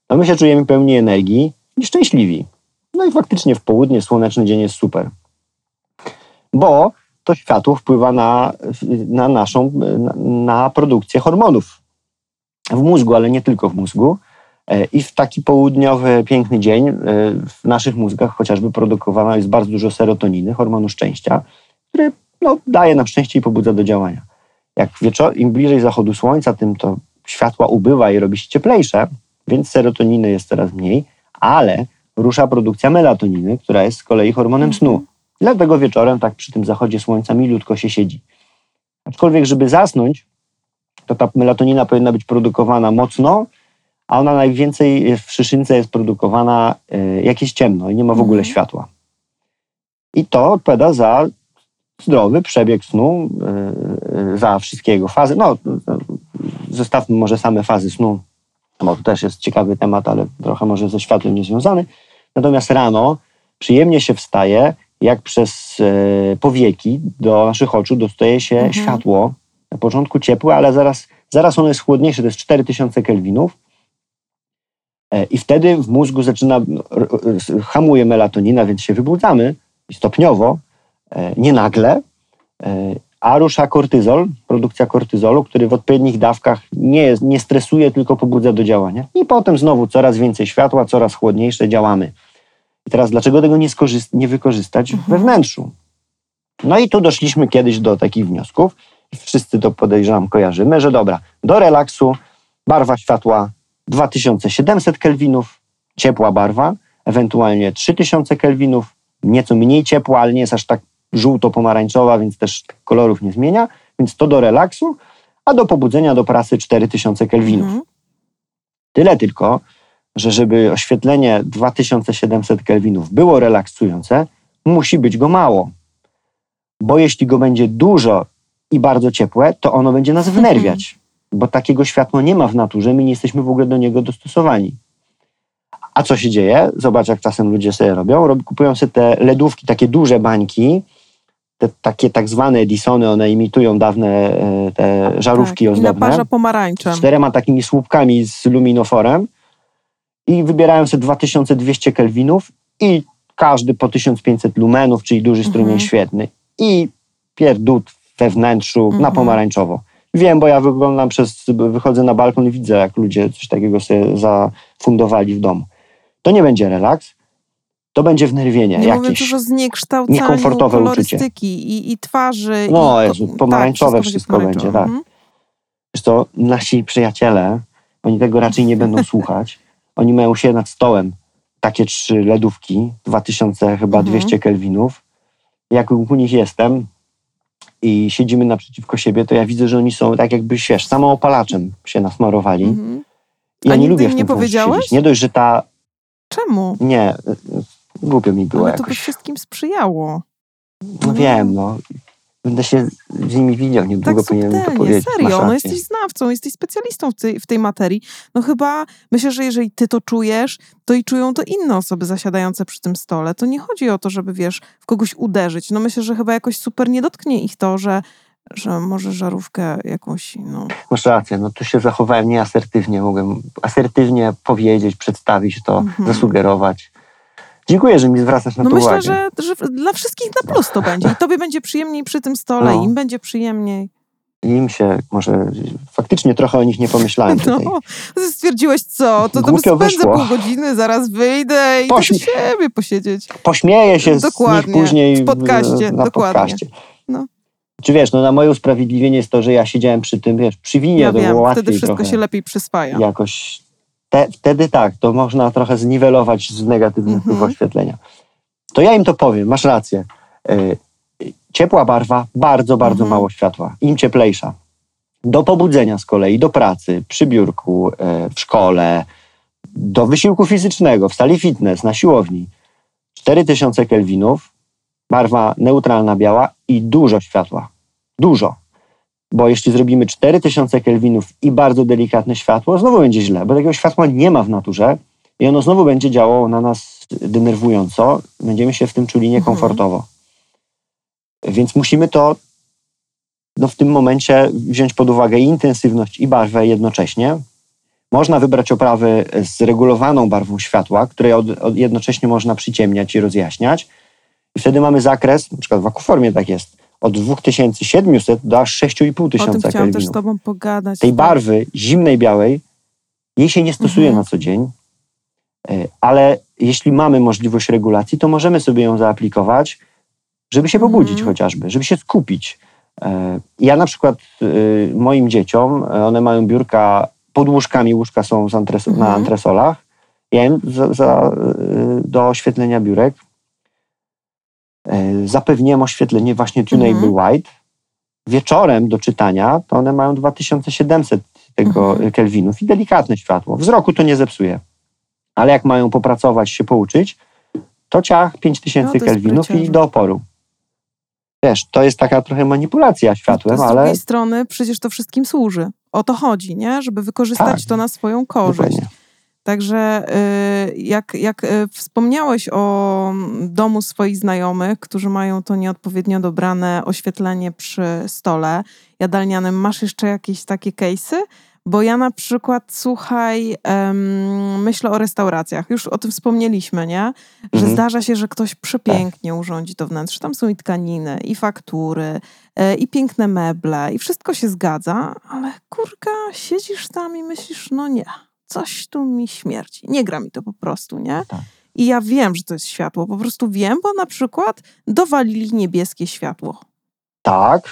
S2: to my się czujemy pełni energii i szczęśliwi. No i faktycznie w południe słoneczny dzień jest super. Bo to światło wpływa na, na naszą, na, na produkcję hormonów w mózgu, ale nie tylko w mózgu. E, I w taki południowy, piękny dzień e, w naszych mózgach chociażby produkowana jest bardzo dużo serotoniny, hormonu szczęścia, który no, daje nam szczęście i pobudza do działania. Jak wieczor, im bliżej zachodu słońca, tym to światła ubywa i robi się cieplejsze, więc serotoniny jest coraz mniej, ale rusza produkcja melatoniny, która jest z kolei hormonem snu. Dlatego wieczorem tak przy tym zachodzie słońca milutko się siedzi. Aczkolwiek, żeby zasnąć, to ta melatonina powinna być produkowana mocno, a ona najwięcej w szyszynce jest produkowana, e, jak jest ciemno i nie ma w ogóle
S1: Mhm.
S2: światła. I to odpowiada za zdrowy przebieg snu, e, e, za wszystkie jego fazy. No, zostawmy może same fazy snu, bo to też jest ciekawy temat, ale trochę może ze światłem niezwiązany. Natomiast rano przyjemnie się wstaje, jak przez e, powieki do naszych oczu dostaje się
S1: Mhm.
S2: światło. Na początku ciepłe, ale zaraz, zaraz ono jest chłodniejsze, to jest 4000 kelwinów. E, I wtedy w mózgu zaczyna, no, r- r- hamuje melatonina, więc się wybudzamy stopniowo, e, nie nagle, e, a rusza kortyzol, produkcja kortyzolu, który w odpowiednich dawkach nie, jest, nie stresuje, tylko pobudza do działania. I potem znowu coraz więcej światła, coraz chłodniejsze, działamy. I teraz dlaczego tego nie, nie wykorzystać we wnętrzu? No i tu doszliśmy kiedyś do takich wniosków, wszyscy to podejrzewam kojarzymy, że dobra, do relaksu barwa światła 2700 kelwinów, ciepła barwa, ewentualnie 3000 kelwinów, nieco mniej ciepła, ale nie jest aż tak żółto-pomarańczowa, więc też kolorów nie zmienia, więc to do relaksu, a do pobudzenia do pracy 4000 kelwinów.
S1: Mhm.
S2: Tyle tylko, że żeby oświetlenie 2700 kelwinów było relaksujące, musi być go mało. Bo jeśli go będzie dużo i bardzo ciepłe, to ono będzie nas wnerwiać. Bo takiego światła nie ma w naturze, my nie jesteśmy w ogóle do niego dostosowani. A co się dzieje? Zobacz, jak czasem ludzie sobie robią. Rob, kupują sobie te ledówki, takie duże bańki, te takie tak zwane Edisony, one imitują dawne e, te żarówki
S1: tak. I
S2: ozdobne
S1: naparza pomarańczem.
S2: z czterema takimi słupkami z luminoforem i wybierają sobie 2200 kelwinów i każdy po 1500 lumenów, czyli duży strumień
S1: Mhm.
S2: świetny i pierdut we wnętrzu na
S1: Mhm.
S2: pomarańczowo. Wiem, bo ja wyglądam przez, wychodzę na balkon i widzę, jak ludzie coś takiego sobie zafundowali w domu. To nie będzie relaks, to będzie wnerwienie
S1: Nie
S2: jakieś.
S1: już o zniekształcaniu
S2: niekomfortowe uczucie.
S1: i, i twarzy.
S2: No,
S1: i,
S2: Jezu, pomarańczowe wszystko będzie, tak.
S1: Mhm.
S2: Wiesz nasi przyjaciele, oni tego raczej nie będą słuchać. Oni mają się nad stołem takie trzy ledówki, 2000 chyba
S1: Mhm.
S2: 200 kelwinów. Jak u nich jestem i siedzimy naprzeciwko siebie, to ja widzę, że oni są tak jakby, wiesz, samoopalaczem się nasmarowali.
S1: Mhm.
S2: Ja nie lubię w
S1: nie
S2: tym wnętrzu
S1: powiedziałeś?
S2: siedzieć. Nie dość, że ta...
S1: Czemu?
S2: Nie, głupio mi było
S1: Ale to by
S2: jakoś.
S1: wszystkim sprzyjało.
S2: No wiem, no. Będę się z nimi widział, niedługo
S1: Tak
S2: powinienem to powiedzieć.
S1: Serio. No jesteś znawcą, jesteś specjalistą w tej, w tej materii. No chyba, myślę, że jeżeli ty to czujesz, to i czują to inne osoby zasiadające przy tym stole. To nie chodzi o to, żeby, wiesz, w kogoś uderzyć. No myślę, że chyba jakoś super nie dotknie ich to, że, że może żarówkę jakąś, no...
S2: Masz rację, no tu się zachowałem nieasertywnie. Mogłem asertywnie powiedzieć, przedstawić to,
S1: Mhm.
S2: zasugerować. Dziękuję, że mi zwracasz na
S1: No
S2: to
S1: myślę,
S2: uwagę.
S1: że, że dla wszystkich na plus to będzie. I tobie będzie przyjemniej przy tym stole,
S2: No.
S1: im będzie przyjemniej.
S2: Im się może faktycznie trochę o nich nie pomyślałem tutaj.
S1: No, ty stwierdziłeś co? To
S2: Głupio
S1: spędzę
S2: wyszło.
S1: pół godziny, zaraz wyjdę i do
S2: Pośmi-
S1: siebie posiedzieć.
S2: Pośmieję się z
S1: Dokładnie,
S2: nich później
S1: w podcaście,
S2: na
S1: dokładnie.
S2: podcaście.
S1: No.
S2: Czy wiesz, no na moje usprawiedliwienie jest to, że ja siedziałem przy tym, wiesz, przy winie,
S1: Ja
S2: to było
S1: wiem,
S2: łatwiej
S1: wtedy wszystko
S2: trochę.
S1: się lepiej przyspaja.
S2: jakoś te, wtedy tak, to można trochę zniwelować z negatywnych
S1: Mhm.
S2: wpływów oświetlenia. To ja im to powiem, masz rację. Y, Ciepła barwa, bardzo, bardzo
S1: Mhm.
S2: mało światła. Im cieplejsza. Do pobudzenia z kolei, do pracy, przy biurku, y, w szkole, do wysiłku fizycznego, w sali fitness, na siłowni. 4000 kelwinów, barwa neutralna biała i dużo światła. Dużo. Bo jeśli zrobimy 4000 kelwinów i bardzo delikatne światło, znowu będzie źle, bo takiego światła nie ma w naturze i ono znowu będzie działało na nas denerwująco. Będziemy się w tym czuli niekomfortowo. Więc musimy to no, w tym momencie wziąć pod uwagę i intensywność, i barwę jednocześnie. Można wybrać oprawy z regulowaną barwą światła, której od, od jednocześnie można przyciemniać i rozjaśniać. I wtedy mamy zakres, na przykład w akuformie tak jest, od 2700 do aż 6500
S1: O tym chciałam też
S2: kelwinów
S1: z tobą pogadać.
S2: tej barwy zimnej, białej, jej się nie stosuje
S1: Mhm.
S2: na co dzień, y, ale jeśli mamy możliwość regulacji, to możemy sobie ją zaaplikować, żeby się pobudzić
S1: Mhm.
S2: chociażby, żeby się skupić. Y, Ja na przykład y, moim dzieciom, one mają biurka pod łóżkami, łóżka są antres- na
S1: Mhm.
S2: antresolach, ja im za, za, do oświetlenia biurek zapewniłem oświetlenie właśnie Tunable
S1: Mhm.
S2: White. Wieczorem do czytania to one mają 2700 tego
S1: Mhm.
S2: kelwinów i delikatne światło. Wzroku to nie zepsuje. Ale jak mają popracować, się pouczyć, to ciach 5000
S1: No,
S2: kelwinów i do oporu. Wiesz, to jest taka trochę manipulacja światłem,
S1: z
S2: ale
S1: drugiej strony przecież to wszystkim służy. O to chodzi, nie? Żeby wykorzystać
S2: Tak.
S1: to na swoją korzyść.
S2: dokładnie.
S1: Także y, jak, jak y, wspomniałeś o mm, domu swoich znajomych, którzy mają to nieodpowiednio dobrane oświetlenie przy stole jadalnianym, masz jeszcze jakieś takie case'y? Bo ja na przykład, słuchaj, myślę o restauracjach. Już o tym wspomnieliśmy, nie? Że
S2: Mhm.
S1: zdarza się, że ktoś przepięknie urządzi to wnętrze. Tam są i tkaniny, i faktury, e, i piękne meble, i wszystko się zgadza, ale kurka, siedzisz tam i myślisz, no nie, coś tu mi śmierci. Nie gra mi to po prostu, nie?
S2: Tak.
S1: I ja wiem, że to jest światło. Po prostu wiem, bo na przykład dowalili niebieskie światło.
S2: Tak.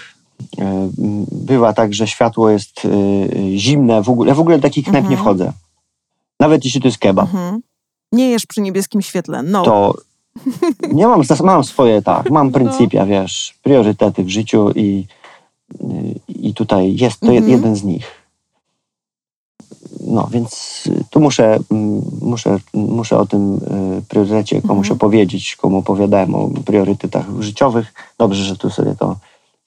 S2: m, Bywa tak, że światło jest y, zimne. W ogóle, ja w ogóle do takich nie
S1: Mhm.
S2: wchodzę. Nawet jeśli to jest kebab.
S1: Mhm. Nie jesz przy niebieskim świetle. No.
S2: to nie mam, mam swoje, tak, mam
S1: No.
S2: pryncypia, wiesz, priorytety w życiu i, y, i tutaj jest to
S1: Mhm.
S2: jed- jeden z nich. No, więc y, tu muszę, mm, muszę, muszę o tym y, priorytecie komuś
S1: Mhm.
S2: opowiedzieć, komu opowiadałem o priorytetach życiowych. Dobrze, że tu sobie to...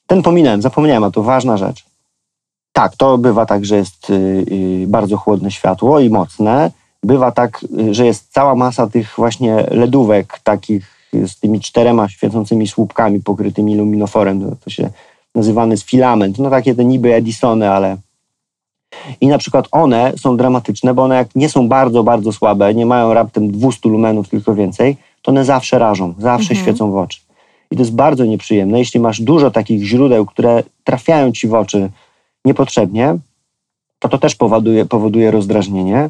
S2: Ten pominąłem, zapomniałem, a to ważna rzecz. Tak, to bywa tak, że jest y, bardzo chłodne światło i mocne. Bywa tak, że jest cała masa tych właśnie ledówek takich z tymi czterema świecącymi słupkami pokrytymi luminoforem. To, to się nazywany jest filament. No takie te niby Edisony, ale... I na przykład one są dramatyczne, bo one jak nie są bardzo, bardzo słabe, nie mają raptem 200 lumenów, tylko więcej, to one zawsze rażą, zawsze
S1: Mhm.
S2: świecą w oczy. I to jest bardzo nieprzyjemne. Jeśli masz dużo takich źródeł, które trafiają ci w oczy niepotrzebnie, to to też powoduje, powoduje rozdrażnienie.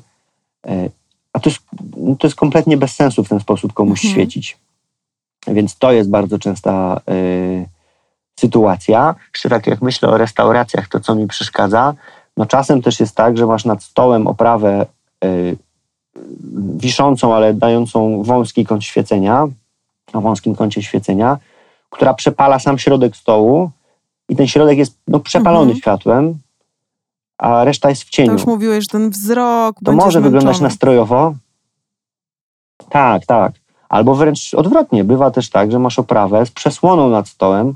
S2: E, A to jest, no to jest kompletnie bez sensu w ten sposób komuś
S1: Mhm.
S2: świecić. Więc to jest bardzo częsta y, sytuacja. Jeszcze tak jak myślę o restauracjach, to co mi przeszkadza, No czasem też jest tak, że masz nad stołem oprawę y, wiszącą, ale dającą wąski kąt świecenia, na wąskim kącie świecenia, która przepala sam środek stołu i ten środek jest no, przepalony
S1: Mhm.
S2: światłem, a reszta jest w
S1: To
S2: cieniu.
S1: już mówiłeś, że ten wzrok
S2: To może wyglądać nastrojowo. Tak, tak. Albo wręcz odwrotnie. Bywa też tak, że masz oprawę z przesłoną nad stołem,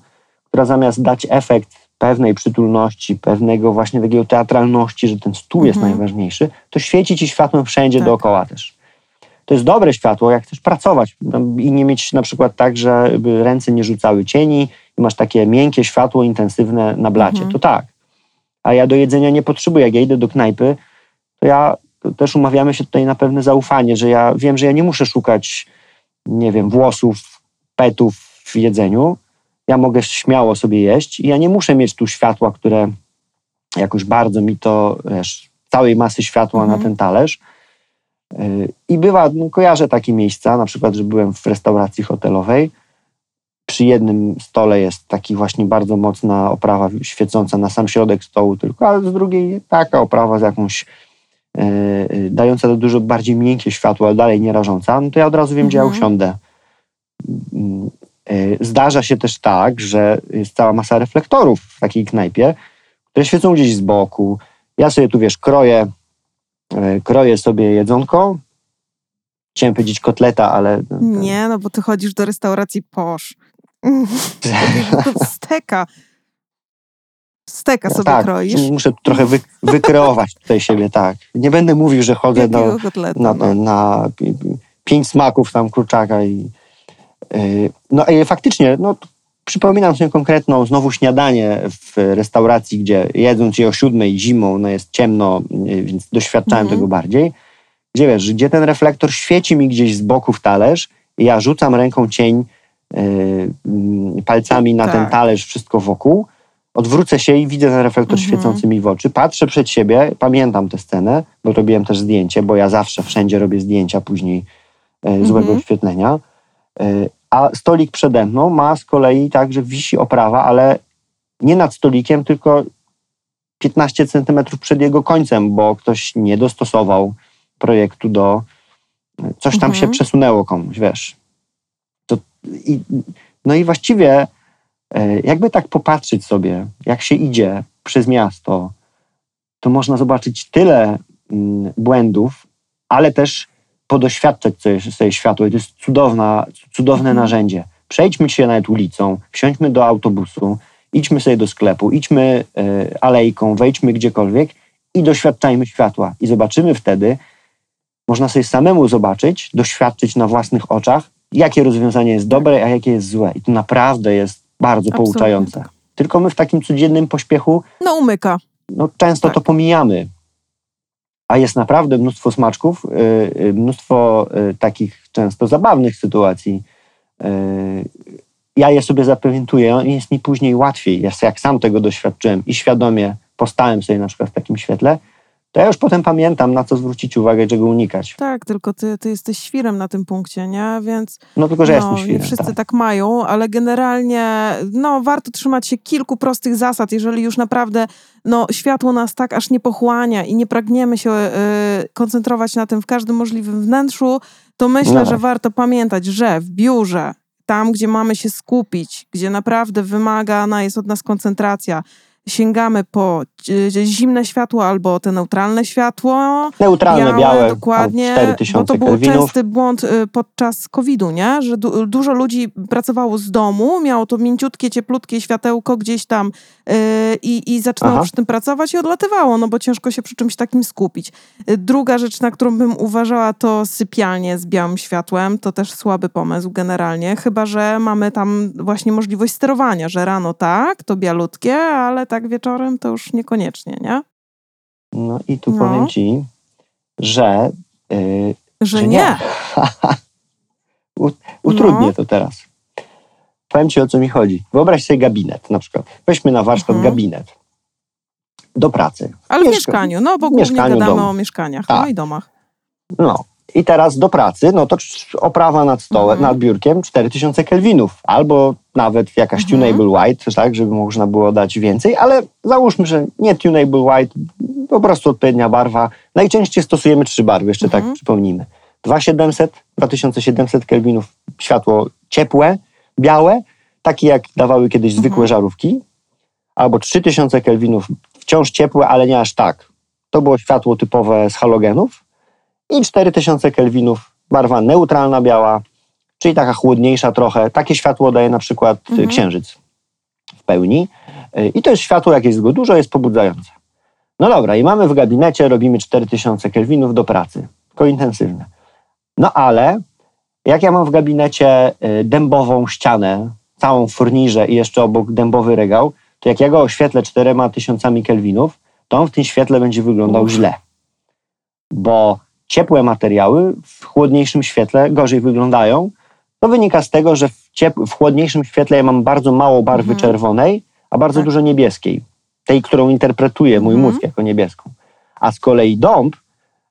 S2: która zamiast dać efekt pewnej przytulności, pewnego właśnie takiego teatralności, że ten stół jest
S1: Mhm.
S2: najważniejszy, to świeci ci światłem wszędzie
S1: Tak.
S2: dookoła też. To jest dobre światło, jak chcesz pracować Tam i nie mieć na przykład tak, żeby ręce nie rzucały cieni i masz takie miękkie światło intensywne na blacie.
S1: Mhm.
S2: To tak. A ja do jedzenia nie potrzebuję. Jak ja idę do knajpy, to ja to też umawiamy się tutaj na pewne zaufanie, że ja wiem, że ja nie muszę szukać, nie wiem, włosów, petów w jedzeniu. Ja mogę śmiało sobie jeść i ja nie muszę mieć tu światła, które jakoś bardzo mi to, wiesz, całej masy światła
S1: Mhm.
S2: na ten talerz. Yy, I bywa, no, kojarzę takie miejsca, na przykład, że byłem w restauracji hotelowej. Przy jednym stole jest taki właśnie bardzo mocna oprawa świecąca na sam środek stołu tylko, ale z drugiej taka oprawa z jakąś yy, dająca to dużo bardziej miękkie światło, ale dalej nie rażąca, no to ja od razu wiem, gdzie ja
S1: Mhm.
S2: usiądę. Yy, Zdarza się też tak, że jest cała masa reflektorów w takiej knajpie, które świecą gdzieś z boku. Ja sobie tu, wiesz, kroję, yy, kroję sobie jedzonko. Chciałem powiedzieć kotleta, ale...
S1: Nie, no bo ty chodzisz do restauracji posz. Steka. Steka sobie
S2: tak,
S1: kroisz.
S2: muszę trochę wy, wykreować tutaj siebie, tak. Nie będę mówił, że chodzę do,
S1: kotleta?
S2: na,
S1: no?
S2: na, na pi- pi- pięć smaków tam kurczaka i no i faktycznie, no przypominam sobie konkretną znowu śniadanie w restauracji, gdzie jedząc je o siódmej zimą, no jest ciemno, yy, więc doświadczałem
S1: Mhm.
S2: tego bardziej, gdzie wiesz, gdzie ten reflektor świeci mi gdzieś z boku w talerz i ja rzucam ręką cień yy, palcami na ten
S1: Tak.
S2: talerz, wszystko wokół, odwrócę się i widzę ten reflektor
S1: Mhm.
S2: świecący mi w oczy, patrzę przed siebie, pamiętam tę scenę, bo robiłem też zdjęcie, bo ja zawsze wszędzie robię zdjęcia później e, złego
S1: Mhm.
S2: oświetlenia. A stolik przede mną ma z kolei tak, że wisi oprawa, ale nie nad stolikiem, tylko 15 centymetrów przed jego końcem, bo ktoś nie dostosował projektu do. Coś tam
S1: Mhm.
S2: się przesunęło komuś, wiesz. To, i, no i właściwie, e, jakby tak popatrzeć sobie, jak się idzie przez miasto, to można zobaczyć tyle mm, błędów, ale też podoświadczać sobie, sobie światło. I to jest cudowna, cudowne
S1: Mhm.
S2: narzędzie. Przejdźmy się nawet ulicą, wsiądźmy do autobusu, idźmy sobie do sklepu, idźmy e, alejką, wejdźmy gdziekolwiek i doświadczajmy światła. I zobaczymy wtedy, można sobie samemu zobaczyć, doświadczyć na własnych oczach, jakie rozwiązanie jest dobre, a jakie jest złe. I to naprawdę jest bardzo
S1: Absolutnie
S2: pouczające.
S1: tak.
S2: Tylko my w takim codziennym pośpiechu
S1: No umyka.
S2: no, często
S1: Tak.
S2: to pomijamy. A jest naprawdę mnóstwo smaczków, y, y, mnóstwo y, takich często zabawnych sytuacji. Ja je sobie zapamiętuję i jest mi później łatwiej. Ja, jak sam tego doświadczyłem i świadomie postałem sobie na przykład w takim świetle, to ja już potem pamiętam, na co zwrócić uwagę, czego unikać.
S1: Tak, tylko ty, ty jesteś świrem na tym punkcie, nie? Więc
S2: No tylko, że ja jestem
S1: no,
S2: świrem.
S1: nie wszyscy
S2: tak.
S1: tak. mają, ale generalnie no, warto trzymać się kilku prostych zasad, jeżeli już naprawdę no, światło nas tak aż nie pochłania i nie pragniemy się y, koncentrować na tym w każdym możliwym wnętrzu, to myślę,
S2: No
S1: że warto pamiętać, że w biurze, tam gdzie mamy się skupić, gdzie naprawdę wymagana jest od nas koncentracja, sięgamy po y, zimne światło albo te neutralne światło,
S2: Neutralne, białe,
S1: dokładnie,
S2: tam
S1: bo
S2: 4000
S1: to był
S2: kelwinów.
S1: częsty błąd y, podczas COVID-u, nie? Że du- dużo ludzi pracowało z domu, miało to mięciutkie, cieplutkie światełko gdzieś tam y, i, i zaczynało
S2: Aha.
S1: przy tym pracować i odlatywało, no bo ciężko się przy czymś takim skupić. Druga rzecz, na którą bym uważała, to sypialnie z białym światłem. To też słaby pomysł generalnie, chyba że mamy tam właśnie możliwość sterowania, że rano tak, to bialutkie, ale tak wieczorem to już niekoniecznie, nie?
S2: No i tu
S1: No.
S2: powiem ci, że y,
S1: Że,
S2: Że
S1: nie.
S2: nie. Utrudnię
S1: No.
S2: to teraz. Powiem ci o co mi chodzi. Wyobraź sobie gabinet na przykład. Weźmy na warsztat
S1: Mhm.
S2: gabinet. Do pracy.
S1: Ale w
S2: Mieszka-
S1: mieszkaniu, no bo
S2: w
S1: głównie
S2: mieszkaniu,
S1: gadamy
S2: domu.
S1: o mieszkaniach
S2: Tak.
S1: no i domach.
S2: No. I teraz do pracy, no to oprawa nad stołem,
S1: Mhm.
S2: nad biurkiem 4000 kelwinów, albo nawet jakaś
S1: Mhm.
S2: tunable white, tak, żeby można było dać więcej, ale załóżmy, że nie tunable white, po prostu odpowiednia barwa. Najczęściej stosujemy trzy barwy, jeszcze
S1: Mhm.
S2: tak przypomnijmy. 2700, 2700 kelwinów, światło ciepłe, białe, takie jak dawały kiedyś zwykłe
S1: Mhm.
S2: żarówki, albo 3000 kelwinów, wciąż ciepłe, ale nie aż tak. To było światło typowe z halogenów i 4000 kelwinów, barwa neutralna biała, czyli taka chłodniejsza trochę. Takie światło daje na przykład y,
S1: Mhm.
S2: księżyc w pełni. Y, I to jest światło, jak jest go dużo, jest pobudzające. No dobra, i mamy w gabinecie, robimy 4000 kelwinów do pracy. Tylko intensywne. No ale jak ja mam w gabinecie y, dębową ścianę, całą furnirę i jeszcze obok dębowy regał, to jak ja go oświetlę 4000 kelwinów, to on w tym świetle będzie wyglądał
S1: Uff.
S2: źle. Bo ciepłe materiały w chłodniejszym świetle gorzej wyglądają. To wynika z tego, że w, ciep- w chłodniejszym świetle ja mam bardzo mało barwy
S1: Mhm.
S2: czerwonej, a bardzo
S1: Tak.
S2: dużo niebieskiej. Tej, którą interpretuje mój
S1: Mhm.
S2: mózg jako niebieską. A z kolei dąb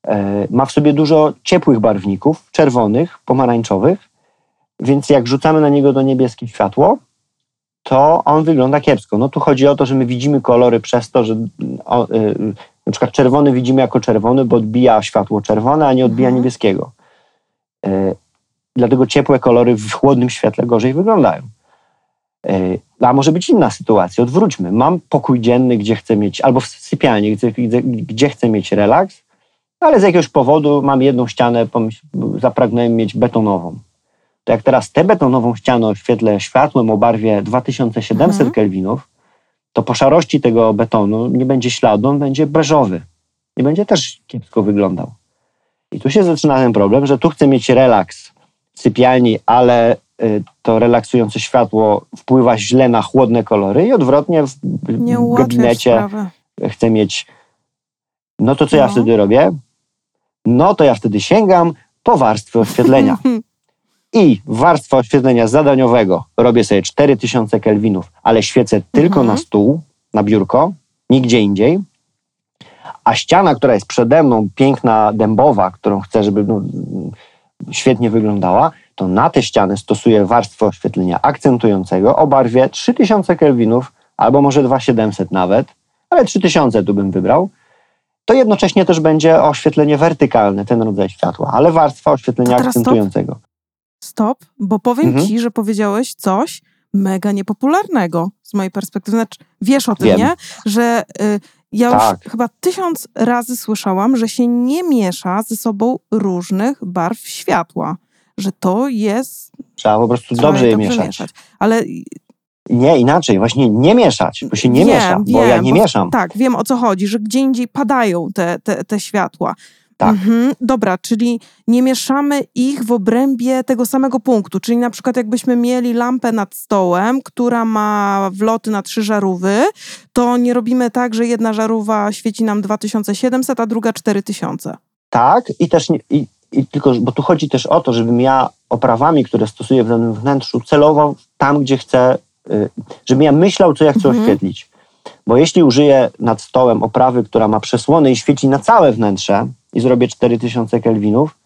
S2: e, ma w sobie dużo ciepłych barwników, czerwonych, pomarańczowych, więc jak rzucamy na niego to niebieskie światło, to on wygląda kiepsko. No tu chodzi o to, że my widzimy kolory przez to, że o, y, na przykład czerwony widzimy jako czerwony, bo odbija światło czerwone, a nie odbija
S1: Mhm.
S2: niebieskiego. Y, dlatego ciepłe kolory w chłodnym świetle gorzej wyglądają. Y, a może być inna sytuacja. Odwróćmy. Mam pokój dzienny, gdzie chcę mieć, albo w sypialni, gdzie, gdzie, gdzie chcę mieć relaks, ale z jakiegoś powodu mam jedną ścianę, zapragnąłem mieć betonową. To jak teraz tę betonową ścianę oświetlę światłem o barwie 2700
S1: Mhm.
S2: kelwinów, to po szarości tego betonu nie będzie śladu, on będzie beżowy. I będzie też kiepsko wyglądał. I tu się zaczyna ten problem, że tu chcę mieć relaks w sypialni, ale y, to relaksujące światło wpływa źle na chłodne kolory i odwrotnie w,
S1: Nie
S2: gabinecie
S1: sprawy.
S2: chcę mieć. No to co ja
S1: No.
S2: wtedy robię? No to ja wtedy sięgam po warstwę oświetlenia. I warstwa oświetlenia zadaniowego robię sobie 4000 kelwinów, ale świecę tylko
S1: Mhm.
S2: na stół, na biurko, nigdzie indziej. A ściana, która jest przede mną, piękna, dębowa, którą chcę, żeby no, świetnie wyglądała, to na tę ścianę stosuję warstwę oświetlenia akcentującego o barwie 3000 kelwinów, albo może 2700 nawet, ale 3000 tu bym wybrał. To jednocześnie też będzie oświetlenie wertykalne, ten rodzaj światła, ale warstwa oświetlenia akcentującego.
S1: Stop, bo powiem
S2: Mhm.
S1: ci, że powiedziałeś coś mega niepopularnego z mojej perspektywy. Znaczy, wiesz o tym,
S2: Wiem.
S1: nie? Że y, ja
S2: Tak.
S1: już chyba tysiąc razy słyszałam, że się nie miesza ze sobą różnych barw światła. Że to jest.
S2: Trzeba po prostu dobrze
S1: je
S2: je mieszać.
S1: Ale
S2: Nie, inaczej, właśnie nie mieszać, bo się nie
S1: wiem,
S2: miesza, bo
S1: wiem,
S2: ja nie
S1: bo-
S2: mieszam.
S1: Tak, wiem o co chodzi, że gdzie indziej padają te, te, te światła.
S2: Tak.
S1: Mhm, dobra, czyli nie mieszamy ich w obrębie tego samego punktu. Czyli na przykład jakbyśmy mieli lampę nad stołem, która ma wloty na trzy żarówy, to nie robimy tak, że jedna żarówa świeci nam 2700, a druga 4000.
S2: Tak, i też nie, i, i tylko, bo tu chodzi też o to, żebym ja oprawami, które stosuję w danym wnętrzu, celował tam, gdzie chcę, y, żebym ja myślał, co ja chcę
S1: Mhm.
S2: oświetlić. Bo jeśli użyję nad stołem oprawy, która ma przesłony i świeci na całe wnętrze i zrobię 4000 kelwinów,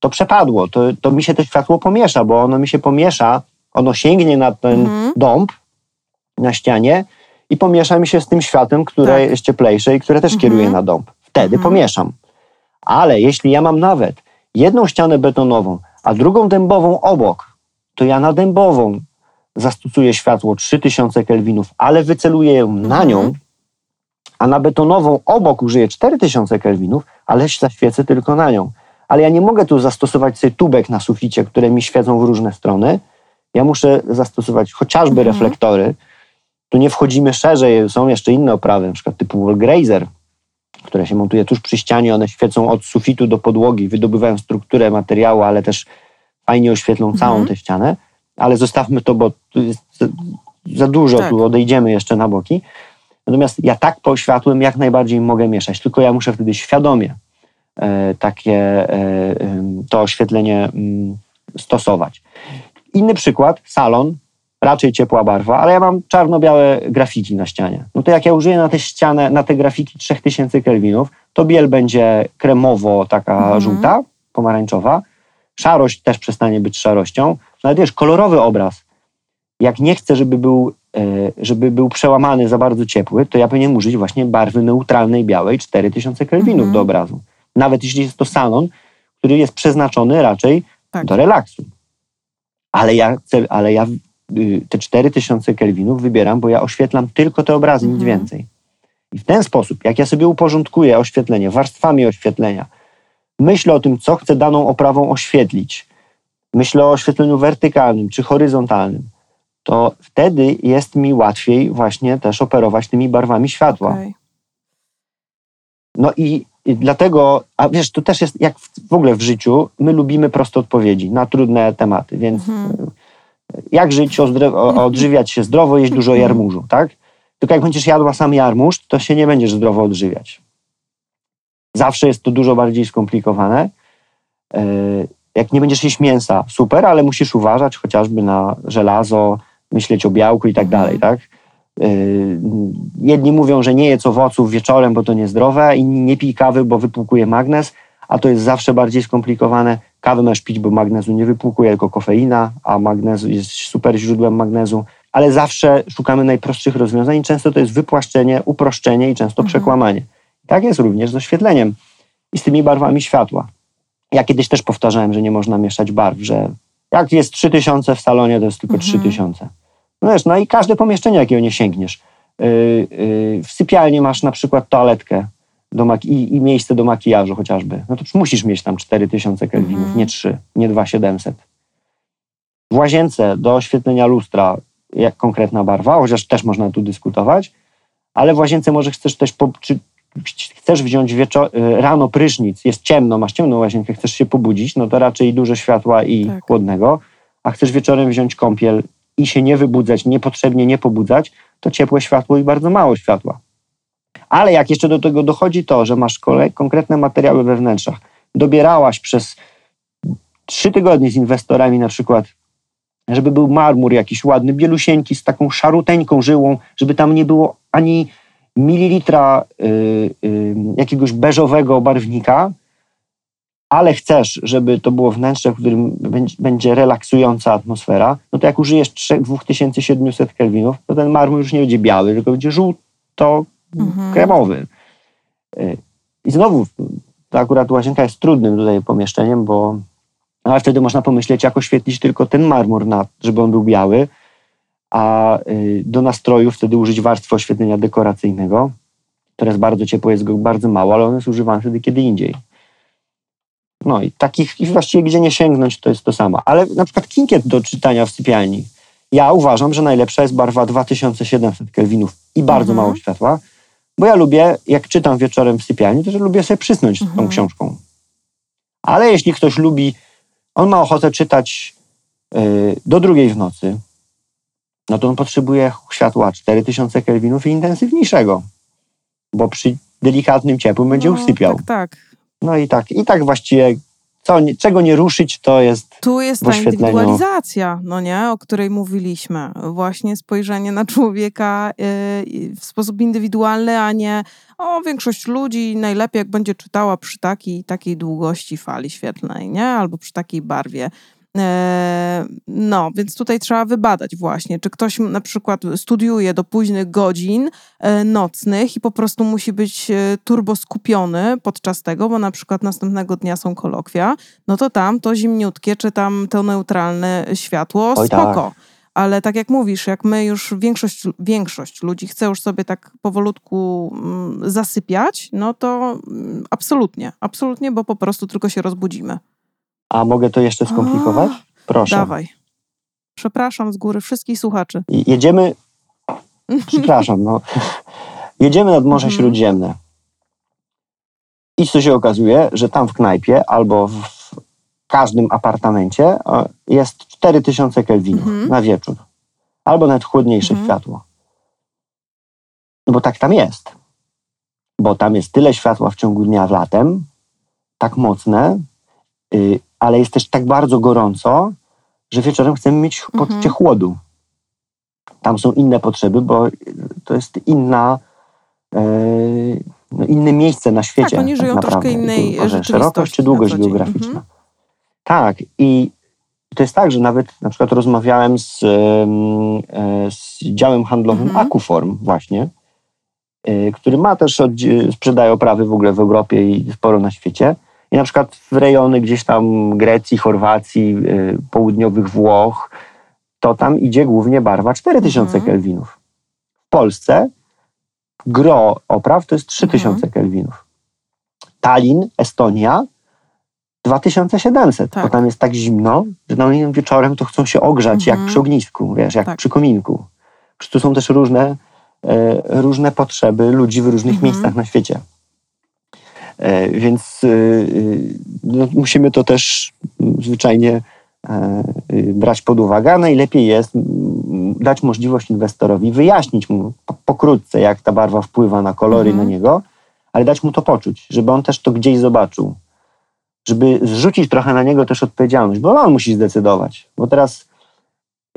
S2: to przepadło, to, to mi się to światło pomiesza, bo ono mi się pomiesza, ono sięgnie na ten
S1: Mhm.
S2: dąb na ścianie i pomiesza mi się z tym światłem, które
S1: Tak.
S2: jest cieplejsze i które też
S1: Mhm.
S2: kieruje na dąb. Wtedy
S1: Mhm.
S2: pomieszam. Ale jeśli ja mam nawet jedną ścianę betonową, a drugą dębową obok, to ja na dębową zastosuję światło 3000 kelwinów, ale wyceluję ją na
S1: Mhm.
S2: nią, a na betonową obok użyję 4000 kelwinów, ale zaświecę tylko na nią. Ale ja nie mogę tu zastosować sobie tubek na suficie, które mi świecą w różne strony. Ja muszę zastosować chociażby
S1: Mhm.
S2: reflektory. Tu nie wchodzimy szerzej, są jeszcze inne oprawy, na przykład typu wallgrazer, które się montuje tuż przy ścianie. One świecą od sufitu do podłogi, wydobywają strukturę materiału, ale też fajnie oświetlą całą
S1: Mhm.
S2: tę ścianę. Ale zostawmy to, bo tu jest za, za dużo,
S1: Tak.
S2: tu odejdziemy jeszcze na boki. Natomiast ja tak po światłem jak najbardziej mogę mieszać, tylko ja muszę wtedy świadomie e, takie e, to oświetlenie mm, stosować. Inny przykład, salon, raczej ciepła barwa, ale ja mam czarno-białe grafiki na ścianie. No to jak ja użyję na tę ścianę, na te grafiki 3000 kelwinów, to biel będzie kremowo taka
S1: Mhm.
S2: żółta, pomarańczowa. Szarość też przestanie być szarością. Ale wiesz, kolorowy obraz. Jak nie chcę, żeby był, żeby był przełamany za bardzo ciepły, to ja powinienem użyć właśnie barwy neutralnej białej 4000 kelwinów
S1: Mhm.
S2: do obrazu. Nawet jeśli jest to salon, który jest przeznaczony raczej
S1: Tak.
S2: do relaksu. Ale ja, ale ja y, te 4000 kelwinów wybieram, bo ja oświetlam tylko te obrazy, nic
S1: Mhm.
S2: więcej. I w ten sposób, jak ja sobie uporządkuję oświetlenie, warstwami oświetlenia, myślę o tym, co chcę daną oprawą oświetlić, myślę o oświetleniu wertykalnym czy horyzontalnym, to wtedy jest mi łatwiej właśnie też operować tymi barwami światła.
S1: Okej.
S2: No i, i dlatego, a wiesz, to też jest jak w, w ogóle w życiu, my lubimy proste odpowiedzi na trudne tematy, więc
S1: Mhm.
S2: e, jak żyć, o- odżywiać się zdrowo, jeść dużo
S1: Mhm.
S2: jarmużu, tak? Tylko jak będziesz jadła sam jarmuż, to się nie będziesz zdrowo odżywiać. Zawsze jest to dużo bardziej skomplikowane. E, Jak nie będziesz jeść mięsa, super, ale musisz uważać chociażby na żelazo, myśleć o białku i tak
S1: Mhm.
S2: dalej, tak? Yy, Jedni mówią, że nie jedz owoców wieczorem, bo to niezdrowe, inni nie pij kawy, bo wypłukuje magnez, a to jest zawsze bardziej skomplikowane. Kawę masz pić, bo magnezu nie wypłukuje, tylko kofeina, a magnezu jest super źródłem magnezu. Ale zawsze szukamy najprostszych rozwiązań i często to jest wypłaszczenie, uproszczenie i często
S1: Mhm.
S2: przekłamanie. Tak jest również z oświetleniem i z tymi barwami światła. Ja kiedyś też powtarzałem, że nie można mieszać barw, że jak jest 3000 w salonie, to jest tylko
S1: Mhm.
S2: 3000. No wiesz, no i każde pomieszczenie, jakiego nie sięgniesz. Yy, yy, w sypialni masz na przykład toaletkę do i, i miejsce do makijażu chociażby. No to musisz mieć tam 4000 kelwinów,
S1: Mhm.
S2: nie 3, nie 2700. W łazience do oświetlenia lustra jak konkretna barwa, chociaż też można tu dyskutować, ale w łazience może chcesz też, po, czy chcesz wziąć y, rano prysznic, jest ciemno, masz ciemną łazienkę, chcesz się pobudzić, no to raczej dużo światła i
S1: Tak.
S2: chłodnego, a chcesz wieczorem wziąć kąpiel i się nie wybudzać, niepotrzebnie nie pobudzać, to ciepłe światło i bardzo mało światła. Ale jak jeszcze do tego dochodzi to, że masz kolej, konkretne materiały we wnętrzach, dobierałaś przez trzy tygodnie z inwestorami na przykład, żeby był marmur jakiś ładny, bielusieńki z taką szaruteńką żyłą, żeby tam nie było ani mililitra y, y, jakiegoś beżowego barwnika, ale chcesz, żeby to było wnętrze, w którym będzie, relaksująca atmosfera, no to jak użyjesz trzech- 2700 kelwinów, to ten marmur już nie będzie biały, tylko będzie żółto-kremowy. Y, I znowu, to akurat łazienka jest trudnym tutaj pomieszczeniem, bo ale wtedy można pomyśleć, jak oświetlić tylko ten marmur, na, żeby on był biały, a y, do nastroju wtedy użyć warstwy oświetlenia dekoracyjnego, które jest bardzo ciepłe, jest go bardzo mało, ale on jest używany wtedy kiedy indziej. No i takich, i właściwie gdzie nie sięgnąć, to jest to samo. Ale na przykład kinkiet do czytania w sypialni. Ja uważam, że najlepsza jest barwa 2700 kelwinów i bardzo
S1: Mhm.
S2: mało światła, bo ja lubię, jak czytam wieczorem w sypialni, to że lubię sobie przysnąć z tą
S1: Mhm.
S2: książką. Ale jeśli ktoś lubi, on ma ochotę czytać y, do drugiej w nocy, no to on potrzebuje światła 4000 kelwinów i intensywniejszego, bo przy delikatnym ciepłym będzie
S1: No,
S2: usypiał.
S1: Tak, tak.
S2: No i tak, i tak właściwie co, czego nie ruszyć, to jest
S1: Tu jest ta indywidualizacja, no nie, o której mówiliśmy. Właśnie spojrzenie na człowieka yy, w sposób indywidualny, a nie o, większość ludzi najlepiej jak będzie czytała przy takiej takiej długości fali świetlnej, nie? Albo przy takiej barwie. E, No, więc tutaj trzeba wybadać właśnie, czy ktoś na przykład studiuje do późnych godzin e, nocnych i po prostu musi być e, turbo skupiony podczas tego, bo na przykład następnego dnia są kolokwia, no to tam to zimniutkie, czy tam to neutralne światło,
S2: Oj,
S1: spoko. Ale tak jak mówisz, jak my już większość, większość ludzi chce już sobie tak powolutku mm, zasypiać, no to mm, absolutnie, absolutnie, bo po prostu tylko się rozbudzimy.
S2: A mogę to jeszcze skomplikować? Proszę.
S1: Dawaj. Przepraszam z góry wszystkich słuchaczy.
S2: Jedziemy, przepraszam, no. Jedziemy nad Morze
S1: Mhm.
S2: Śródziemne. I co się okazuje, że tam w knajpie albo w każdym apartamencie jest 4000 kelwinów
S1: Mhm.
S2: na wieczór. Albo nawet chłodniejsze
S1: Mhm.
S2: światło. No bo tak tam jest. Bo tam jest tyle światła w ciągu dnia latem, tak mocne, y, ale jest też tak bardzo gorąco, że wieczorem chcemy mieć
S1: Mhm.
S2: poczucie chłodu. Tam są inne potrzeby, bo to jest inna e, no, inne miejsce na świecie.
S1: Tak, oni żyją
S2: naprawdę.
S1: troszkę innej rzeczywistości
S2: Szerokość czy długość geograficzna.
S1: Mhm.
S2: Tak, i to jest tak, że nawet na przykład rozmawiałem z, e, z działem handlowym
S1: Mhm.
S2: Akuform właśnie, e, który ma też, sprzedaje oprawy w ogóle w Europie i sporo na świecie. I na przykład w rejony gdzieś tam Grecji, Chorwacji, e, południowych Włoch, to tam idzie głównie barwa 4000
S1: Mhm.
S2: kelwinów. W Polsce gro opraw to jest 3000 kelwinów. Tallin, Estonia 2700,
S1: Tak.
S2: bo tam jest tak zimno, że na innym wieczorem to chcą się ogrzać
S1: Mhm.
S2: jak przy ognisku, wiesz, jak
S1: Tak.
S2: przy kominku. Przecież tu są też różne, e, różne potrzeby ludzi w różnych
S1: Mhm.
S2: miejscach na świecie. E, więc e, e, no, musimy to też zwyczajnie brać pod uwagę. A najlepiej jest dać możliwość inwestorowi wyjaśnić mu po- pokrótce, jak ta barwa wpływa na kolory
S1: Mhm.
S2: na niego, ale dać mu to poczuć, żeby on też to gdzieś zobaczył. Żeby zrzucić trochę na niego też odpowiedzialność, bo on musi zdecydować. Bo teraz,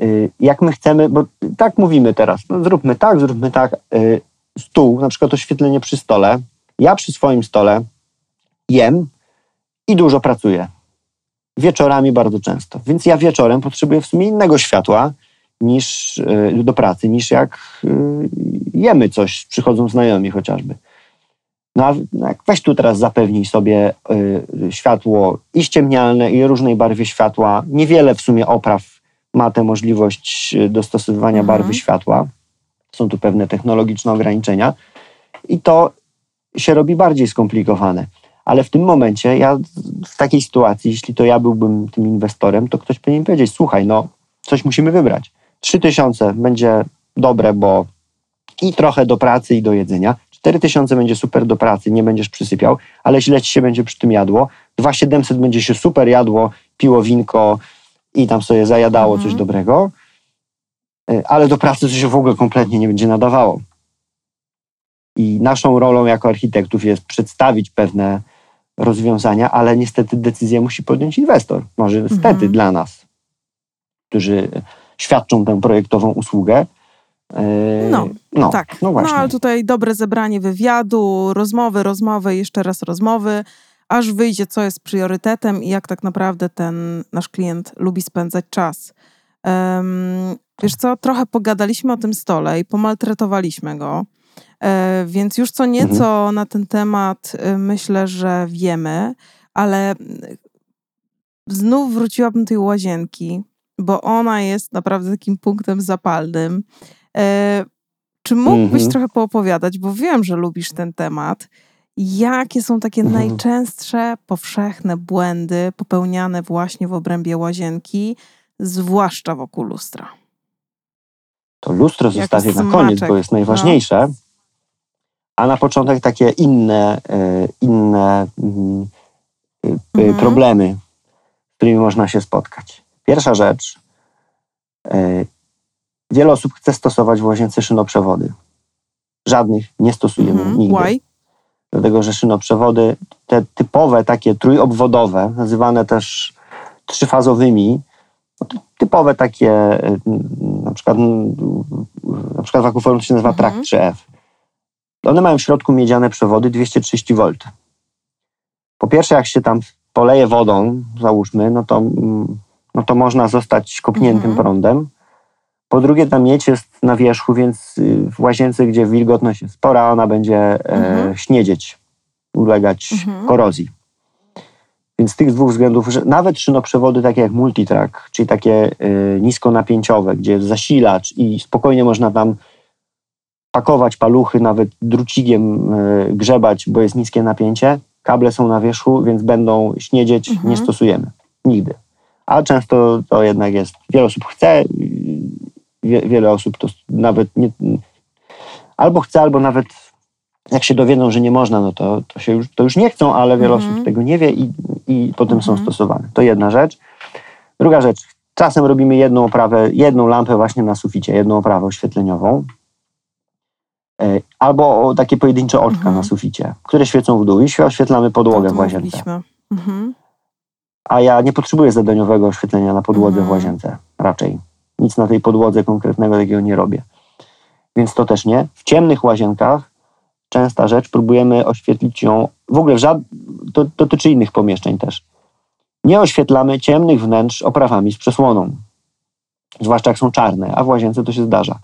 S2: y, jak my chcemy, bo tak mówimy teraz, no zróbmy tak, zróbmy tak. y, Stół, na przykład oświetlenie przy stole. Ja przy swoim stole jem i dużo pracuję. Wieczorami bardzo często. Więc ja wieczorem potrzebuję w sumie innego światła niż y, do pracy, niż jak y, jemy coś, przychodzą znajomi chociażby. No a jak weź tu teraz zapewnij sobie y, światło i ściemnialne, i różnej barwie światła. Niewiele w sumie opraw ma tę możliwość dostosowywania
S1: Mhm.
S2: barwy światła. Są tu pewne technologiczne ograniczenia. I to się robi bardziej skomplikowane. Ale w tym momencie, ja w takiej sytuacji, jeśli to ja byłbym tym inwestorem, to ktoś powinien powiedzieć: Słuchaj, no, coś musimy wybrać. 3000 będzie dobre, bo i trochę do pracy, i do jedzenia. 4000 będzie super do pracy, nie będziesz przysypiał, ale źle ci się będzie przy tym jadło. 2700 będzie się super jadło, piło winko i tam sobie zajadało
S1: Mhm.
S2: coś dobrego, Y, ale do pracy to się w ogóle kompletnie nie będzie nadawało. I naszą rolą jako architektów jest przedstawić pewne rozwiązania, ale niestety decyzję musi podjąć inwestor. Może niestety
S1: Mhm.
S2: dla nas, którzy świadczą tę projektową usługę. Yy,
S1: No,
S2: no,
S1: tak.
S2: No
S1: No
S2: właśnie.
S1: ale tutaj dobre zebranie wywiadu, rozmowy, rozmowy, jeszcze raz rozmowy, aż wyjdzie, co jest priorytetem i jak tak naprawdę ten nasz klient lubi spędzać czas. Em, wiesz co, trochę pogadaliśmy o tym stole i pomaltretowaliśmy go, e, więc już co nieco na ten temat e, myślę, że wiemy, ale mm, znów wróciłabym do tej łazienki, bo ona jest naprawdę takim punktem zapalnym. E, czy mógłbyś
S2: Mhm.
S1: trochę poopowiadać, bo wiem, że lubisz ten temat, jakie są takie
S2: Mhm.
S1: najczęstsze, powszechne błędy popełniane właśnie w obrębie łazienki, zwłaszcza wokół lustra?
S2: To lustro
S1: Jak
S2: zostawię na koniec, bo jest
S1: no.
S2: A na początek takie inne, e, inne mm, y,
S1: Mhm.
S2: problemy, z którymi można się spotkać. Pierwsza rzecz. e, Wiele osób chce stosować w łazience szynoprzewody. Żadnych nie stosujemy
S1: Mhm.
S2: nigdy.
S1: Why?
S2: Dlatego, że szynoprzewody, te typowe, takie trójobwodowe, nazywane też trzyfazowymi, no typowe takie, na przykład, na przykład w to się nazywa
S1: Mhm.
S2: Track 3F. One mają w środku miedziane przewody 230 V. Po pierwsze, jak się tam poleje wodą, załóżmy, no to, mm, no to można zostać kopniętym
S1: Mhm.
S2: prądem. Po drugie, ta miedź jest na wierzchu, więc y, w łazience, gdzie wilgotność jest spora, ona będzie e,
S1: Mhm.
S2: śniedzieć, ulegać
S1: Mhm.
S2: korozji. Więc z tych dwóch względów, że nawet szynoprzewody takie jak multitrack, czyli takie y, niskonapięciowe, gdzie jest zasilacz i spokojnie można tam pakować paluchy, nawet drucigiem y, grzebać, bo jest niskie napięcie, kable są na wierzchu, więc będą śniedzieć,
S1: Mhm.
S2: nie stosujemy. Nigdy. A często to jednak jest, wiele osób chce, wie, wiele osób to nawet nie, albo chce, albo nawet jak się dowiedzą, że nie można, no to, to, się już, to już nie chcą, ale wiele
S1: Mhm.
S2: osób tego nie wie i, i potem są
S1: Mhm.
S2: stosowane. To jedna rzecz. Druga rzecz, czasem robimy jedną oprawę, jedną lampę właśnie na suficie, jedną oprawę oświetleniową. E, Albo takie pojedyncze oczka
S1: Mhm.
S2: na suficie, które świecą w dół i oświetlamy podłogę w łazience.
S1: Mhm.
S2: A ja nie potrzebuję zadaniowego oświetlenia na podłodze
S1: Mhm.
S2: w łazience. Raczej. Nic na tej podłodze konkretnego takiego nie robię. Więc to też nie. W ciemnych łazienkach częsta rzecz, próbujemy oświetlić ją, w ogóle w żad... to dotyczy innych pomieszczeń też. Nie oświetlamy ciemnych wnętrz oprawami z przesłoną, zwłaszcza jak są czarne, a w łazience to się zdarza.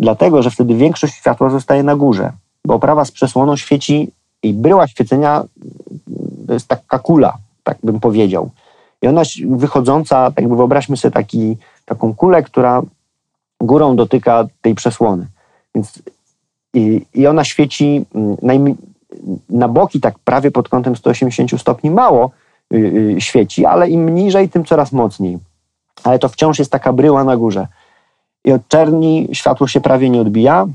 S2: Dlatego, że wtedy większość światła zostaje na górze, bo oprawa z przesłoną świeci i bryła świecenia to jest taka kula, tak bym powiedział. I ona wychodząca, tak jakby wyobraźmy sobie taki, taką kulę, która górą dotyka tej przesłony. Więc i, i ona świeci mm, na boki, tak prawie pod kątem 180 stopni mało yy, świeci, ale im niżej, tym coraz mocniej. Ale to wciąż jest taka bryła na górze. I od czerni światło się prawie nie odbija,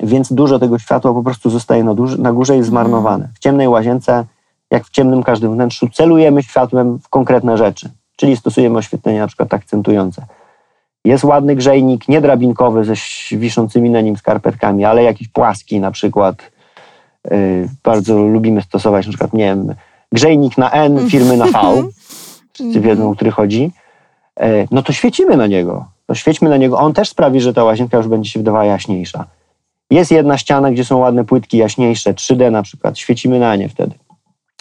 S2: więc dużo tego światła po prostu zostaje na, duży, na górze i jest mhm. zmarnowane. W ciemnej łazience, jak w ciemnym każdym wnętrzu, celujemy światłem w konkretne rzeczy, czyli stosujemy oświetlenie na przykład akcentujące. Jest ładny grzejnik, nie drabinkowy ze wiszącymi na nim skarpetkami, ale jakiś płaski na przykład. Yy, bardzo lubimy stosować na przykład, nie wiem, grzejnik na N, firmy na V. Wszyscy wiedzą, o który chodzi. Yy, no to świecimy na niego. To świećmy na niego. On też sprawi, że ta łazienka już będzie się wydawała jaśniejsza. Jest jedna ściana, gdzie są ładne płytki jaśniejsze, 3D na przykład. Świecimy na nie wtedy.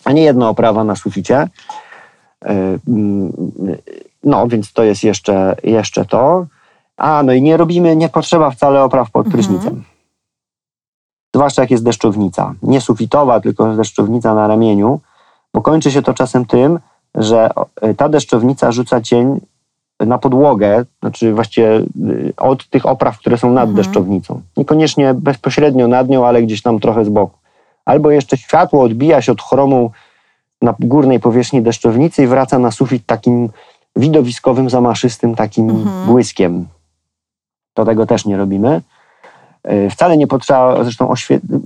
S2: A nie jedna oprawa na suficie. Yy, mm, no, więc to jest jeszcze, jeszcze to. A, no i nie robimy, nie potrzeba wcale opraw pod mhm. prysznicem. Zwłaszcza jak jest deszczownica. Nie sufitowa, tylko deszczownica na ramieniu, bo kończy się to czasem tym, że ta deszczownica rzuca cień na podłogę, znaczy właściwie y, od tych opraw, które są nad mhm. deszczownicą. Niekoniecznie bezpośrednio nad nią, ale gdzieś tam trochę z boku. Albo jeszcze światło odbija się od chromu na górnej powierzchni deszczownicy i wraca na sufit takim widowiskowym, zamaszystym takim mhm. błyskiem. To tego też nie robimy. E, wcale nie potrzeba, zresztą oświet-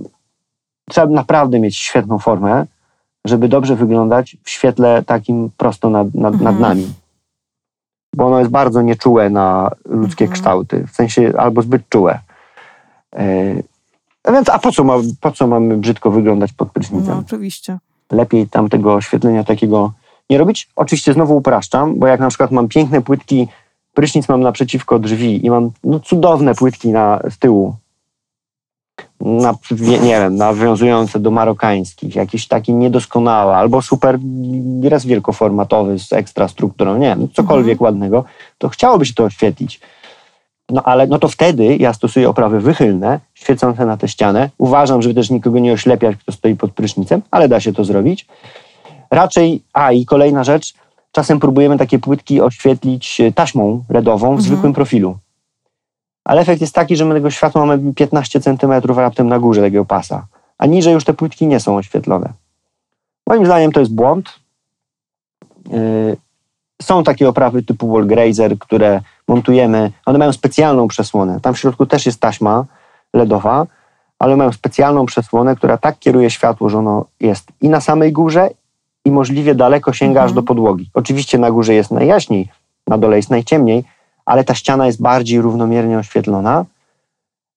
S2: trzeba naprawdę mieć świetną formę, żeby dobrze wyglądać w świetle takim prosto nad, nad, mhm. nad nami. Bo ono jest bardzo nieczułe na ludzkie mhm. kształty, w sensie albo zbyt czułe. E, więc a po co, ma, po co mamy brzydko wyglądać pod prysznicem?
S1: No, oczywiście.
S2: Lepiej tam tego oświetlenia takiego nie robić. Oczywiście znowu upraszczam, bo jak na przykład mam piękne płytki, prysznic mam naprzeciwko drzwi i mam no, cudowne płytki na, z tyłu, na, nie, wiem, nawiązujące do marokańskich, jakieś takie niedoskonałe, albo super raz wielkoformatowy z ekstra strukturą, nie wiem, cokolwiek mhm. ładnego, to chciałoby się to oświetlić. No ale no to wtedy ja stosuję oprawy wychylne, świecące na tę ścianę. Uważam, żeby też nikogo nie oślepiać, kto stoi pod prysznicem, ale da się to zrobić. Raczej, a i kolejna rzecz, czasem próbujemy takie płytki oświetlić e, taśmą LEDową w mhm. zwykłym profilu. Ale efekt jest taki, że my tego światła mamy 15 cm raptem na górze takiego pasa, a niżej już te płytki nie są oświetlone. Moim zdaniem to jest błąd. E, są takie oprawy typu wallgrazer, które montujemy, one mają specjalną przesłonę. Tam w środku też jest taśma LEDowa, ale mają specjalną przesłonę, która tak kieruje światło, że ono jest i na samej górze, i możliwie daleko sięga aż do mhm. podłogi. Oczywiście na górze jest najjaśniej, na dole jest najciemniej, ale ta ściana jest bardziej równomiernie oświetlona.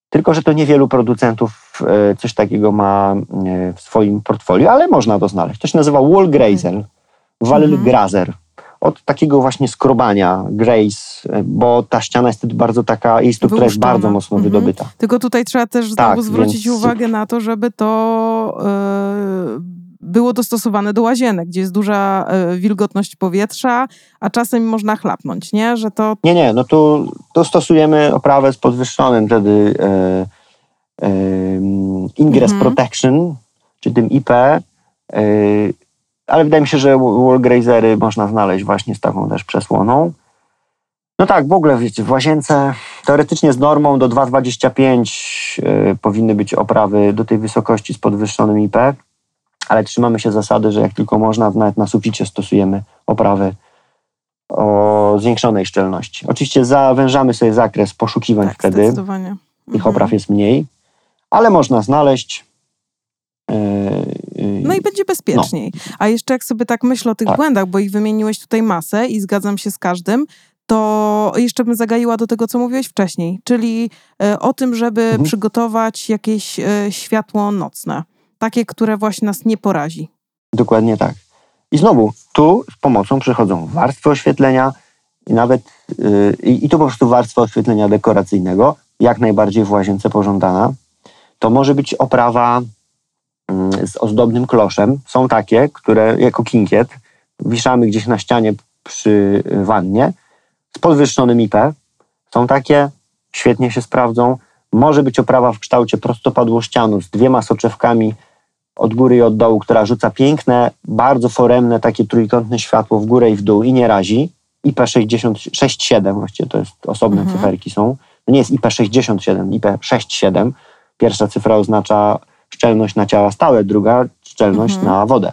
S2: Tylko, że to niewielu producentów e, coś takiego ma e, w swoim portfolio, ale można to znaleźć. To się nazywa wall grazer, wall mhm. grazer. Od takiego właśnie skrobania, graze, e, bo ta ściana jest wtedy bardzo taka, jej struktura jest bardzo mocno mhm. wydobyta.
S1: Tylko tutaj trzeba też znowu tak, zwrócić więc... uwagę na to, żeby to yy było dostosowane do łazienek, gdzie jest duża e, wilgotność powietrza, a czasem można chlapnąć, nie? Że to...
S2: Nie, nie, no tu, tu stosujemy oprawę z podwyższonym wtedy e, e, Ingress mhm. Protection, czy tym IP, e, ale wydaje mi się, że wallgrazery można znaleźć właśnie z taką też przesłoną. No tak, w ogóle wiecie, w łazience teoretycznie z normą do 2,25 e, powinny być oprawy do tej wysokości z podwyższonym IP ale trzymamy się zasady, że jak tylko można, nawet na suficie stosujemy oprawy o zwiększonej szczelności. Oczywiście zawężamy sobie zakres poszukiwań
S1: tak,
S2: wtedy.
S1: Zdecydowanie.
S2: Ich mhm. opraw jest mniej, ale można znaleźć.
S1: Yy, yy, no i będzie bezpieczniej. No. A jeszcze jak sobie tak myślę o tych tak. błędach, bo ich wymieniłeś tutaj masę i zgadzam się z każdym, to jeszcze bym zagaiła do tego, co mówiłeś wcześniej, czyli e, o tym, żeby mhm. przygotować jakieś e, światło nocne takie, które właśnie nas nie porazi.
S2: Dokładnie tak. I znowu, tu z pomocą przychodzą warstwy oświetlenia i nawet, yy, i to po prostu warstwa oświetlenia dekoracyjnego, jak najbardziej w łazience pożądana. To może być oprawa mm, z ozdobnym kloszem. Są takie, które jako kinkiet wiszamy gdzieś na ścianie przy wannie z podwyższonym IP. Są takie, świetnie się sprawdzą. Może być oprawa w kształcie prostopadłościanu z dwiema soczewkami od góry i od dołu, która rzuca piękne, bardzo foremne, takie trójkątne światło w górę i w dół i nie razi. IP67, właściwie to jest osobne
S1: Mhm.
S2: cyferki są. To nie jest IP67, IP67. Pierwsza cyfra oznacza szczelność na ciała stałe, druga szczelność
S1: Mhm.
S2: na wodę.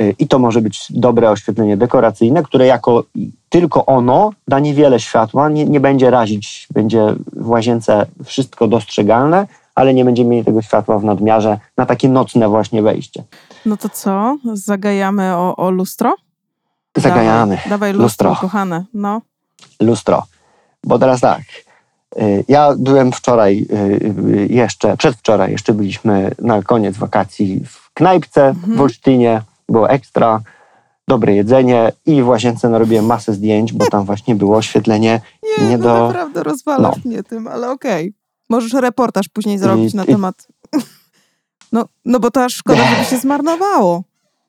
S2: Y, I to może być dobre oświetlenie dekoracyjne, które jako tylko ono da niewiele światła, nie, nie będzie razić, będzie w łazience wszystko dostrzegalne, ale nie będziemy mieli tego światła w nadmiarze na takie nocne właśnie wejście.
S1: No to co? Zagajamy o, o lustro?
S2: Zagajamy.
S1: Dawaj, dawaj lustro,
S2: Lustro.
S1: kochane. No.
S2: Lustro. Bo teraz tak, y, ja byłem wczoraj y, y, jeszcze, przedwczoraj jeszcze byliśmy na koniec wakacji w knajpce
S1: Mhm.
S2: w Olsztynie, było ekstra, dobre jedzenie i w łazience narobiłem masę zdjęć, bo tam właśnie było oświetlenie
S1: Nie,
S2: Nie
S1: no
S2: do-
S1: naprawdę rozwalasz mnie tym, ale okej. Możesz reportaż później zrobić na temat... No, no bo to aż szkoda, żeby się zmarnowało.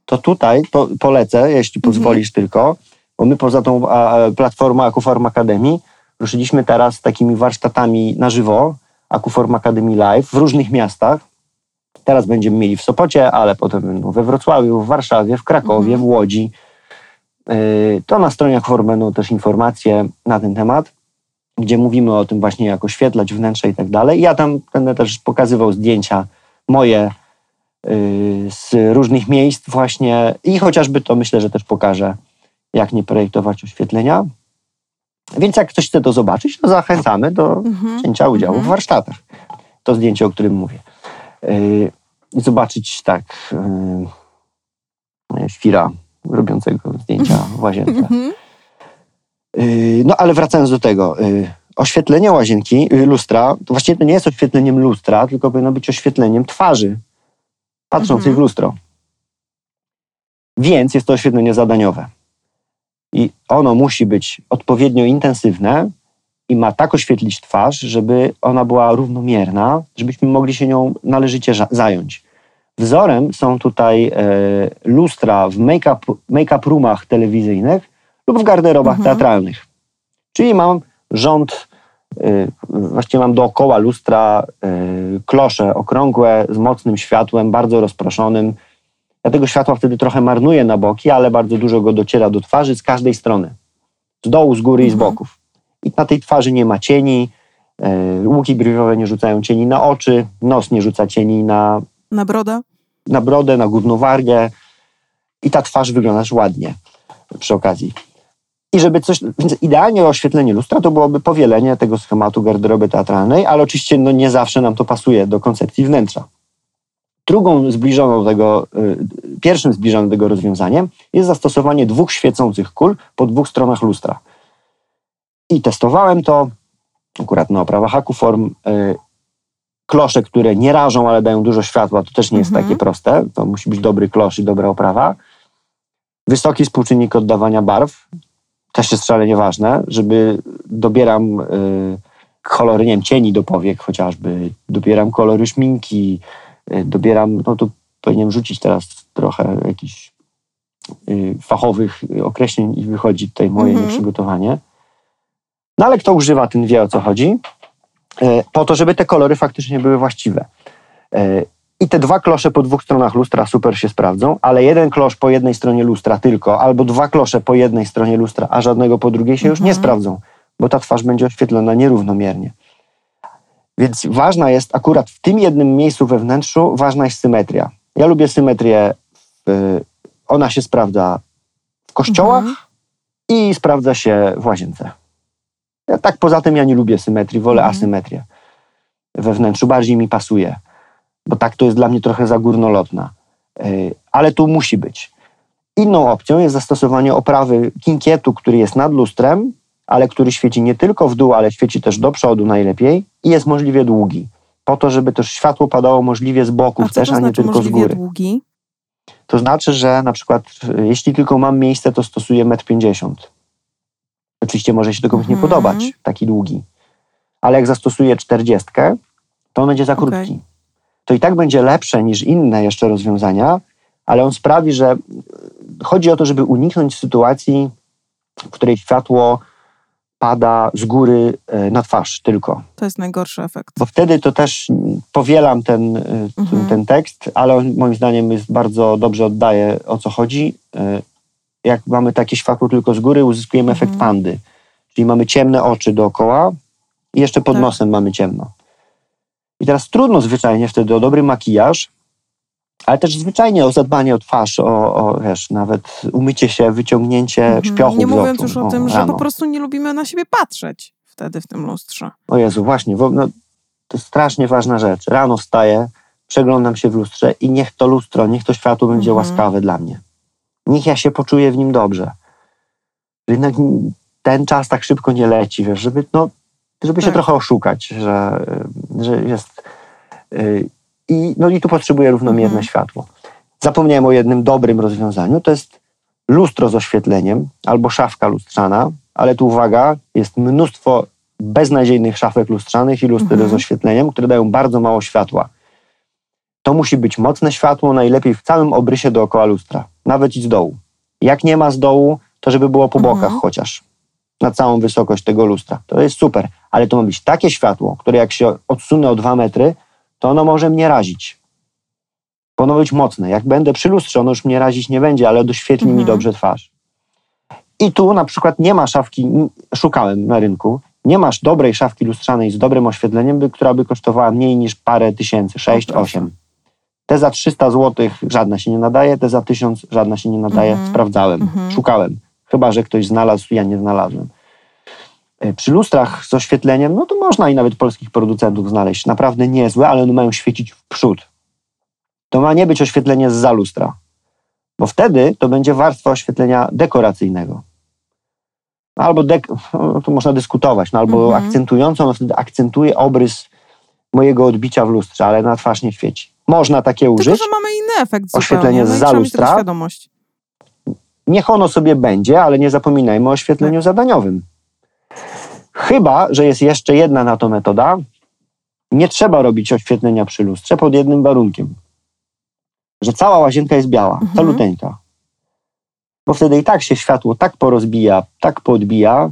S2: to tutaj po, polecę, jeśli
S1: Mhm.
S2: pozwolisz tylko, bo my poza tą a, platformą Akuform Academy ruszyliśmy teraz z takimi warsztatami na żywo, Akuform Academy Live w różnych miastach. Teraz będziemy mieli w Sopocie, ale potem będą we Wrocławiu, w Warszawie, w Krakowie,
S1: Mhm.
S2: w Łodzi. Yy, To na stronie Akuform będą też informacje na ten temat, gdzie mówimy o tym właśnie, jak oświetlać wnętrze i tak dalej. Ja tam będę też pokazywał zdjęcia moje y, z różnych miejsc właśnie i chociażby to myślę, że też pokażę, jak nie projektować oświetlenia. Więc jak ktoś chce to zobaczyć, to zachęcamy do
S1: Mhm.
S2: wzięcia udziału w
S1: Mhm.
S2: warsztatach. To zdjęcie, o którym mówię. Y, zobaczyć tak y, świra robiącego zdjęcia w łazience.
S1: Mhm.
S2: Yy, No ale wracając do tego, yy, oświetlenie łazienki, yy, lustra, to właściwie to nie jest oświetleniem lustra, tylko powinno być oświetleniem twarzy patrzącej
S1: Mhm.
S2: w lustro. Więc jest to oświetlenie zadaniowe. I ono musi być odpowiednio intensywne i ma tak oświetlić twarz, żeby ona była równomierna, żebyśmy mogli się nią należycie zająć. Wzorem są tutaj e, lustra w make-up, make-up roomach telewizyjnych lub w garderobach
S1: Mhm.
S2: teatralnych. Czyli mam rząd, y, właściwie mam dookoła lustra y, klosze okrągłe z mocnym światłem, bardzo rozproszonym. Ja tego światła wtedy trochę marnuję na boki, ale bardzo dużo go dociera do twarzy z każdej strony. Z dołu, z góry i z
S1: Mhm.
S2: boków. I na tej twarzy nie ma cieni, y, łuki brwiowe nie rzucają cieni na oczy, nos nie rzuca cieni na,
S1: Na broda?
S2: na brodę, na górną wargę i ta twarz wygląda ładnie przy okazji. I żeby coś, więc idealnie oświetlenie lustra to byłoby powielenie tego schematu garderoby teatralnej, ale oczywiście no, nie zawsze nam to pasuje do koncepcji wnętrza. Drugą zbliżoną do tego, y, pierwszym zbliżonym do tego rozwiązaniem jest zastosowanie dwóch świecących kul po dwóch stronach lustra. I testowałem to akurat na oprawach Akuform. Y, klosze, które nie rażą, ale dają dużo światła, to też nie jest
S1: Mhm.
S2: takie proste. To musi być dobry klosz i dobra oprawa. Wysoki współczynnik oddawania barw, też jest szalenie ważne, żeby dobieram y, kolory, nie wiem, cieni do powiek chociażby, dobieram kolory szminki, y, dobieram, no tu powinienem rzucić teraz trochę jakichś y, fachowych określeń i wychodzi tutaj moje
S1: Mhm.
S2: nieprzygotowanie. No ale kto używa, ten wie o co chodzi. Po to, żeby te kolory faktycznie były właściwe. I te dwa klosze po dwóch stronach lustra super się sprawdzą, ale jeden klosz po jednej stronie lustra tylko, albo dwa klosze po jednej stronie lustra, a żadnego po drugiej się już nie
S1: Mhm.
S2: sprawdzą, bo ta twarz będzie oświetlona nierównomiernie. Więc ważna jest akurat w tym jednym miejscu we wnętrzu, ważna jest symetria. Ja lubię symetrię, w, ona się sprawdza w kościołach
S1: Mhm.
S2: i sprawdza się w łazience. Ja, tak poza tym ja nie lubię symetrii, wolę
S1: Mhm.
S2: asymetrię. We wnętrzu bardziej mi pasuje, bo tak to jest dla mnie trochę za górnolotna. Yy, Ale tu musi być. Inną opcją jest zastosowanie oprawy kinkietu, który jest nad lustrem, ale który świeci nie tylko w dół, ale świeci też do przodu najlepiej i jest możliwie długi. Po to, żeby też światło padało możliwie z
S1: A
S2: boków
S1: co
S2: też,
S1: to
S2: a nie
S1: znaczy
S2: tylko z góry.
S1: długi?
S2: To znaczy, że na przykład y, jeśli tylko mam miejsce, to stosuję 1,50 m. Oczywiście może się to komuś nie
S1: Mhm.
S2: podobać, taki długi. Ale jak zastosuję 40, to on będzie za krótki. To i tak będzie lepsze niż inne jeszcze rozwiązania, ale on sprawi, że chodzi o to, żeby uniknąć sytuacji, w której światło pada z góry e, na twarz tylko.
S1: To jest najgorszy efekt.
S2: Bo wtedy to też powielam ten, y,
S1: Mhm.
S2: ten tekst, ale on moim zdaniem jest bardzo dobrze oddaje o co chodzi. Jak mamy takie światło tylko z góry, uzyskujemy
S1: Mhm.
S2: efekt pandy. Czyli mamy ciemne oczy dookoła i jeszcze pod
S1: Tak.
S2: nosem mamy ciemno. I teraz trudno zwyczajnie wtedy o dobry makijaż, ale też zwyczajnie o zadbanie o twarz, o, o wiesz, nawet umycie się, wyciągnięcie
S1: Mhm.
S2: szpiochów
S1: Nie mówiąc już o
S2: o,
S1: tym, że
S2: rano.
S1: po prostu nie lubimy na siebie patrzeć wtedy w tym lustrze.
S2: O Jezu, właśnie, no, to jest strasznie ważna rzecz. Rano wstaję, przeglądam się w lustrze i niech to lustro, niech to światło będzie
S1: Mhm.
S2: łaskawe dla mnie. Niech ja się poczuję w nim dobrze. Jednak ten czas tak szybko nie leci, wiesz, żeby, no, żeby się
S1: Tak.
S2: trochę oszukać, że, że jest... Yy, i, no i tu potrzebuję równomierne
S1: Mhm.
S2: światło. Zapomniałem o jednym dobrym rozwiązaniu, to jest lustro z oświetleniem albo szafka lustrzana, ale tu uwaga, jest mnóstwo beznadziejnych szafek lustrzanych i luster
S1: Mhm.
S2: z oświetleniem, które dają bardzo mało światła. To musi być mocne światło, najlepiej w całym obrysie dookoła lustra, nawet i z dołu. Jak nie ma z dołu, to żeby było po bokach
S1: Mhm.
S2: chociaż, na całą wysokość tego lustra. To jest super, ale to ma być takie światło, które jak się odsunę o dwa metry, to ono może mnie razić. Ono być mocne. Jak będę przy lustrze, ono już mnie razić nie będzie, ale doświetli mi
S1: Mhm.
S2: dobrze twarz. I tu na przykład nie ma szafki, szukałem na rynku, nie masz dobrej szafki lustrzanej z dobrym oświetleniem, by, która by kosztowała mniej niż parę tysięcy, 6,
S1: proszę.
S2: 8. Te za 300 zł żadna się nie nadaje, te za 1000 żadna się nie nadaje.
S1: Mhm.
S2: Sprawdzałem,
S1: Mhm.
S2: szukałem. Chyba, że ktoś znalazł, ja nie znalazłem. E, Przy lustrach z oświetleniem, no to można i nawet polskich producentów znaleźć. Naprawdę niezłe, ale one mają świecić w przód. To ma nie być oświetlenie z lustra, bo wtedy to będzie warstwa oświetlenia dekoracyjnego. Albo dek, no, tu można dyskutować, no, albo
S1: Mhm.
S2: akcentującą, no wtedy akcentuje obrys mojego odbicia w lustrze, ale na twarz nie świeci. Można takie
S1: Tylko,
S2: użyć.
S1: że mamy inny efekt
S2: Oświetlenie
S1: zupełnie. No mieć tego
S2: lustra.
S1: świadomość.
S2: Niech ono sobie będzie, ale nie zapominajmy o oświetleniu
S1: Tak.
S2: zadaniowym. Chyba, że jest jeszcze jedna na to metoda. Nie trzeba robić oświetlenia przy lustrze pod jednym warunkiem. Że cała łazienka jest biała,
S1: Mhm.
S2: caluteńka. Bo wtedy i tak się światło tak porozbija, tak podbija,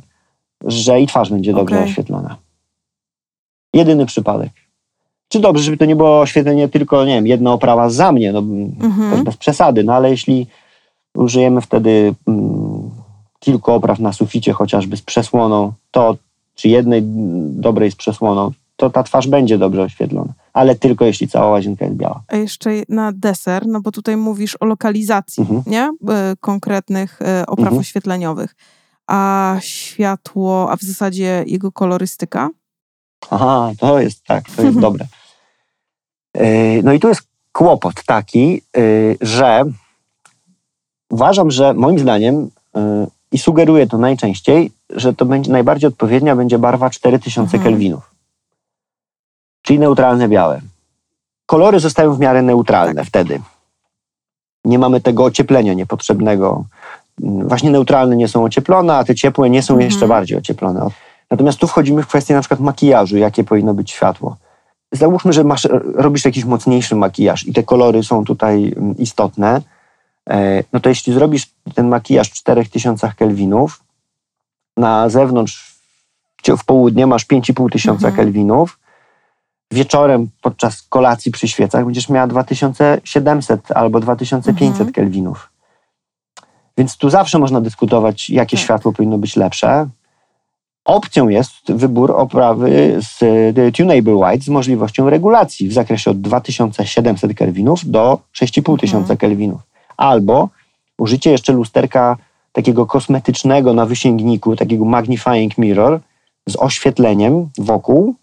S2: że i twarz będzie dobrze
S1: Okej.
S2: oświetlona. Jedyny przypadek. Czy dobrze, żeby to nie było oświetlenie tylko, nie wiem, jedna oprawa za mnie, no
S1: Mhm.
S2: też bez przesady, no ale jeśli użyjemy wtedy mm, kilku opraw na suficie, chociażby z przesłoną, to czy jednej dobrej z przesłoną, to ta twarz będzie dobrze oświetlona, ale tylko jeśli cała łazienka jest biała.
S1: A jeszcze na deser, no bo tutaj mówisz o lokalizacji,
S2: Mhm.
S1: nie? E, Konkretnych e, opraw
S2: Mhm.
S1: oświetleniowych. A światło, a w zasadzie jego kolorystyka?
S2: Aha, to jest tak, to jest dobre. Yy, No i tu jest kłopot taki, yy, że uważam, że moim zdaniem i sugeruję to najczęściej, że to będzie najbardziej odpowiednia będzie barwa 4000
S1: Mhm.
S2: kelwinów. Czyli neutralne białe. Kolory zostają w miarę neutralne wtedy. Nie mamy tego ocieplenia niepotrzebnego. Właśnie neutralne nie są ocieplone, a te ciepłe nie są
S1: Mhm.
S2: jeszcze bardziej ocieplone. Natomiast tu wchodzimy w kwestię na przykład makijażu, jakie powinno być światło. Załóżmy, że masz, robisz jakiś mocniejszy makijaż i te kolory są tutaj mm, istotne. E, No to jeśli zrobisz ten makijaż w 4000 kelwinów, na zewnątrz w południe masz 5500 tysiąca
S1: Mhm.
S2: kelwinów, wieczorem podczas kolacji przy świecach będziesz miała 2700 albo 2500
S1: Mhm.
S2: kelwinów. Więc tu zawsze można dyskutować, jakie
S1: Tak.
S2: światło powinno być lepsze. Opcją jest wybór oprawy z e, tunable white z możliwością regulacji w zakresie od 2700 kelwinów do 6500
S1: Mhm.
S2: kelwinów. Albo użycie jeszcze lusterka takiego kosmetycznego na wysięgniku, takiego magnifying mirror z oświetleniem wokół.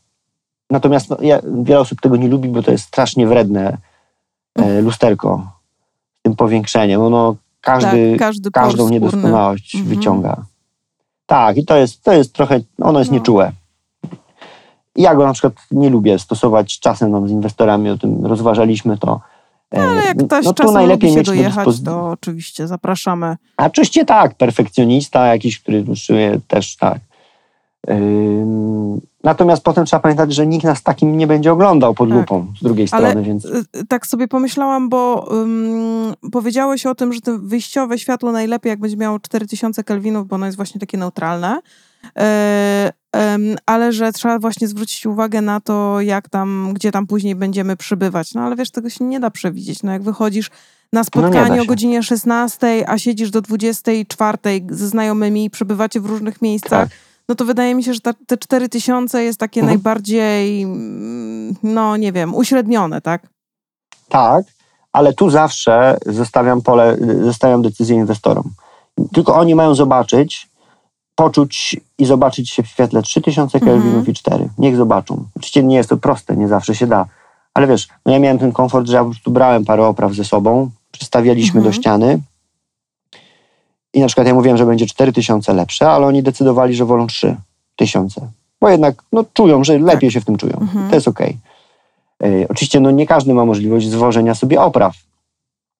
S2: Natomiast no, ja, wiele osób tego nie lubi, bo to jest strasznie wredne e, lusterko z tym powiększeniem. Ono każdy,
S1: tak, każdy
S2: każdą niedoskonałość
S1: Mhm.
S2: wyciąga. Tak, i to jest, to jest trochę, ono jest
S1: No.
S2: nieczułe. Ja go na przykład nie lubię stosować czasem nam z inwestorami, o tym rozważaliśmy to. E,
S1: Ale jak ktoś
S2: no
S1: czasem
S2: najlepiej
S1: lubi się
S2: mieć do
S1: dojechać,
S2: dyspozy-
S1: to oczywiście zapraszamy.
S2: A oczywiście tak, perfekcjonista jakiś, który utrzymuje też tak. Natomiast potem trzeba pamiętać, że nikt nas takim nie będzie oglądał pod
S1: Tak.
S2: lupą z drugiej
S1: Ale
S2: strony, więc
S1: y, y, tak sobie pomyślałam, bo ym, powiedziałeś o tym, że to wyjściowe światło najlepiej, jak będzie miało 4000 kelwinów, bo ono jest właśnie takie neutralne. E, ale że trzeba właśnie zwrócić uwagę na to, jak tam, gdzie tam później będziemy przybywać. No ale wiesz, tego się nie da przewidzieć. No jak wychodzisz na
S2: nie
S1: spotkanie
S2: da
S1: o godzinie 16, a siedzisz do 24 ze znajomymi i przebywacie w różnych miejscach,
S2: tak.
S1: no to wydaje mi się, że ta, te 4000 jest takie
S2: Mhm.
S1: najbardziej, no nie wiem, uśrednione, tak?
S2: Tak, ale tu zawsze zostawiam pole, zostawiam decyzję inwestorom. Tylko oni mają zobaczyć, poczuć i zobaczyć się w świetle 3000
S1: Mhm.
S2: kelwinów i 4. Niech zobaczą. Oczywiście nie jest to proste, nie zawsze się da. Ale wiesz, no ja miałem ten komfort, że ja po prostu brałem parę opraw ze sobą, przystawialiśmy
S1: Mhm.
S2: do ściany i na przykład ja mówiłem, że będzie 4000 lepsze, ale oni decydowali, że wolą 3000. Bo jednak no, czują, że lepiej się w tym czują.
S1: Mhm.
S2: To jest okej. E, Oczywiście no, nie każdy ma możliwość zwożenia sobie opraw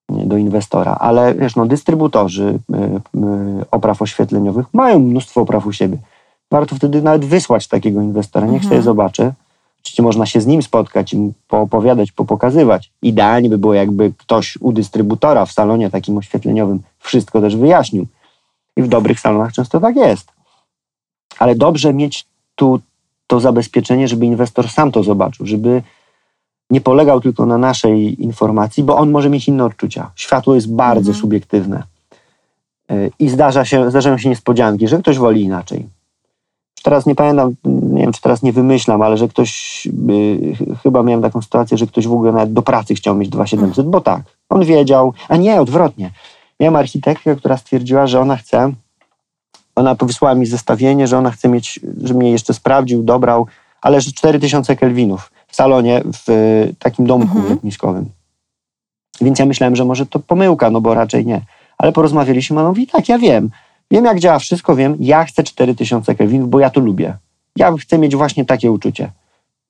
S2: do inwestora, ale wiesz, no, dystrybutorzy y, y, opraw oświetleniowych mają mnóstwo opraw u siebie. Warto wtedy nawet wysłać takiego inwestora, niech
S1: Mhm.
S2: sobie zobaczy. Oczywiście można się z nim spotkać i mu poopowiadać, popokazywać. Idealnie by było, jakby ktoś u dystrybutora w salonie takim oświetleniowym wszystko też wyjaśnił. I w dobrych salonach często tak jest. Ale dobrze mieć tu to zabezpieczenie, żeby inwestor sam to zobaczył, żeby nie polegał tylko na naszej informacji, bo on może mieć inne odczucia. Światło jest bardzo
S1: Mhm.
S2: subiektywne. Yy, I zdarza się, zdarzają się niespodzianki, że ktoś woli inaczej. Teraz nie pamiętam, nie wiem, czy teraz nie wymyślam, ale że ktoś, yy, ch- chyba miałem taką sytuację, że ktoś w ogóle nawet do pracy chciał mieć 2700, bo tak, on wiedział, a nie, odwrotnie. Miałem architektkę, która stwierdziła, że ona chce, ona wysłała mi zestawienie, że ona chce mieć, że mnie jeszcze sprawdził, dobrał, ale że 4000 kelwinów w salonie w y, takim domku
S1: Mhm.
S2: letniskowym. Więc ja myślałem, że może to pomyłka, no bo raczej nie. Ale porozmawialiśmy, ona mówi, tak, ja wiem. Wiem, jak działa wszystko, wiem. Ja chcę 4000 kelwinów, bo ja to lubię. Ja chcę mieć właśnie takie uczucie.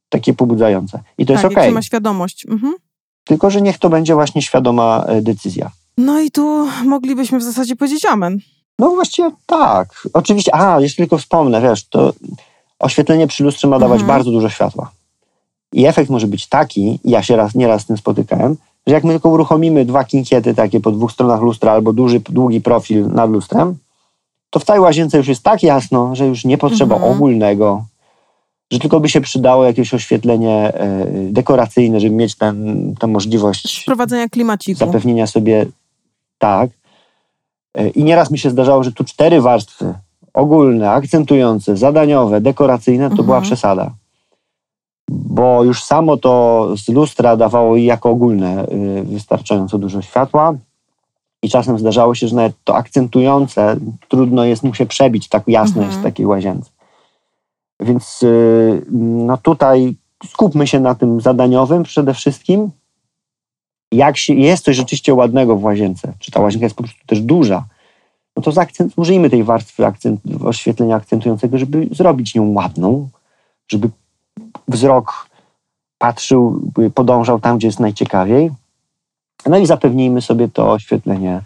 S2: Takie pobudzające. I to
S1: tak,
S2: jest okej.
S1: się ma świadomość. Mhm.
S2: Tylko, że niech to będzie właśnie świadoma e, decyzja.
S1: No i tu moglibyśmy w zasadzie powiedzieć amen.
S2: No właściwie tak. Oczywiście, a, jeszcze tylko wspomnę, wiesz, to oświetlenie przy lustrze ma dawać
S1: Mhm.
S2: bardzo dużo światła. I efekt może być taki, ja się raz, nieraz z tym spotykałem, że jak my tylko uruchomimy dwa kinkiety takie po dwóch stronach lustra albo duży, długi profil nad lustrem, to w całej łazience już jest tak jasno, że już nie potrzeba
S1: Mhm.
S2: ogólnego, że tylko by się przydało jakieś oświetlenie e, dekoracyjne, żeby mieć ten, tę możliwość
S1: Wprowadzenia klimaciku.
S2: zapewnienia sobie tak. E, I nieraz mi się zdarzało, że tu cztery warstwy ogólne, akcentujące, zadaniowe, dekoracyjne, to
S1: Mhm.
S2: była przesada. Bo już samo to z lustra dawało jako ogólne y, wystarczająco dużo światła. I czasem zdarzało się, że nawet to akcentujące trudno jest mu się przebić, tak jasno
S1: Mhm.
S2: jest w takiej łazience. Więc y, no tutaj skupmy się na tym zadaniowym przede wszystkim. Jak się, jest coś rzeczywiście ładnego w łazience, czy ta łazienka jest po prostu też duża, no to zaakcent, użyjmy tej warstwy akcent, oświetlenia akcentującego, żeby zrobić ją ładną, żeby wzrok patrzył, podążał tam, gdzie jest najciekawiej. No i zapewnijmy sobie to oświetlenie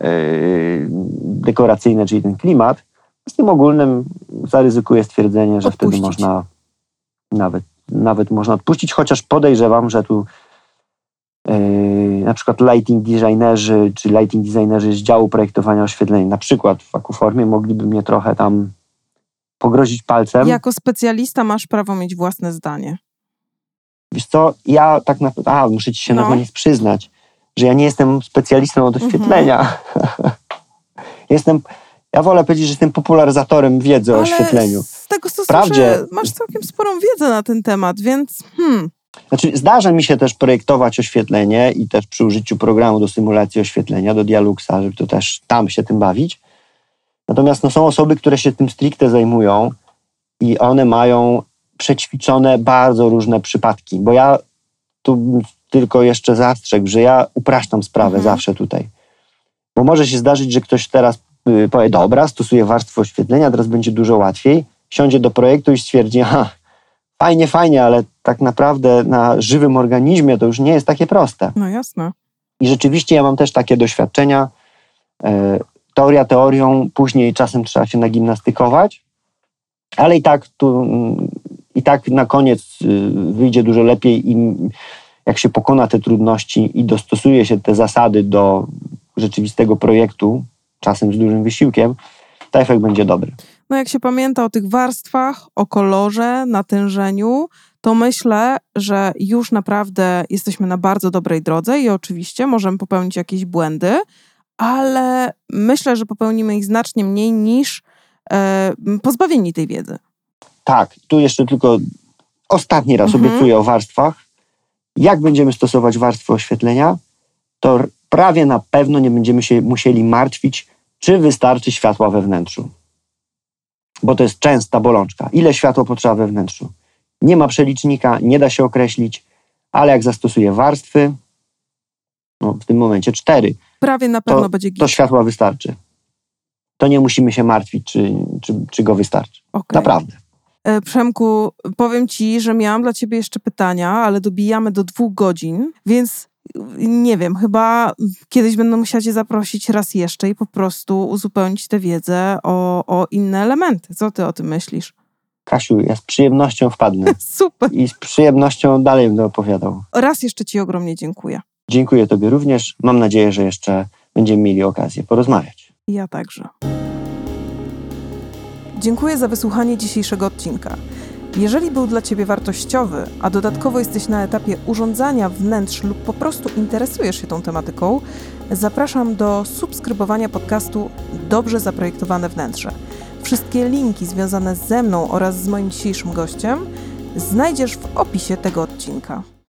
S2: yy, dekoracyjne, czyli ten klimat. Z tym ogólnym zaryzykuję stwierdzenie, że wtedy
S1: Odpuścić.
S2: można nawet, nawet można odpuścić, chociaż podejrzewam, że tu yy, na przykład lighting designerzy, czy lighting designerzy z działu projektowania oświetlenia, na przykład w Akuformie, mogliby mnie trochę tam pogrozić palcem.
S1: Jako specjalista masz prawo mieć własne zdanie.
S2: Wiesz co, ja tak naprawdę, a muszę ci się
S1: No.
S2: na koniec przyznać, że ja nie jestem specjalistą od oświetlenia. jestem, ja wolę powiedzieć, że jestem popularyzatorem wiedzy o
S1: Ale
S2: oświetleniu.
S1: z tego co
S2: Wprawdzie-
S1: słyszę, masz całkiem sporą wiedzę na ten temat, więc hmm,
S2: Znaczy, zdarza mi się też projektować oświetlenie i też przy użyciu programu do symulacji oświetlenia, do Dialuxa, żeby to też tam się tym bawić. Natomiast no, są osoby, które się tym stricte zajmują i one mają przećwiczone bardzo różne przypadki, bo ja tu tylko jeszcze zastrzegł, że ja upraszczam sprawę
S1: Mhm.
S2: zawsze tutaj. Bo może się zdarzyć, że ktoś teraz y, powie, dobra, stosuję warstwę oświetlenia, teraz będzie dużo łatwiej, siądzie do projektu i stwierdzi, aha, fajnie, fajnie, ale tak naprawdę na żywym organizmie to już nie jest takie proste.
S1: no jasne.
S2: I rzeczywiście ja mam też takie doświadczenia. Teoria teorią, później czasem trzeba się nagimnastykować. Ale i tak tu, i tak na koniec y, wyjdzie dużo lepiej i jak się pokona te trudności i dostosuje się te zasady do rzeczywistego projektu, czasem z dużym wysiłkiem, to efekt będzie dobry.
S1: No jak się pamięta o tych warstwach, o kolorze, natężeniu, to myślę, że już naprawdę jesteśmy na bardzo dobrej drodze i oczywiście możemy popełnić jakieś błędy, ale myślę, że popełnimy ich znacznie mniej niż e, pozbawieni tej wiedzy.
S2: Tak, tu jeszcze tylko ostatni raz
S1: Mhm.
S2: obiecuję o warstwach. Jak będziemy stosować warstwy oświetlenia, to prawie na pewno nie będziemy się musieli martwić, czy wystarczy światła we wnętrzu. Bo to jest częsta bolączka. Ile światła potrzeba we wnętrzu? Nie ma przelicznika, nie da się określić, ale jak zastosuję warstwy, no w tym momencie cztery,
S1: Prawie na pewno będzie git.
S2: to światła wystarczy. To nie musimy się martwić, czy, czy, czy go wystarczy.
S1: Okej.
S2: Naprawdę.
S1: E, Przemku, powiem ci, że miałam dla ciebie jeszcze pytania, ale dobijamy do dwóch godzin, więc nie wiem, chyba kiedyś będę musiała cię zaprosić raz jeszcze i po prostu uzupełnić tę wiedzę o, o inne elementy. Co ty o tym myślisz?
S2: Kasiu, ja z przyjemnością wpadnę.
S1: Super.
S2: i z przyjemnością dalej będę opowiadał.
S1: Raz jeszcze ci ogromnie dziękuję.
S2: Dziękuję Tobie również. Mam nadzieję, że jeszcze będziemy mieli okazję porozmawiać.
S1: Ja także. Dziękuję za wysłuchanie dzisiejszego odcinka. Jeżeli był dla Ciebie wartościowy, a dodatkowo jesteś na etapie urządzania wnętrz lub po prostu interesujesz się tą tematyką, zapraszam do subskrybowania podcastu Dobrze Zaprojektowane Wnętrze. Wszystkie linki związane ze mną oraz z moim dzisiejszym gościem znajdziesz w opisie tego odcinka.